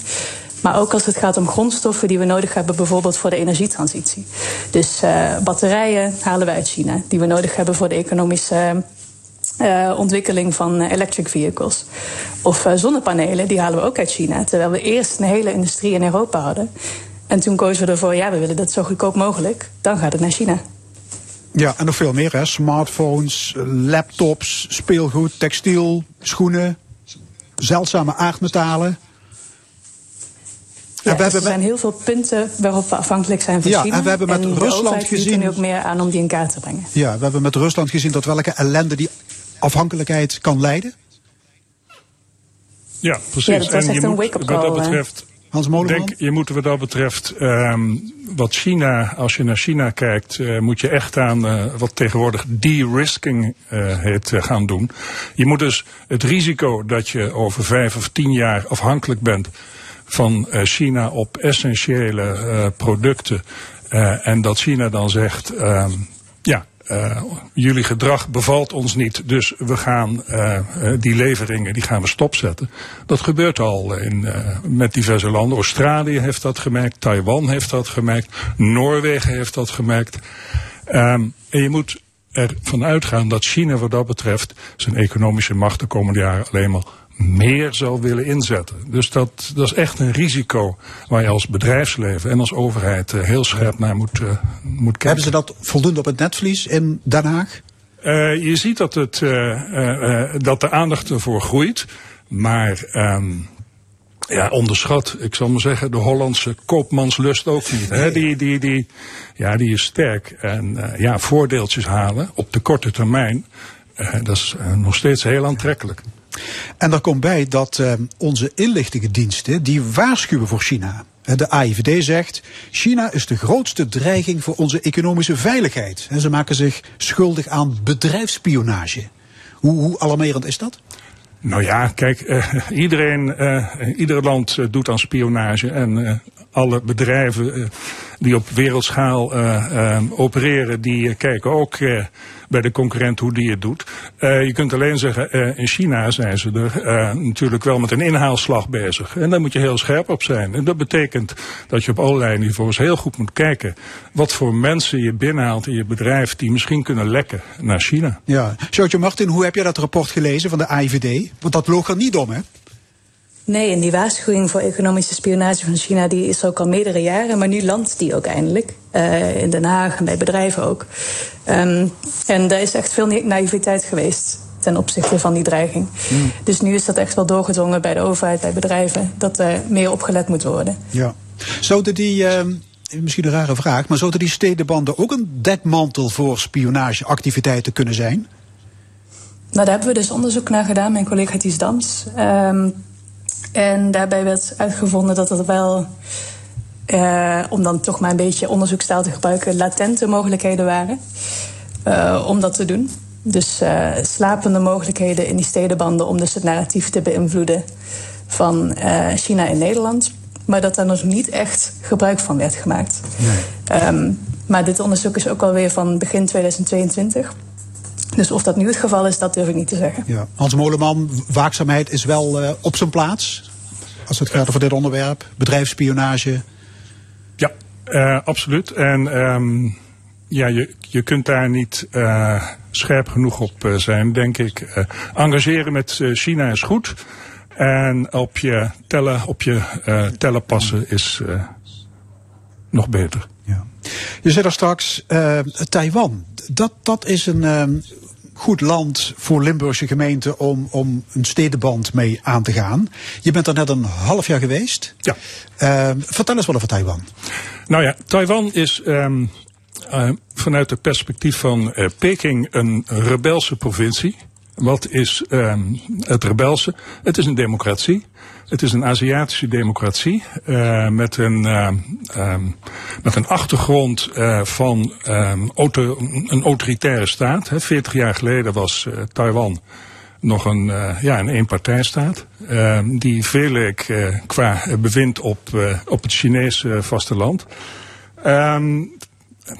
Maar ook als het gaat om grondstoffen die we nodig hebben, bijvoorbeeld voor de energietransitie. Dus batterijen halen we uit China, die we nodig hebben voor de economische eh, ontwikkeling van eh, electric vehicles. Of eh, zonnepanelen, die halen we ook uit China. Terwijl we eerst een hele industrie in Europa hadden. En toen kozen we ervoor, ja, we willen dat zo goedkoop mogelijk. Dan gaat het naar China. Ja, en nog veel meer. Hè? Smartphones, laptops, speelgoed, textiel, schoenen, zeldzame aardmetalen. Ja, dus er zijn heel veel punten waarop we afhankelijk zijn van Ja, China. en we hebben met Rusland biedt er gezien- nu ook meer aan om die in kaart te brengen. Ja, we hebben met Rusland gezien tot welke ellende die afhankelijkheid kan leiden. Ja, precies. Ja, dat was en echt je een moet wake-up wat dat betreft. Hans Ik Molenman? denk, je moet wat dat betreft, ehm, wat China, als je naar China kijkt, eh, moet je echt aan eh, wat tegenwoordig de-risking eh, heet gaan doen. Je moet dus het risico dat je over vijf of tien jaar afhankelijk bent van eh, China op essentiële eh, producten. eh, en dat China dan zegt, ehm, ja, eh, jullie gedrag bevalt ons niet, dus we gaan eh, eh, die leveringen die gaan we stopzetten. Dat gebeurt al in, met diverse landen. Australië heeft dat gemerkt, Taiwan heeft dat gemerkt, Noorwegen heeft dat gemerkt. Ehm, en je moet ervan uitgaan dat China wat dat betreft zijn economische macht de komende jaren alleen maar meer zal willen inzetten. Dus dat, dat is echt een risico waar je als bedrijfsleven en als overheid eh, heel scherp naar moet, eh, moet kijken. Hebben ze dat voldoende op het netvlies in Den Haag? Eh, je ziet dat, het, dat de aandacht ervoor groeit. Maar ehm, ja, onderschat, ik zal maar zeggen, de Hollandse koopmanslust ook niet. Hè? Die, die, die, ja, die is sterk. En ja, voordeeltjes halen op de korte termijn, dat is nog steeds heel aantrekkelijk. En daar komt bij dat eh, onze inlichtingendiensten die waarschuwen voor China. De AIVD zegt, China is de grootste dreiging voor onze economische veiligheid. Ze maken zich schuldig aan bedrijfsspionage. Hoe, hoe alarmerend is dat? Nou ja, kijk, eh, iedereen, eh, ieder land eh, doet aan spionage. En alle bedrijven die op wereldschaal opereren, die kijken ook bij de concurrent hoe die het doet. Eh, je kunt alleen zeggen, eh, in China zijn ze er eh, natuurlijk wel met een inhaalslag bezig. En daar moet je heel scherp op zijn. En dat betekent dat je op allerlei niveaus heel goed moet kijken wat voor mensen je binnenhaalt in je bedrijf die misschien kunnen lekken naar China. Ja. Sjoutje Martin, hoe heb jij dat rapport gelezen van de AIVD? Want dat loog er niet om, hè? Nee, en die waarschuwing voor economische spionage van China die is ook al meerdere jaren, maar nu landt die ook eindelijk. eh, in Den Haag en bij bedrijven ook. Ehm, en daar is echt veel na- naïviteit geweest ten opzichte van die dreiging. Dus nu is dat echt wel doorgedrongen bij de overheid, bij bedrijven, dat er meer opgelet moet worden. Ja. Zouden die, ehm, misschien een rare vraag, maar zouden die stedenbanden ook een dekmantel voor spionageactiviteiten kunnen zijn? Nou, daar hebben we dus onderzoek naar gedaan, mijn collega Ties Dams. Um, en daarbij werd uitgevonden dat er wel, uh, om dan toch maar een beetje onderzoekstaal te gebruiken, latente mogelijkheden waren uh, om dat te doen. Dus uh, slapende mogelijkheden in die stedenbanden om dus het narratief te beïnvloeden van China in Nederland. Maar dat daar nog niet echt gebruik van werd gemaakt. Nee. Um, maar dit onderzoek is ook alweer van begin 2022. Dus of dat nu het geval is, dat durf ik niet te zeggen. Ja. Hans Moleman, waakzaamheid is wel uh, op zijn plaats. Als het gaat over dit onderwerp. Bedrijfsspionage. Ja, uh, absoluut. En um, ja, je, je kunt daar niet uh, scherp genoeg op zijn, denk ik. engageren met China is goed. En op je tellen, op je tellen passen is nog beter. Ja. Je zei er straks Taiwan. Dat, dat is een, um, goed land voor Limburgse gemeenten om, om een stedenband mee aan te gaan. Je bent er net een half jaar geweest. Ja. Uh, vertel eens wat over Taiwan. Nou ja, Taiwan is um, uh, vanuit het perspectief van uh, Peking een rebelse provincie. Wat is um, het rebelse? Het is een democratie. Het is een Aziatische democratie uh, met, een, uh, um, met een achtergrond uh, van auto, een autoritaire staat. Hè. 40 jaar geleden was Taiwan nog een, ja, een eenpartijstaat. die veel leek qua bewind op, op het Chinese vasteland.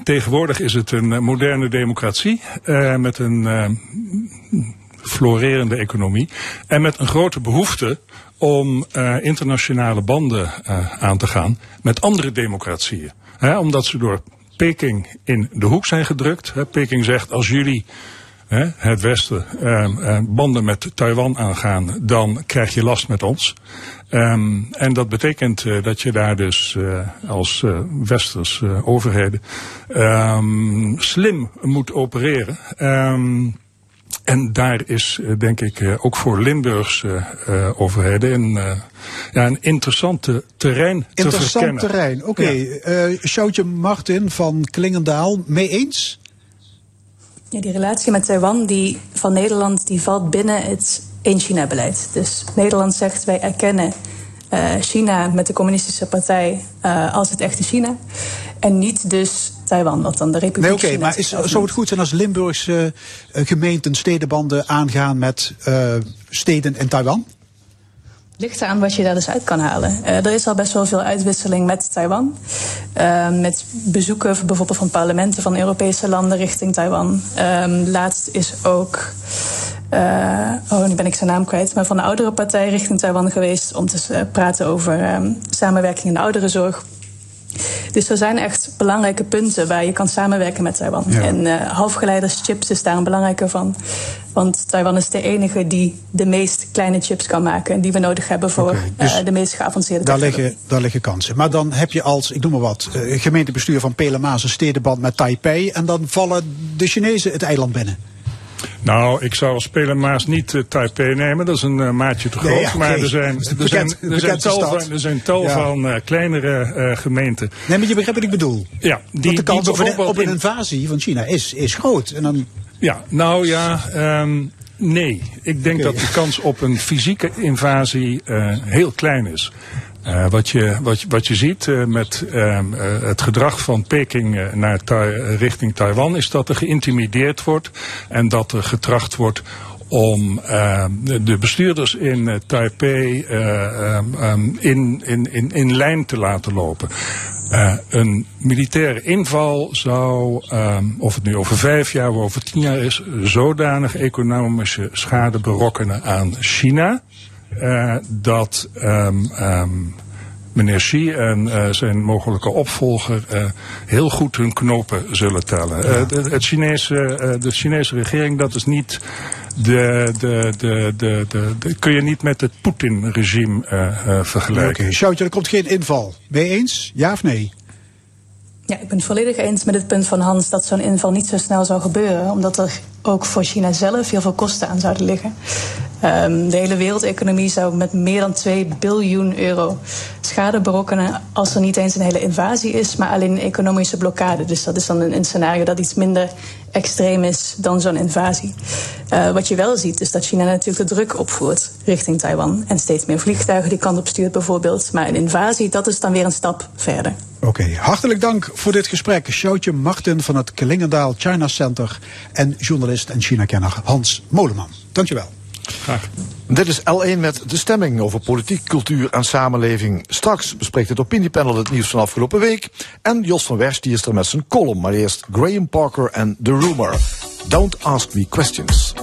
Tegenwoordig is het een moderne democratie met een florerende economie en met een grote behoefte om uh, internationale banden uh, aan te gaan met andere democratieën. Omdat ze door Peking in de hoek zijn gedrukt. Peking zegt als jullie he, het Westen uh, banden met Taiwan aangaan, dan krijg je last met ons. Um, en dat betekent dat je daar dus als westers overheden um, slim moet opereren. En daar is, eh, denk ik, eh, ook voor Limburgse uh, overheden een, ja, een interessante terrein Interessant te verkennen. terrein, oké. Okay. Ja. Sjoutje Martin van Klingendaal, mee eens? Ja, die relatie met Taiwan die, van Nederland die valt binnen het één China-beleid. Dus Nederland zegt wij erkennen uh, China met de communistische partij uh, als het echte China. En niet dus Taiwan, wat dan de Republiek Nee, oké, okay, maar is, zou het goed zijn als Limburgse uh, gemeenten stedenbanden aangaan met steden in Taiwan? Ligt eraan wat je daar dus uit kan halen. Uh, er is al best wel veel uitwisseling met Taiwan. Uh, met bezoeken bijvoorbeeld van parlementen van Europese landen richting Taiwan. Um, laatst is ook uh, oh, nu ben ik zijn naam kwijt, maar van de oudere partij richting Taiwan geweest om te praten over um, samenwerking in de ouderenzorg. Dus er zijn echt belangrijke punten waar je kan samenwerken met Taiwan. Ja. En uh, halfgeleiders, chips is daar een belangrijke van. Want Taiwan is de enige die de meest kleine chips kan maken. Die we nodig hebben voor okay, dus uh, de meest geavanceerde daar liggen, daar liggen kansen. Maar dan heb je als, ik noem maar wat, uh, gemeentebestuur van Pelemaas een stedenband met Taipei. En dan vallen de Chinezen het eiland binnen. Nou, ik zou als speler Maas niet uh, Taipei nemen. Dat is een uh, maatje te groot. Nee. Maar er zijn, er bekend, zijn, er zijn tal van, er zijn tal ja. van uh, kleinere gemeenten. Nee, maar je begrijpt wat ik bedoel. Ja, die, Want de kans op een, op een invasie van China is, is groot. En dan... Ja, nou ja... Um, Nee, ik denk okay. dat de kans op een fysieke invasie heel klein is. Uh, wat, je, wat, je, wat je ziet uh, met uh, het gedrag van Peking naar richting Taiwan is dat er geïntimideerd wordt en dat er getracht wordt om de bestuurders in Taipei um, in, in, in, in lijn te laten lopen. een militaire inval zou, of het nu over vijf jaar of over tien jaar is, zodanig economische schade berokkenen aan China uh, dat um, um, meneer Xi en uh, zijn mogelijke opvolger uh, heel goed hun knopen zullen tellen. Ja. Uh, de, het Chinese, de Chinese regering, dat is niet de, de, de, de, de, de kun je niet met het Poetin-regime vergelijken. Oké, okay. Sjoutje, er komt geen inval. Ben je eens? Ja of nee? Ja, ik ben het volledig eens met het punt van Hans dat zo'n inval niet zo snel zou gebeuren, omdat er ook voor China zelf heel veel kosten aan zouden liggen. Um, de hele wereldeconomie zou met meer dan 2 biljoen euro schade berokkenen als er niet eens een hele invasie is, maar alleen een economische blokkade. Dus dat is dan een, scenario dat iets minder extreem is dan zo'n invasie. Uh, wat je wel ziet, is dat China natuurlijk de druk opvoert richting Taiwan. En steeds meer vliegtuigen die kant op stuurt, bijvoorbeeld. Maar een invasie, dat is dan weer een stap verder. Oké, hartelijk dank voor dit gesprek. Sjoutje Martin van het Klingendaal China Center en journalist en China-kenner Hans Moleman. Dankjewel. Graag. Dit is L1 met de stemming over politiek, cultuur en samenleving. Straks bespreekt het opiniepanel het nieuws van afgelopen week. En Jos van Wers die is er met zijn column. Maar eerst Graham Parker en The Rumor. Don't ask me questions.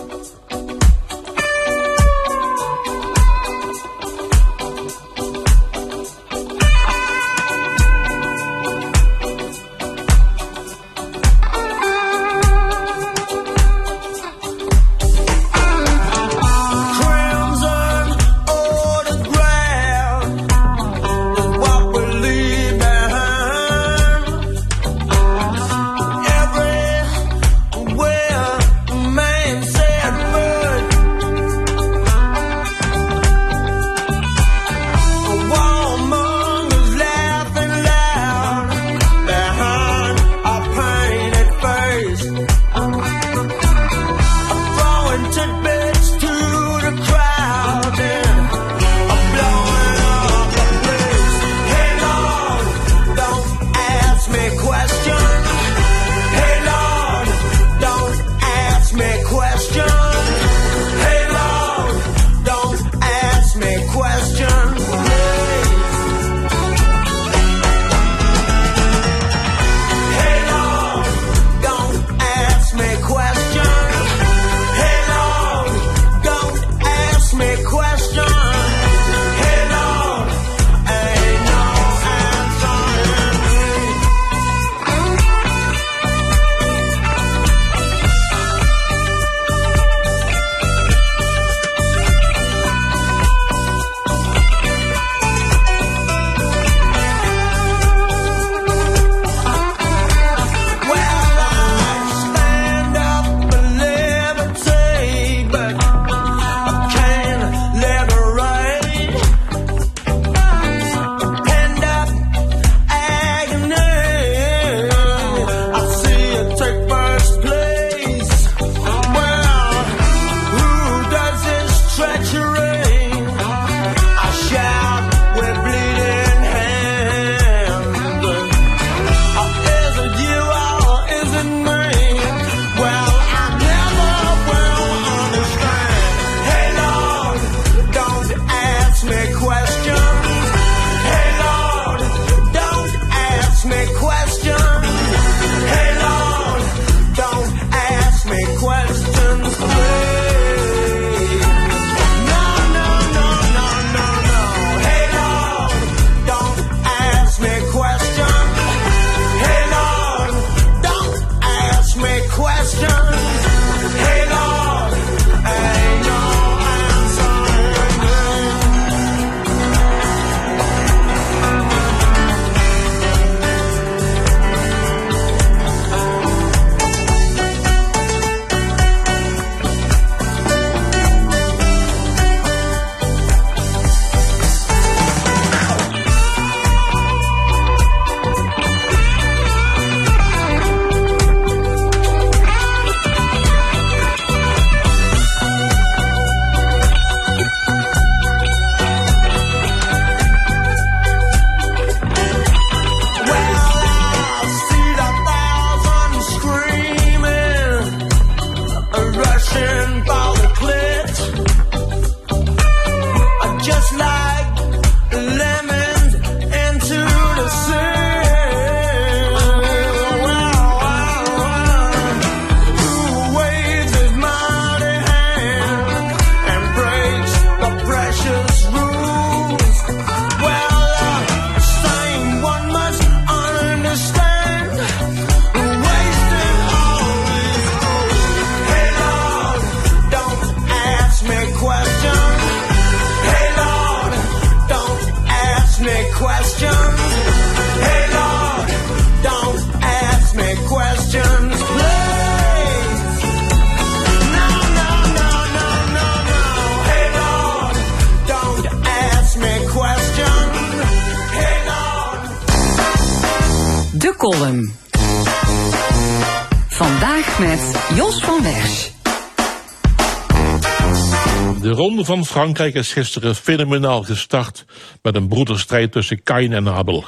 Frankrijk is gisteren fenomenaal gestart met een broederstrijd tussen Kain en Abel.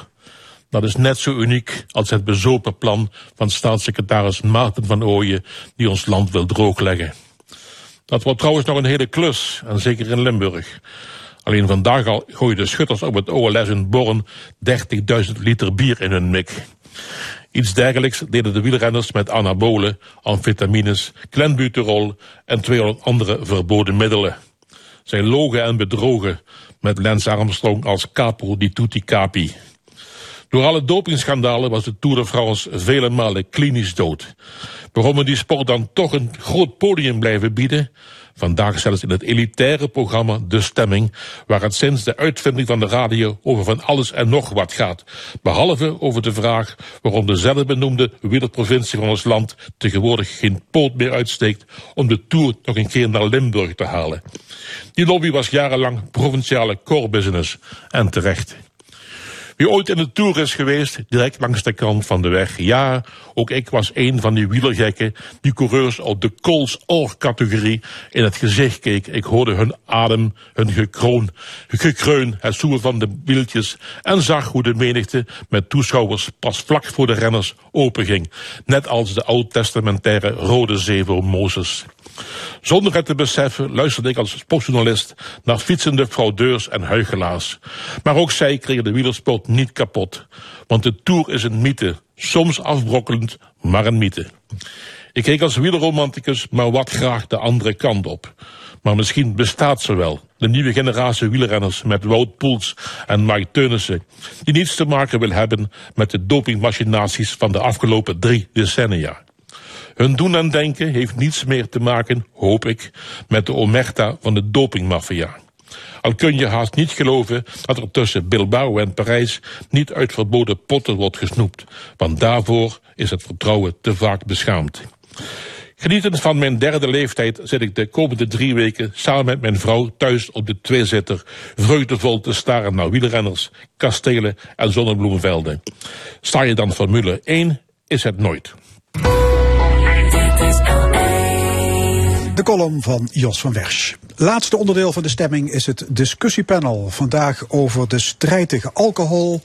Dat is net zo uniek als het bezopen plan van staatssecretaris Maarten van Ooyen die ons land wil droogleggen. Dat wordt trouwens nog een hele klus, en zeker in Limburg. Alleen vandaag al de schutters op het OLS in Born 30.000 liter bier in hun mik. Iets dergelijks deden de wielrenners met anabolen, amfetamines, clenbuterol en 200 andere verboden middelen. Zij logen en bedrogen met Lance Armstrong als capo di tutti capi. Door alle dopingschandalen was de Tour de France vele malen klinisch dood. Waarom we die sport dan toch een groot podium blijven bieden? Vandaag zelfs in het elitaire programma De Stemming, waar het sinds de uitvinding van de radio over van alles en nog wat gaat. Behalve over de vraag waarom de zelfbenoemde wielerprovincie van ons land tegenwoordig geen poot meer uitsteekt om de Tour nog een keer naar Limburg te halen. Die lobby was jarenlang provinciale core business en terecht. Wie ooit in de Tour is geweest, direct langs de kant van de weg. Ja, ook ik was een van die wielergekken die coureurs op de Coles Or categorie in het gezicht keek. Ik hoorde hun adem, hun gekroon, gekreun, het zoeven van de wieltjes en zag hoe de menigte met toeschouwers pas vlak voor de renners openging. Net als de oud-testamentaire Rode Zee voor Mozes. Zonder het te beseffen luisterde ik als sportjournalist naar fietsende fraudeurs en huigelaars. Maar ook zij kregen de wielersport niet kapot. Want de Tour is een mythe, soms afbrokkelend, maar een mythe. Ik keek als wielerromanticus maar wat graag de andere kant op. Maar misschien bestaat ze wel, de nieuwe generatie wielrenners met Wout Poels en Mike Teunissen, die niets te maken wil hebben met de dopingmachinaties van de afgelopen drie decennia. Hun doen en denken heeft niets meer te maken, hoop ik, met de omerta van de dopingmafia. Al kun je haast niet geloven dat er tussen Bilbao en Parijs niet uit verboden potten wordt gesnoept, want daarvoor is het vertrouwen te vaak beschaamd. Genietend van mijn derde leeftijd zit ik de komende drie weken samen met mijn vrouw thuis op de tweezitter, vreugdevol te staren naar wielrenners, kastelen en zonnebloemvelden. Sta je dan Formule 1, is het nooit. De column van Jos van Wersch. Laatste onderdeel van de stemming is het discussiepanel. Vandaag over de strijd tegen alcohol,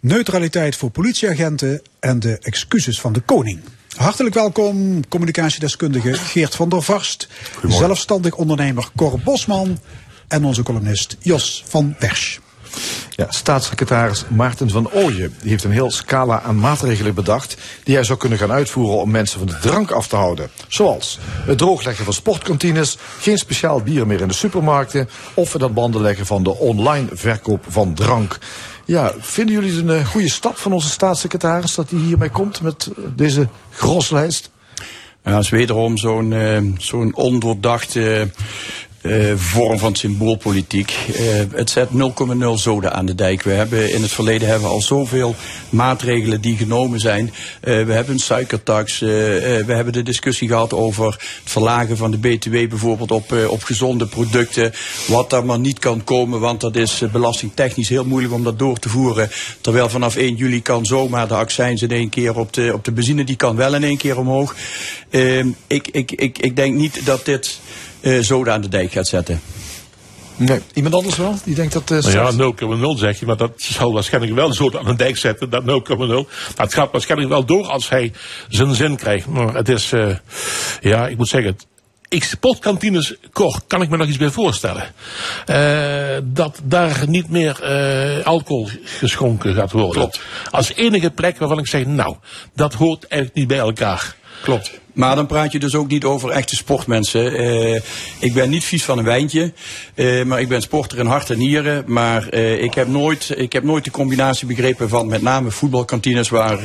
neutraliteit voor politieagenten en de excuses van de koning. Hartelijk welkom, communicatiedeskundige Geert van der Varst, zelfstandig ondernemer Cor Bosman en onze columnist Jos van Wersch. Ja, staatssecretaris Maarten van Ooyen heeft een heel scala aan maatregelen bedacht die hij zou kunnen gaan uitvoeren om mensen van de drank af te houden. Zoals het droogleggen van sportkantines, geen speciaal bier meer in de supermarkten of het banden leggen van de online verkoop van drank. Ja, vinden jullie het een eh, goede stap van onze staatssecretaris dat hij hiermee komt met eh, deze groslijst? Ja, dat is wederom zo'n eh, zo'n ondoordachte eh, vorm van symboolpolitiek. Eh, het zet 0,0 zoden aan de dijk. We hebben in het verleden hebben we al zoveel maatregelen die genomen zijn. Eh, we hebben een suikertax. we hebben de discussie gehad over het verlagen van de BTW bijvoorbeeld op, op gezonde producten. Wat daar maar niet kan komen, want dat is belastingtechnisch heel moeilijk om dat door te voeren. Terwijl vanaf 1 juli kan zomaar de accijns in één keer op de, op de benzine, die kan wel in één keer omhoog. Eh, ik, ik, ik, ik denk niet dat dit eh zoden aan de dijk gaat zetten. Nee, iemand anders wel? Die denkt dat... eh, Nou ja, 0,0 zeg je, maar dat zal waarschijnlijk wel zo aan de dijk zetten, dat 0,0. Maar het gaat waarschijnlijk wel door als hij zijn zin krijgt. Maar het is, eh, ja, ik moet zeggen, ik sportkantines, Cor, kan ik me nog iets bij voorstellen. Eh, dat daar niet meer eh, alcohol geschonken gaat worden. Klopt. Als enige plek waarvan ik zeg, nou, dat hoort eigenlijk niet bij elkaar. Klopt. Maar dan praat je dus ook niet over echte sportmensen. Eh, ik ben niet vies van een wijntje, eh, maar ik ben sporter in hart en nieren. Maar eh, ik, heb nooit, ik heb nooit de combinatie begrepen van met name voetbalkantines waar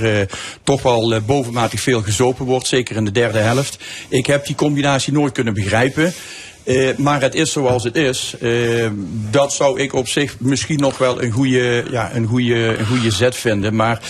toch wel bovenmatig veel gezopen wordt, zeker in de derde helft. Ik heb die combinatie nooit kunnen begrijpen. Maar het is zoals het is. Dat zou ik op zich misschien nog wel een goede, ja, een goede, een goede zet vinden. Maar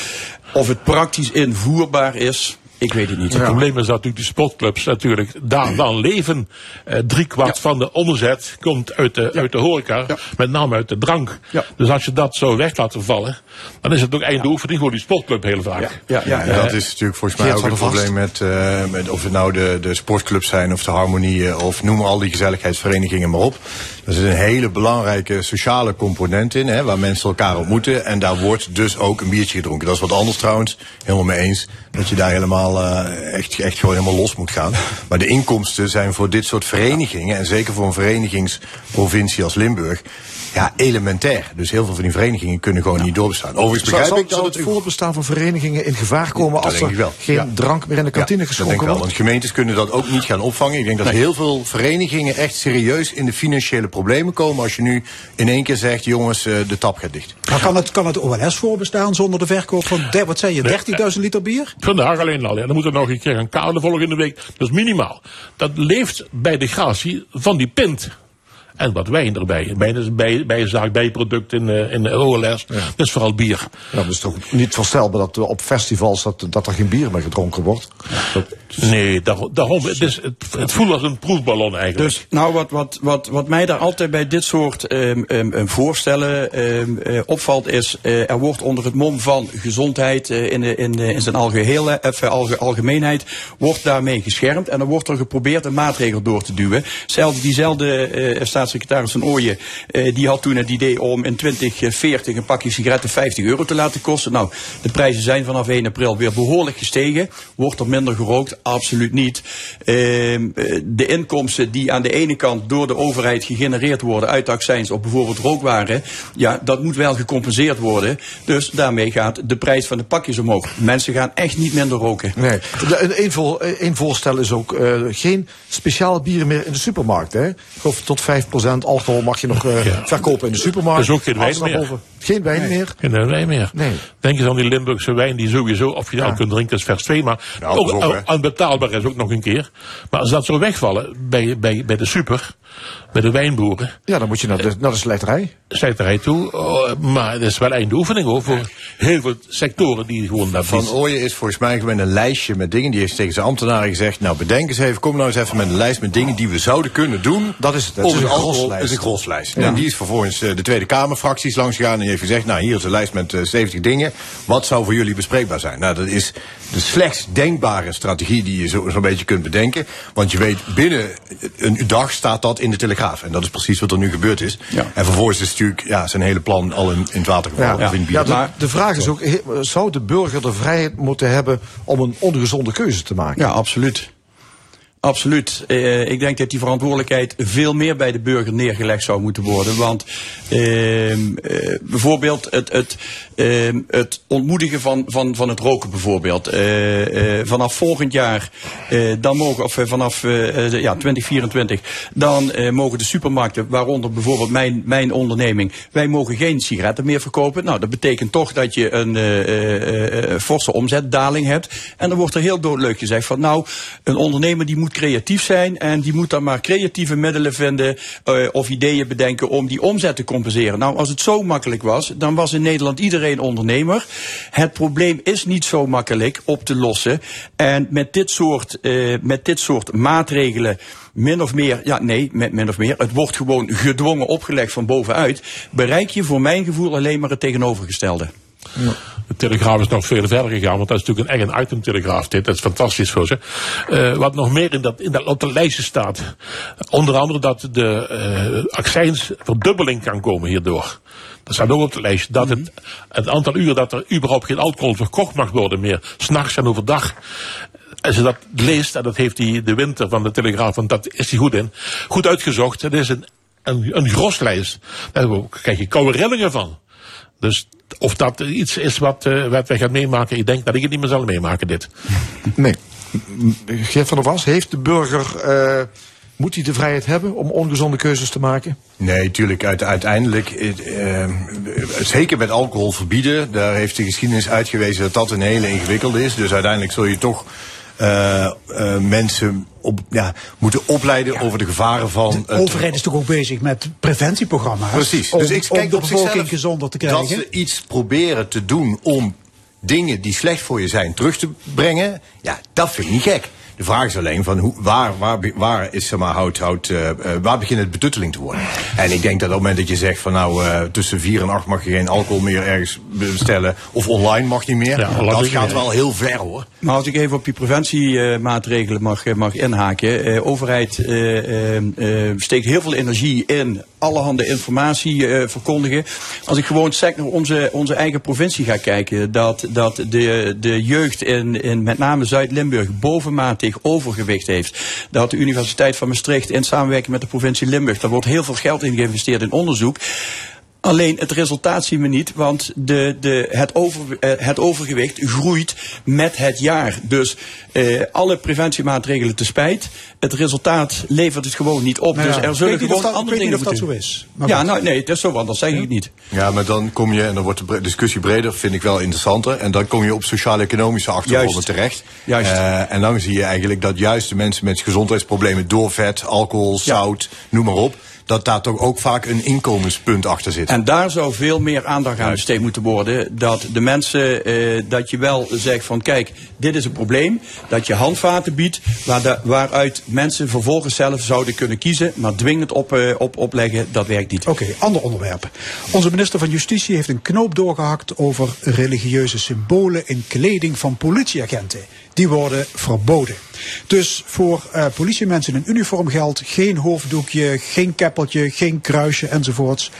of het praktisch invoerbaar is, Ik weet het niet. Het probleem is dat natuurlijk die sportclubs natuurlijk daar dan leven. Eh, drie kwart van de omzet komt uit de, uit de horeca, met name uit de drank. Dus als je dat zo weg laat vallen, dan is het ook einde oefening voor die sportclub heel vaak. Ja, en dat is natuurlijk volgens mij Geert ook het probleem met, eh, met of het nou de, de sportclubs zijn of de harmonieën of noem al die gezelligheidsverenigingen maar op. Er zit een hele belangrijke sociale component in, hè, waar mensen elkaar ontmoeten. En daar wordt dus ook een biertje gedronken. Dat is wat anders trouwens, helemaal mee eens. Dat je daar helemaal eh, echt, echt gewoon helemaal los moet gaan. Maar de inkomsten zijn voor dit soort verenigingen, en zeker voor een verenigingsprovincie als Limburg, ja, elementair. Dus heel veel van die verenigingen kunnen gewoon niet doorbestaan. Overigens begrijp ik dat zou het voortbestaan van verenigingen in gevaar komen als er geen Ja. drank meer in de kantine Ja, dat denk geschonken wel, wordt? want gemeentes kunnen dat ook niet gaan opvangen. Ik denk dat heel veel verenigingen echt serieus in de financiële problemen komen als je nu in één keer zegt, jongens, eh, de tap gaat dicht. Maar kan het, kan het OLS voorbestaan zonder de verkoop van, der- wat zei je, 30.000 liter bier? Vandaag alleen al. Ja. Dan moet er nog een keer gaan kouwen volgende week. Dat is minimaal. Dat leeft bij de gratie van die pint. En wat wijn erbij. Bij, bij, bij zaak, bijproduct in, eh, in de OLS. Dat is vooral bier. Ja, dat is toch niet voorstelbaar dat eh, op festivals dat, dat er geen bier meer gedronken wordt? Dat- Nee, daar, daarom. Het, is, het, voelt als een proefballon eigenlijk. Dus nou, wat, wat, wat, wat mij daar altijd bij dit soort ehm, ehm, ehm, voorstellen eh, opvalt, is eh, er wordt onder het mom van gezondheid eh, in, in, in zijn algeheel, eh, even alge- algemeenheid, wordt daarmee geschermd. En dan wordt er geprobeerd een maatregel door te duwen. Zelfs diezelfde eh, staatssecretaris van Ooyen, eh, die had toen het idee om in 2040 een pakje sigaretten 50 euro te laten kosten. Nou, de prijzen zijn vanaf 1 april weer behoorlijk gestegen. Wordt er minder gerookt? Absoluut niet. Ehm, eh, de inkomsten die aan de ene kant door de overheid gegenereerd worden uit accijns op bijvoorbeeld rookwaren, ja, dat moet wel gecompenseerd worden. Dus daarmee gaat de prijs van de pakjes omhoog. Mensen gaan echt niet minder roken. Nee. Een- Een, voor, een voorstel is ook eh, geen speciale bieren meer in de supermarkt. Hè? Ik geloof tot 5% alcohol mag je nog eh, verkopen in de supermarkt. Er is ook geen wijn meer. Geen wijn meer? Geen wijn meer. Nee. Denk eens aan die Limburgse wijn die sowieso, of je al kunt drinken, is vers 2. Maar ook, pas op, hè. aan betaalbaar is ook nog een keer. Maar als dat zou wegvallen bij, bij, bij de super, bij de wijnboeren, Ja, dan moet je naar de, naar de slijterij. slijterij toe. Oh, maar het is wel einde oefening hoor, voor heel veel sectoren die gewoon daar Van Ooyen is volgens mij met een lijstje met dingen. Die heeft tegen zijn ambtenaren gezegd, nou bedenk eens even, kom nou eens even met een lijst met dingen die we zouden kunnen doen. Dat is het. Om is een groslijst. Is een groslijst. Ja. En die is vervolgens eh, de Tweede Kamerfracties langs gegaan en die heeft gezegd, nou hier is een lijst met eh, 70 dingen. Wat zou voor jullie bespreekbaar zijn? Nou, dat is de slechtst denkbare strategie die je zo- zo'n beetje kunt bedenken. Want je weet, binnen een dag staat dat in de Telegraaf. En dat is precies wat er nu gebeurd is. En vervolgens is natuurlijk ja, zijn hele plan al in, in het water gevallen. Ja, of in het ja, bier. de, de vraag is ook, zou de burger de vrijheid moeten hebben om een ongezonde keuze te maken? Ja, absoluut. Absoluut. Eh, ik denk dat die verantwoordelijkheid veel meer bij de burger neergelegd zou moeten worden. Want ehm, eh, bijvoorbeeld het, het, ehm, het ontmoedigen van, van, van het roken bijvoorbeeld. Eh, vanaf volgend jaar, dan mogen, of vanaf ja, 2024, dan mogen de supermarkten, waaronder bijvoorbeeld mijn, mijn onderneming, wij mogen geen sigaretten meer verkopen. Nou, dat betekent toch dat je een forse omzetdaling hebt. En dan wordt er heel doodleuk gezegd van nou, een ondernemer die moet creatief zijn en die moet dan maar creatieve middelen vinden eh, of ideeën bedenken om die omzet te compenseren. Nou, als het zo makkelijk was, dan was in Nederland iedereen ondernemer. Het probleem is niet zo makkelijk op te lossen. En met dit soort, eh, met dit soort maatregelen min of meer, ja nee, met min of meer, het wordt gewoon gedwongen opgelegd van bovenuit, bereik je voor mijn gevoel alleen maar het tegenovergestelde. De Telegraaf is nog veel verder gegaan, want dat is natuurlijk een eigen item Telegraaf dit. Dat is fantastisch voor ze. Eh, wat nog meer in dat, in dat, op de lijstje staat. Onder andere dat de eh accijnsverdubbeling kan komen hierdoor. Dat staat ook op de lijst. Dat het, het aantal uren dat er überhaupt geen alcohol verkocht mag worden meer. S'nachts en overdag. Als je dat leest, en dat heeft die, de winter van de Telegraaf, want dat is hij goed in. Goed uitgezocht. Het is een, een, een groslijst. Daar krijg je koude rillingen van. Dus of dat iets is wat, eh, wat wij gaan meemaken, ik denk dat ik het niet meer zal meemaken, dit. Nee. Geert van der Was, heeft de burger, eh, moet hij de vrijheid hebben om ongezonde keuzes te maken? Nee, tuurlijk. Uit, uiteindelijk, eh, eh, zeker met alcohol verbieden, daar heeft de geschiedenis uitgewezen dat dat een hele ingewikkelde is. Dus uiteindelijk zul je toch eh, eh, mensen op, ja, moeten opleiden over de gevaren van. De overheid is toch ook bezig met preventieprogramma's? Precies. Om, dus ik kijk de op bevolking gezonder te dat krijgen. ze iets proberen te doen om dingen die slecht voor je zijn terug te brengen, ja, dat vind ik niet gek. De vraag is alleen van hoe, waar, waar, waar, is, zeg maar, hout, hout, eh, eh, waar begint het betutteling te worden? En ik denk dat op het moment dat je zegt van nou eh, tussen 4 en 8 mag je geen alcohol meer ergens bestellen of online mag niet meer, Ja, dat gaat wel heel ver hoor. Maar als ik even op die preventiemaatregelen mag, mag inhaken. Eh, overheid eh, eh, eh, steekt heel veel energie in allerhande informatie eh, verkondigen. Als ik gewoon sec naar onze, onze eigen provincie ga kijken, dat, dat de, de jeugd in, in met name Zuid-Limburg bovenmatig overgewicht heeft. Dat de Universiteit van Maastricht in samenwerking met de provincie Limburg, daar wordt heel veel geld in geïnvesteerd in onderzoek. Alleen het resultaat zien we niet, want de, de, het, over, eh, het overgewicht groeit met het jaar. Dus eh, alle preventiemaatregelen te spijt. Het resultaat levert het gewoon niet op. Nou ja, dus er zullen gewoon dat- andere ik weet dingen niet of dat zo is. Maar Ja, goed. nou nee, het is zo, want dat zeg ik niet. Ja, maar dan kom je, en dan wordt de discussie breder, vind ik wel interessanter. En dan kom je op sociaal-economische achtergronden Juist. terecht. Juist. Eh, en dan zie je eigenlijk dat juist de mensen met gezondheidsproblemen door vet, alcohol, zout, noem maar op, dat daar toch ook vaak een inkomenspunt achter zit. En daar zou veel meer aandacht aan besteed moeten worden. Dat de mensen, eh, dat je wel zegt van kijk, dit is een probleem. Dat je handvaten biedt waar de- waaruit mensen vervolgens zelf zouden kunnen kiezen. Maar dwingend op, eh, op, opleggen, dat werkt niet. Oké, ander onderwerp. Onze minister van Justitie heeft een knoop doorgehakt over religieuze symbolen in kleding van politieagenten. Die worden verboden. Dus voor eh, politiemensen in uniform geldt geen hoofddoekje, geen keppeltje, geen kruisje enzovoorts.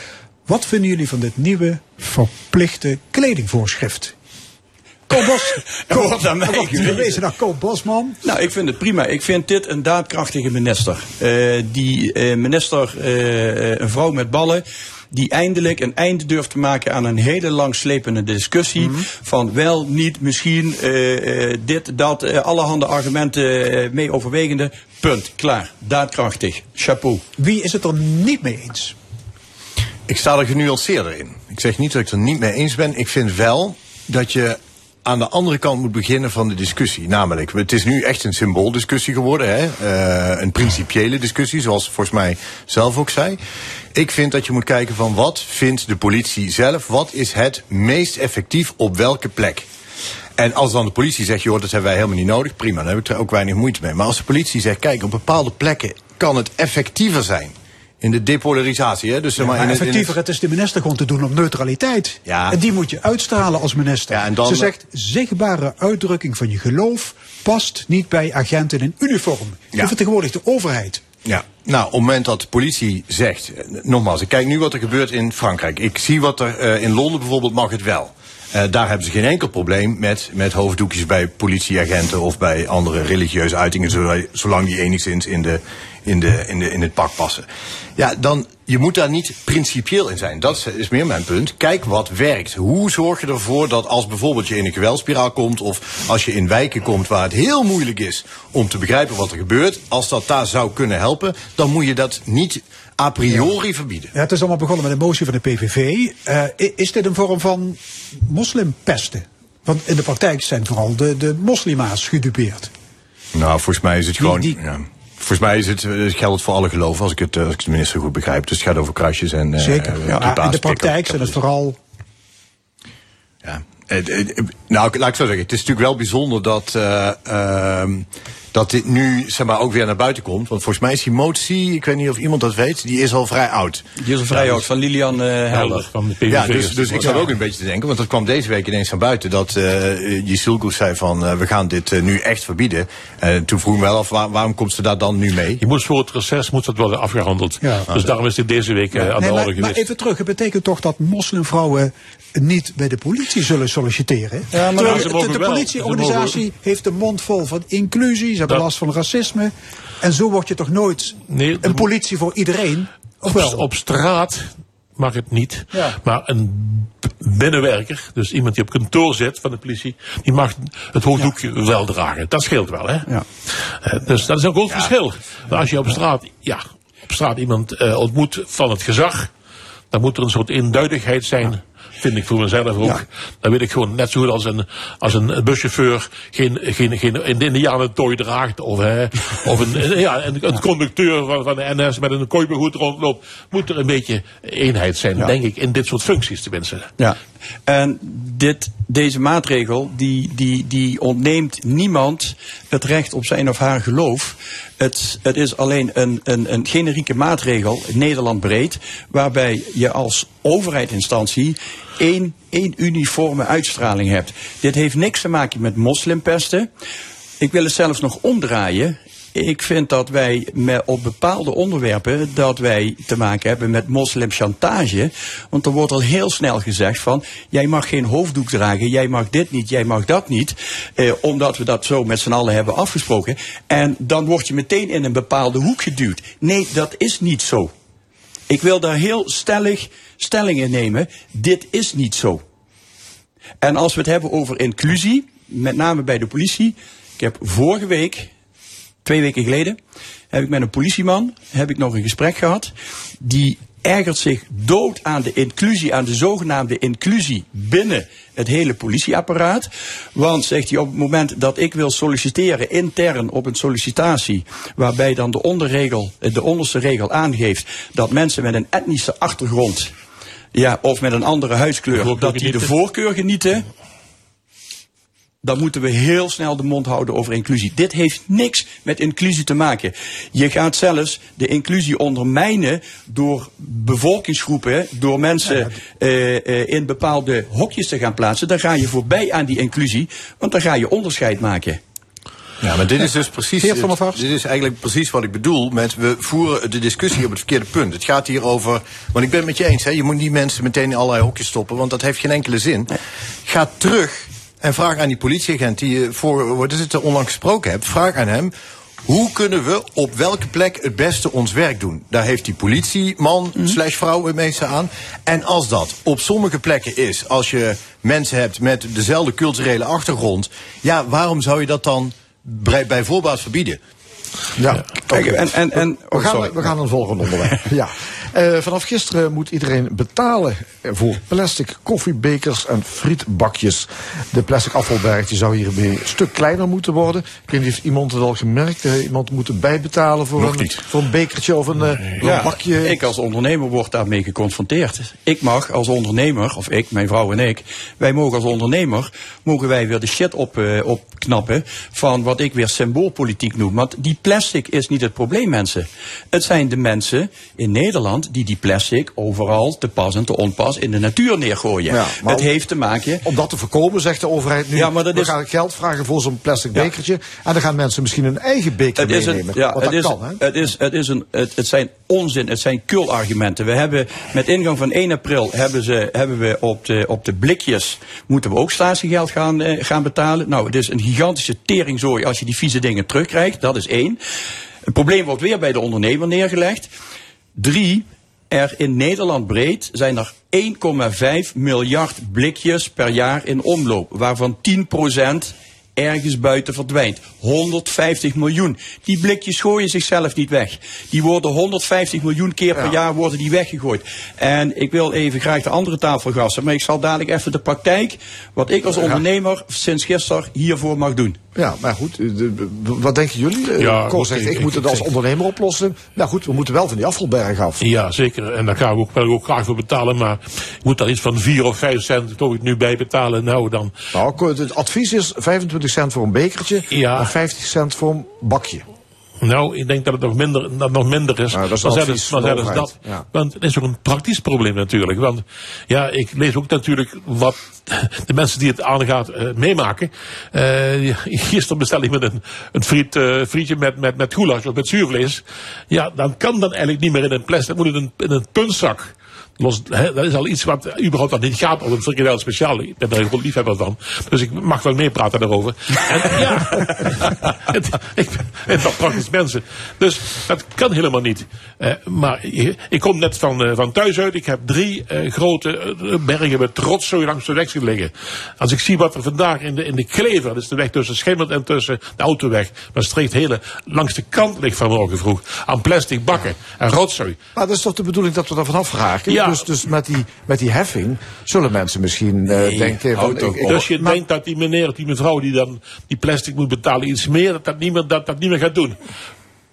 Wat vinden jullie van dit nieuwe verplichte kledingvoorschrift? Koop Bos. Wordt aan mij gewezen. naar Koop Bosman. Nou, ik vind het prima. Ik vind dit een daadkrachtige minister. Eh, die eh, minister, een vrouw met ballen. Die eindelijk een einde durft te maken aan een hele langslepende discussie. Van wel, niet, misschien, eh, eh, dit, dat, eh, allerhande argumenten mee overwegende. Punt. Klaar. Daadkrachtig. Chapeau. Wie is het er niet mee eens? Ik sta er genuanceerder in. Ik zeg niet dat ik het er niet mee eens ben. Ik vind wel dat je aan de andere kant moet beginnen van de discussie. Namelijk, het is nu echt een symbooldiscussie geworden. Hè? Eh, een principiële discussie, zoals volgens mij zelf ook zei. Ik vind dat je moet kijken van wat vindt de politie zelf? Wat is het meest effectief op welke plek? En als dan de politie zegt, joh, dat hebben wij helemaal niet nodig, prima, dan heb ik er ook weinig moeite mee. Maar als de politie zegt, kijk, op bepaalde plekken kan het effectiever zijn. In de depolarisatie, hè? Dus zeg maar, maar in het- in het- effectiever, het is de minister gewoon te doen op neutraliteit. Ja. En die moet je uitstralen als minister. Ja, en dan- Ze zegt, zichtbare uitdrukking van je geloof past niet bij agenten in uniform. Je Ja. vertegenwoordigt de overheid. Ja, nou, op het moment dat de politie zegt, eh, nogmaals, ik kijk nu wat er gebeurt in Frankrijk. Ik zie wat er eh, in Londen bijvoorbeeld mag het wel. Eh, daar hebben ze geen enkel probleem met, met hoofddoekjes bij politieagenten of bij andere religieuze uitingen, zolang die enigszins in, de, in, de, in, de, in het pak passen. Ja, dan, je moet daar niet principieel in zijn. Dat is, meer mijn punt. Kijk wat werkt. Hoe zorg je ervoor dat als bijvoorbeeld je in een geweldspiraal komt of als je in wijken komt waar het heel moeilijk is om te begrijpen wat er gebeurt, als dat daar zou kunnen helpen, dan moet je dat niet a priori verbieden. Ja, het is allemaal begonnen met een motie van de PVV. Eh, is dit een vorm van moslimpesten? Want in de praktijk zijn vooral de, de moslima's gedupeerd. Nou, volgens mij is het gewoon. Ja. Volgens mij is het, eh, geldt het voor alle geloven, als ik, het, eh, als ik de minister goed begrijp. Dus het gaat over kruisjes en. eh, Zeker. Ja, in de praktijk zijn het vooral Ja. Eh, eh, eh, nou, laat ik zo zeggen. Het is natuurlijk wel bijzonder dat, eh, ehm, dat dit nu zeg maar, ook weer naar buiten komt. Want volgens mij is die motie, ik weet niet of iemand dat weet, die is al vrij oud. Die is al vrij Ja, oud, dus- van Lilian eh, Helder. van de PVV. Ja, dus, dus ik zat ook een beetje te denken, want dat kwam deze week ineens naar buiten. Dat uh, Jisilgoes zei van, eh, we gaan dit eh, nu echt verbieden. En toen vroeg ik me wel af, waar- waarom komt ze daar dan nu mee? Je moet voor het reces moet dat worden afgehandeld. Ja. Dus daarom is dit deze week eh, aan Nee, de orde geweest. maar even terug, het betekent toch dat moslimvrouwen niet bij de politie zullen solliciteren? Ja, maar Terwijl de, politieorganisatie heeft de mond vol van inclusie, ze hebben Dat- last van racisme. En zo word je toch nooit Nee, een politie voor iedereen? Of wel? op straat mag het niet. Ja. Maar een binnenwerker, dus iemand die op kantoor zit van de politie, die mag het hoofddoekje wel dragen. Dat scheelt wel, hè? Ja. Eh, dus dat is een groot verschil. Maar als je op straat, ja, op straat iemand eh, ontmoet van het gezag, dan moet er een soort eenduidigheid zijn. Vind ik voor mezelf ook. Dan weet ik gewoon net zo goed als een, als een buschauffeur geen, geen, geen in de indianentooi draagt. Of, hè, of een, ja, een, een conducteur van, van de NS met een kooibegoed rondloopt. Moet er een beetje eenheid zijn, denk ik, in dit soort functies tenminste. Ja, en dit deze maatregel die, die, die ontneemt niemand het recht op zijn of haar geloof. Het, het is alleen een, een, een generieke maatregel, Nederland breed, waarbij je als overheidsinstantie één, één uniforme uitstraling hebt. Dit heeft niks te maken met moslimpesten. Ik wil het zelfs nog omdraaien. Ik vind dat wij met, op bepaalde onderwerpen dat wij te maken hebben met moslimchantage. Want er wordt al heel snel gezegd van, jij mag geen hoofddoek dragen, jij mag dit niet, jij mag dat niet. Eh, omdat we dat zo met z'n allen hebben afgesproken. En dan word je meteen in een bepaalde hoek geduwd. Nee, dat is niet zo. Ik wil daar heel stellig stelling in nemen. Dit is niet zo. En als we het hebben over inclusie, met name bij de politie. Ik heb vorige week, twee weken geleden, heb ik met een politieman heb ik nog een gesprek gehad. Die ergert zich dood aan de inclusie, aan de zogenaamde inclusie binnen het hele politieapparaat. Want, zegt hij, op het moment dat ik wil solliciteren intern op een sollicitatie, waarbij dan de onderregel, de onderste regel aangeeft dat mensen met een etnische achtergrond ja, of met een andere huidskleur, dat die de voorkeur genieten. Dan moeten we heel snel de mond houden over inclusie. Dit heeft niks met inclusie te maken. Je gaat zelfs de inclusie ondermijnen door bevolkingsgroepen, door mensen eh, eh, in bepaalde hokjes te gaan plaatsen. Dan ga je voorbij aan die inclusie, want dan ga je onderscheid maken. Ja, maar dit is dus precies. Dit is eigenlijk precies wat ik bedoel. Met, we voeren de discussie op het verkeerde punt. Het gaat hier over. Want ik ben het met je eens, hè, je moet niet mensen meteen in allerlei hokjes stoppen, want dat heeft geen enkele zin. Ga terug en vraag aan die politieagent die je voor wat is het er onlangs gesproken hebt. Vraag aan hem. Hoe kunnen we op welke plek het beste ons werk doen? Daar heeft die politieman slash vrouw het meeste aan. En als dat op sommige plekken is, als je mensen hebt met dezelfde culturele achtergrond, ja, waarom zou je dat dan bij, bij voorbaat verbieden? Ja, Kijk, en, en, en, we, oh, gaan, sorry. we gaan naar het volgende onderwerp. ja. Eh, vanaf gisteren moet iedereen betalen voor plastic koffiebekers en frietbakjes. De plastic afvalberg die zou hiermee een stuk kleiner moeten worden. Ik weet niet of iemand het al gemerkt heeft. Iemand moet bijbetalen voor, een, voor een bekertje of een, eh, een Ja, bakje. ik als ondernemer word daarmee geconfronteerd. Ik mag als ondernemer, of ik, mijn vrouw en ik, wij mogen als ondernemer, mogen wij weer de shit op, eh, opknappen van wat ik weer symboolpolitiek noem. Want die plastic is niet het probleem, mensen. Het zijn de mensen in Nederland die die plastic overal te pas en te onpas in de natuur neergooien. Ja, het heeft te maken... Om dat te voorkomen, zegt de overheid nu. Ja, maar dat we is- gaan geld vragen voor zo'n plastic bekertje. En dan gaan mensen misschien hun eigen beker Het meenemen. een, ja, het, dat is, kan, hè? het, is, het, is een, het, het zijn onzin, het zijn kulargumenten. We hebben met ingang van 1 april hebben, ze, hebben we op de, op de blikjes moeten we ook statiegeld gaan, eh, gaan betalen. Nou, het is een gigantische teringzooi als je die vieze dingen terugkrijgt. Dat is één. Het probleem wordt weer bij de ondernemer neergelegd. Drie, er in Nederland breed zijn er 1,5 miljard blikjes per jaar in omloop, waarvan 10% ergens buiten verdwijnt. 150 miljoen. Die blikjes gooien zichzelf niet weg. Die worden 150 miljoen keer per jaar worden die weggegooid. En ik wil even graag de andere tafel gassen, maar ik zal dadelijk even de praktijk, wat ik als ondernemer sinds gisteren hiervoor mag doen. Ja, maar goed, de- wat denken jullie? Eh, Ja, zegt, ik- ik, ik- moet het als ondernemer oplossen. Nou goed, we moeten wel van die afvalberg af. Ja, zeker. En daar gaan we ook, ik ook graag voor betalen. Maar ik moet daar iets van 4 of 5 cent ik, nu bij betalen. Nou, dan. Nou, het advies is 25 cent voor een bekertje Ja. en 50 cent voor een bakje. Nou, ik denk dat het nog minder, dat het nog minder is. Nou, dat is dan het- dan zijn het dat. ja. Want het is ook een praktisch probleem natuurlijk. Want ja, ik lees ook natuurlijk wat de mensen die het aangaat eh, meemaken. Eh, gisteren bestel ik met een, een friet, eh, frietje met, met, met goulash of met zuurvlees. Ja, dan kan dat eigenlijk niet meer in een plastic. Dat moet in een, in een puntzak. Los, hè, dat is al iets wat überhaupt dat niet gaat als een frikandel speciaal. Ik ben er een groot liefhebber van. Dus ik mag wel meepraten daarover. En ja, het, ik ben toch praktisch mensen. Dus dat kan helemaal niet. Eh, maar ik kom net van, eh, van thuis uit. Ik heb drie eh, grote eh, bergen met rotzooi langs de weg zien liggen. Als ik zie wat er vandaag in de, in de klever, dat is de weg tussen Schimmelt en tussen de autoweg, maar streekt hele langs de kant ligt vanmorgen vroeg, aan plastic bakken en rotzooi. Maar dat is toch de bedoeling dat we daar vanaf raken? Ja. Dus, dus met, die, met die heffing zullen mensen misschien eh, denken... Van, houd toch ik- ik- Dus je maar- denkt dat die meneer, die mevrouw die dan die plastic moet betalen iets meer, dat dat niet meer, dat, dat niet meer gaat doen.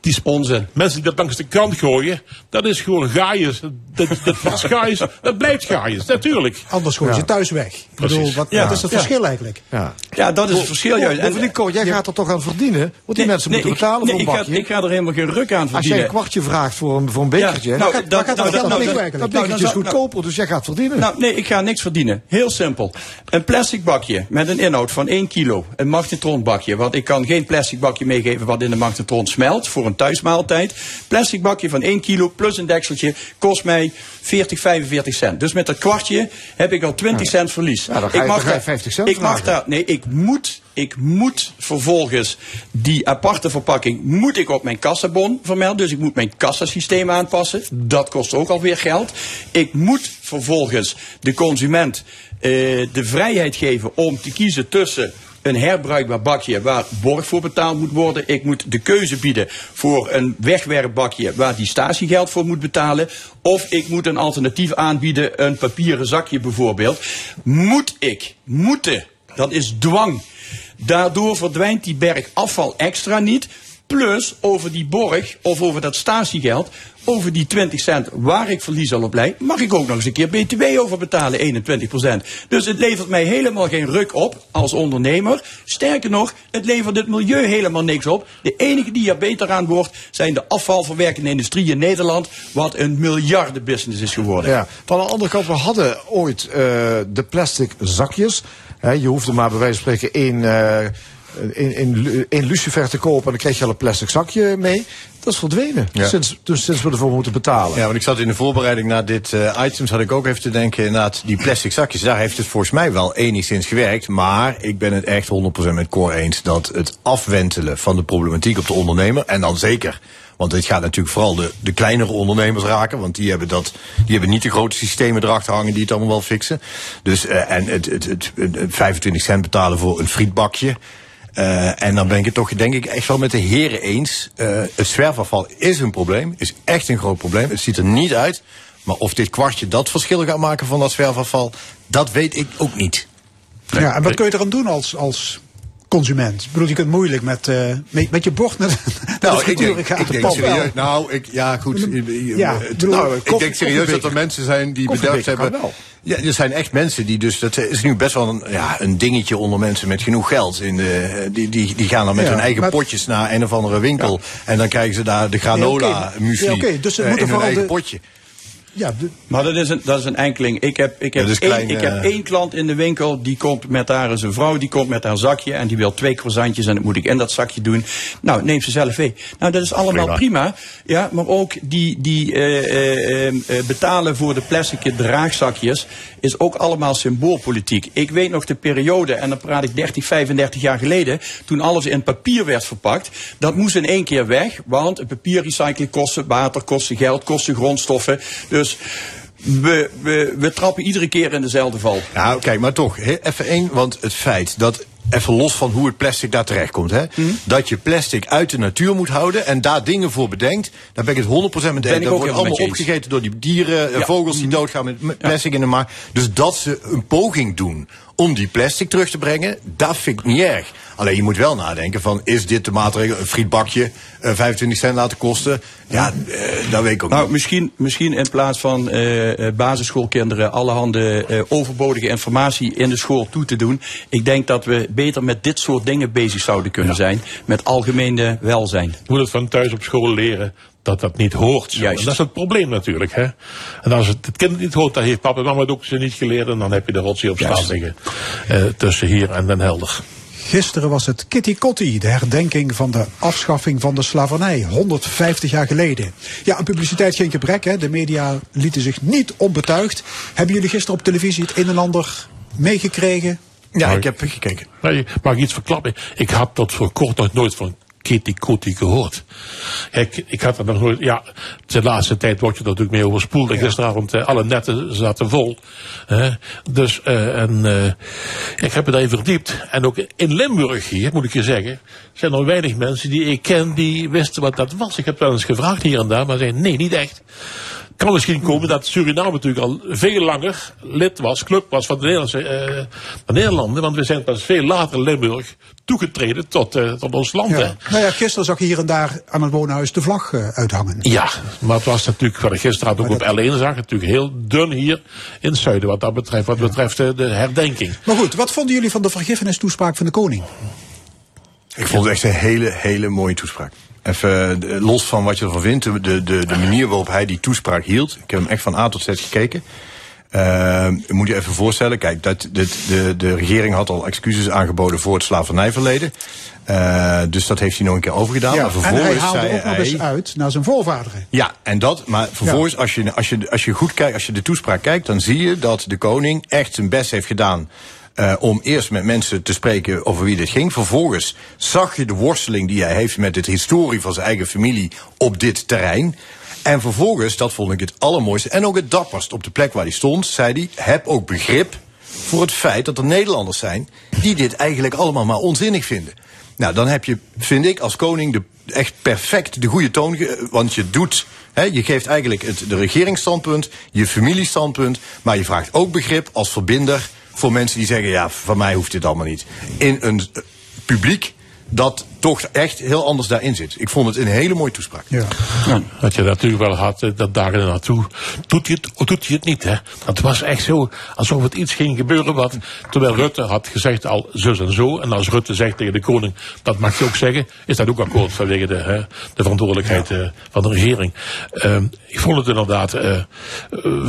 Die Onzin. Mensen die dat langs de kant gooien, dat is gewoon gaaiers. Dat, dat was gaaiers, dat blijft gaaiers, natuurlijk. Anders gooien ze thuis weg. Ik bedoel, Precies. wat, Ja. wat is het Ja. verschil eigenlijk? Ja. Ja, dat is het verschil juist. En- Cor, jij gaat er toch aan verdienen? Want die Nee, mensen nee, moeten ik- betalen nee, voor een ik ga- bakje. ik ga er helemaal geen ruk aan Als jij verdienen. een kwartje vraagt voor een, voor een bekertje, Ja, dan nou, gaat, dat- dan gaat nou, dat, dat- dat, nou, dat- dat nou, bekertje is goedkoper, dus jij gaat verdienen. Nou, nee, ik ga niks verdienen. Heel simpel. Een plastic bakje met een inhoud van 1 kilo. Een magnetronbakje. Want ik kan geen plastic bakje meegeven wat in de magnetron smelt. Voor een thuismaaltijd. Plastic bakje van 1 kilo plus een dekseltje kost mij 40, 45 cent. Dus met dat kwartje heb ik al 20 cent verlies. Ja, ik je daar- 50 cent Ik mag daar, nee, ik moet, ik moet vervolgens die aparte verpakking moet ik op mijn kassabon vermelden. Dus ik moet mijn kassasysteem aanpassen. Dat kost ook alweer geld. Ik moet vervolgens de consument eh, de vrijheid geven om te kiezen tussen een herbruikbaar bakje waar borg voor betaald moet worden. Ik moet de keuze bieden voor een wegwerpbakje waar die statiegeld voor moet betalen. Of ik moet een alternatief aanbieden, een papieren zakje bijvoorbeeld. Moet ik, moeten, dat is dwang. Daardoor verdwijnt die berg afval extra niet. Plus over die borg of over dat statiegeld, over die 20 cent waar ik verlies al op lei, mag ik ook nog eens een keer BTW over betalen, 21% Dus het levert mij helemaal geen ruk op als ondernemer. Sterker nog, het levert het milieu helemaal niks op. De enige die er beter aan wordt, zijn de afvalverwerkende industrie in Nederland, wat een miljardenbusiness is geworden. Ja. Van de andere kant, we hadden ooit eh, de plastic zakjes. Hè, je hoefde maar bij wijze van spreken één, eh, één, één, één lucifer te kopen en dan kreeg je al een plastic zakje mee. Dat is verdwenen, Ja. sinds, dus sinds we ervoor moeten betalen. Ja, want ik zat in de voorbereiding naar dit eh items, had ik ook even te denken, inderdaad, die plastic zakjes, daar heeft het volgens mij wel enigszins gewerkt. Maar ik ben het echt 100% met Cor eens dat het afwentelen van de problematiek op de ondernemer, en dan zeker, want dit gaat natuurlijk vooral de, de kleinere ondernemers raken, want die hebben, dat, die hebben niet de grote systemen erachter hangen die het allemaal wel fixen. Dus, eh, en het, het, het, het 25 cent betalen voor een frietbakje. Eh, en dan ben ik het toch, denk ik, echt wel met de heren eens. Eh, het zwerfafval is een probleem, is echt een groot probleem. Het ziet er niet uit. Maar of dit kwartje dat verschil gaat maken van dat zwerfafval, dat weet ik ook niet. Ja, en wat kun je eraan doen als, als consument? Ik bedoel, je kunt moeilijk met, eh, met, met je bord naar de Nou, ik denk, ik denk serieus. Nou, ik, ja, goed. Ja, ik bedoel, nou, ik denk serieus dat er mensen zijn die bedacht hebben. Ja, er zijn echt mensen die dus. Dat is nu best wel een, ja, een dingetje onder mensen met genoeg geld. In de, die, die, die gaan dan met Ja, hun eigen potjes naar een of andere winkel. En dan krijgen ze daar de granola muesli Ja, oké, dus eh, in hun eigen de- potje. Ja, de- Maar dat is een, dat is een enkeling. Ik heb, ik, heb Ja, één, klein, ik heb eh, één klant in de winkel, die komt met haar zijn vrouw, die komt met haar zakje en die wil twee croissantjes en dat moet ik in dat zakje doen. Nou, neem ze zelf mee. Nou, dat is allemaal Prima. prima. ja, maar ook die, die eh, eh, eh, eh, betalen voor de plastic draagzakjes is ook allemaal symboolpolitiek. Ik weet nog de periode, en dan praat ik 30, 35 jaar geleden, toen alles in papier werd verpakt. Dat moest in één keer weg, want een papierrecycling kostte water, kostte geld, kostte grondstoffen. Dus we, we, we trappen iedere keer in dezelfde val. Nou, kijk, maar toch, even één, want het feit dat. Even los van hoe het plastic daar terecht komt. Hè? Mhm. Dat je plastic uit de natuur moet houden en daar dingen voor bedenkt. Daar ben ik het 100% mee eens. ik Dat ook wordt allemaal opgegeten door die dieren, eh, Ja. vogels die doodgaan met met plastic in de maag. Dus dat ze een poging doen om die plastic terug te brengen, dat vind ik niet erg. Alleen je moet wel nadenken van, is dit de maatregel, een frietbakje, eh, 25 cent laten kosten? Ja, eh, dat weet ik ook Nou, niet. misschien, misschien in plaats van eh, eh, basisschoolkinderen allerhande eh, overbodige informatie in de school toe te doen. Ik denk dat we beter met dit soort dingen bezig zouden kunnen zijn. Met algemene welzijn. Je moet het van thuis op school leren dat dat niet hoort. Juist. En dat is het probleem natuurlijk. Hè? En als het, het kind niet hoort, dan heeft papa en mama het ook ze niet geleerd. En dan heb je de rotzooi op straat Juist. liggen. eh, tussen hier en Den Helder. Gisteren was het Kitty Kotti, de herdenking van de afschaffing van de slavernij, 150 jaar geleden. Ja, aan publiciteit geen gebrek, hè. de media lieten zich niet onbetuigd. Hebben jullie gisteren op televisie het een en ander meegekregen? Ja, ik heb gekeken. Nee, mag ik iets verklappen? Ik had tot voor kort nog nooit van Kitty Kotti gehoord. Kijk, ik had er nog nooit... Ja, de laatste tijd word je er natuurlijk mee overspoeld. En gisteravond, eh, alle netten zaten vol. Hè. Dus, eh, en eh, ik heb me daarin verdiept. En ook in Limburg hier, moet ik je zeggen... zijn er weinig mensen die ik ken die wisten wat dat was. Ik heb wel eens gevraagd hier en daar, maar zeiden nee, niet echt. Kan misschien komen dat Suriname natuurlijk al veel langer lid was, club was van de Nederlandse eh, van Nederlanden. Want we zijn pas veel later Limburg toegetreden tot, eh, tot ons land. Hè. Nou ja, gisteren zag je hier en daar aan het woonhuis de vlag eh, uithangen. Ja, maar het was natuurlijk, wat ik gisteren ook op L1 zag, natuurlijk heel dun hier in het zuiden wat dat betreft, wat betreft de herdenking. Maar goed, wat vonden jullie van de vergiffenistoespraak van de koning? Ik vond het echt een hele, hele mooie toespraak. Even eh, los van wat je ervan vindt, de, de, de manier waarop hij die toespraak hield. Ik heb hem echt van A tot Z gekeken. Uh, moet je even voorstellen, kijk, dat, de, de, de regering had al excuses aangeboden voor het slavernijverleden. Uh, dus dat heeft hij nog een keer overgedaan. Ja, maar en vervolgens hij haalde zei ook nog eens hij- uit naar zijn voorvaderen. ja, en dat, maar vervolgens, als, je, als, je, als je goed kijkt, als je de toespraak kijkt, dan zie je dat de koning echt zijn best heeft gedaan. Eh, om eerst met mensen te spreken over wie dit ging. Vervolgens zag je de worsteling die hij heeft met het historie van zijn eigen familie op dit terrein. En vervolgens, dat vond ik het allermooiste en ook het dapperst op de plek waar hij stond, zei hij: heb ook begrip voor het feit dat er Nederlanders zijn die dit eigenlijk allemaal maar onzinnig vinden. Nou, dan heb je, vind ik, als koning de, echt perfect de goede toon. Want je doet, hè, je geeft eigenlijk het de regeringsstandpunt, je familiestandpunt. Maar je vraagt ook begrip als verbinder voor mensen die zeggen: ja, van mij hoeft dit allemaal niet. In een eh, publiek dat toch echt heel anders daarin zit. Ik vond het een hele mooie toespraak. Ja. Dat je natuurlijk wel had, eh, dat dagen ernaartoe. Doet hij het of doet hij het niet? Hè? Dat was echt zo alsof het iets ging gebeuren wat. Terwijl Rutte had gezegd al zus en zo. En als Rutte zegt tegen de koning, dat mag je ook zeggen. Is dat ook akkoord vanwege de, hè, de verantwoordelijkheid eh, van de regering. Ehm, ik vond het inderdaad eh,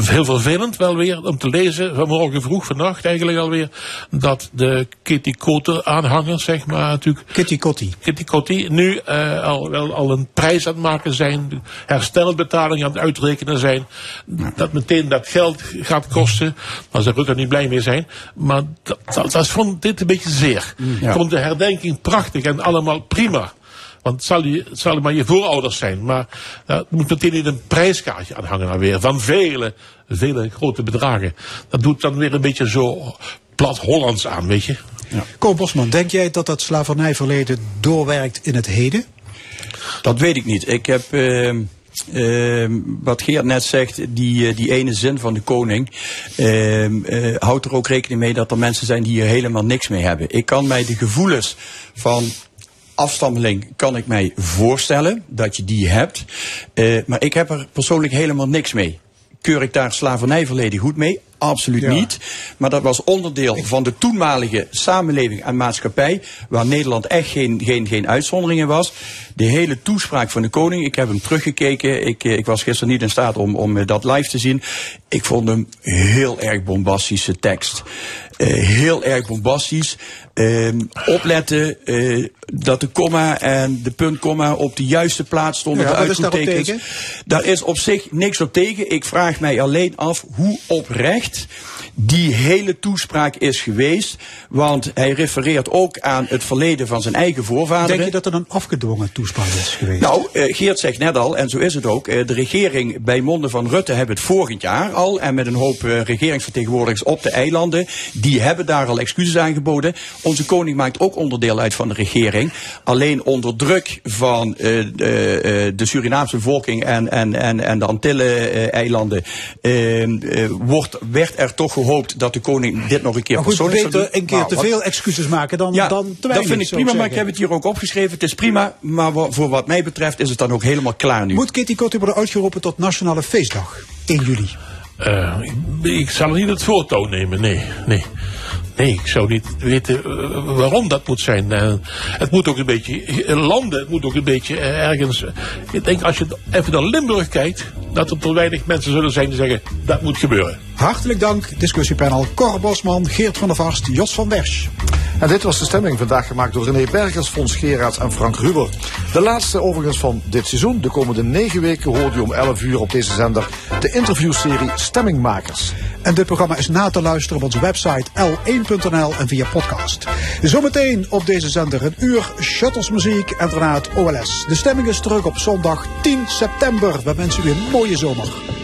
heel vervelend wel weer om te lezen. Vanmorgen vroeg, vannacht eigenlijk alweer. Dat de Kitty Kotter aanhangers, zeg maar natuurlijk. Kitty Kotti. Nu eh, al, wel, al een prijs aan het maken zijn, herstelbetalingen aan het uitrekenen zijn, dat meteen dat geld gaat kosten, daar zou Rutte niet blij mee zijn. Maar dat, dat, dat vond dit een beetje zeer. Ja. Ik vond de herdenking prachtig en allemaal prima. Want het zal, je, het zal maar je voorouders zijn. Maar eh, er moet meteen niet een prijskaartje aan hangen dan weer. Van vele, vele grote bedragen. Dat doet dan weer een beetje zo plat Hollands aan, weet je. Ko Bosman, denk jij dat dat slavernijverleden doorwerkt in het heden? Dat weet ik niet. Ik heb, ehm, ehm, wat Geert net zegt, die, eh, die ene zin van de koning, eh, houdt er ook rekening mee dat er mensen zijn die hier helemaal niks mee hebben. Ik kan mij de gevoelens van afstammeling kan ik mij voorstellen dat je die hebt. Eh, maar ik heb er persoonlijk helemaal niks mee. Keur ik daar slavernijverleden goed mee? Absoluut Ja. niet. Maar dat was onderdeel van de toenmalige samenleving en maatschappij, waar Nederland echt geen, geen, geen uitzondering in was. De hele toespraak van de koning, ik heb hem teruggekeken. Ik, eh, ik was gisteren niet in staat om, om eh, dat live te zien. Ik vond hem heel erg bombastische tekst. Eh, heel erg bombastisch. Ehm, opletten eh, dat de komma en de puntkomma op de juiste plaats stonden. Ja, de uitroeptekens. Daar is op zich niks op tegen. Ik vraag mij alleen af hoe oprecht die hele toespraak is geweest. Want hij refereert ook aan het verleden van zijn eigen voorvaderen. Denk je dat er een afgedwongen toespraak is geweest? Nou, eh, Geert zegt net al, en zo is het ook. eh, de regering bij monden van Rutte hebben het vorig jaar al. En met een hoop eh, regeringsvertegenwoordigers op de eilanden. Die hebben daar al excuses aangeboden. Onze koning maakt ook onderdeel uit van de regering. Alleen onder druk van de, de Surinaamse bevolking en, en, en, en de Antillen-eilanden. wordt, werd er toch gehoopt dat de koning dit nog een keer Maar goed, persoonlijk zou beter doen. een keer Maar te wat- veel excuses maken dan, ja, dan te weinig. dat vind ik prima, maar ik heb het hier ook opgeschreven. Het is prima, maar voor wat mij betreft is het dan ook helemaal klaar nu. Moet Kitty Kotti worden uitgeroepen tot Nationale Feestdag 1 juli? Eh, ik, ik zal niet het voortouw nemen, nee, nee. Nee, ik zou niet weten eh, waarom dat moet zijn. Eh, het moet ook een beetje eh, landen, het moet ook een beetje ergens. ik denk als je even naar Limburg kijkt, dat er te weinig mensen zullen zijn die zeggen dat moet gebeuren. Hartelijk dank, discussiepanel Cor Bosman, Geert van der Varst, Jos van Wersch. En dit was de stemming vandaag gemaakt door René Bergers, Fons Geraerts en Frank Ruber. De laatste overigens van dit seizoen. De komende negen weken hoort u om 11 uur op deze zender de interviewserie Stemmingmakers. En dit programma is na te luisteren op onze website l1.nl en via podcast. Zometeen op deze zender een uur shuttlesmuziek en daarna het OLS. De stemming is terug op zondag 10 september. We wensen u een mooie zomer.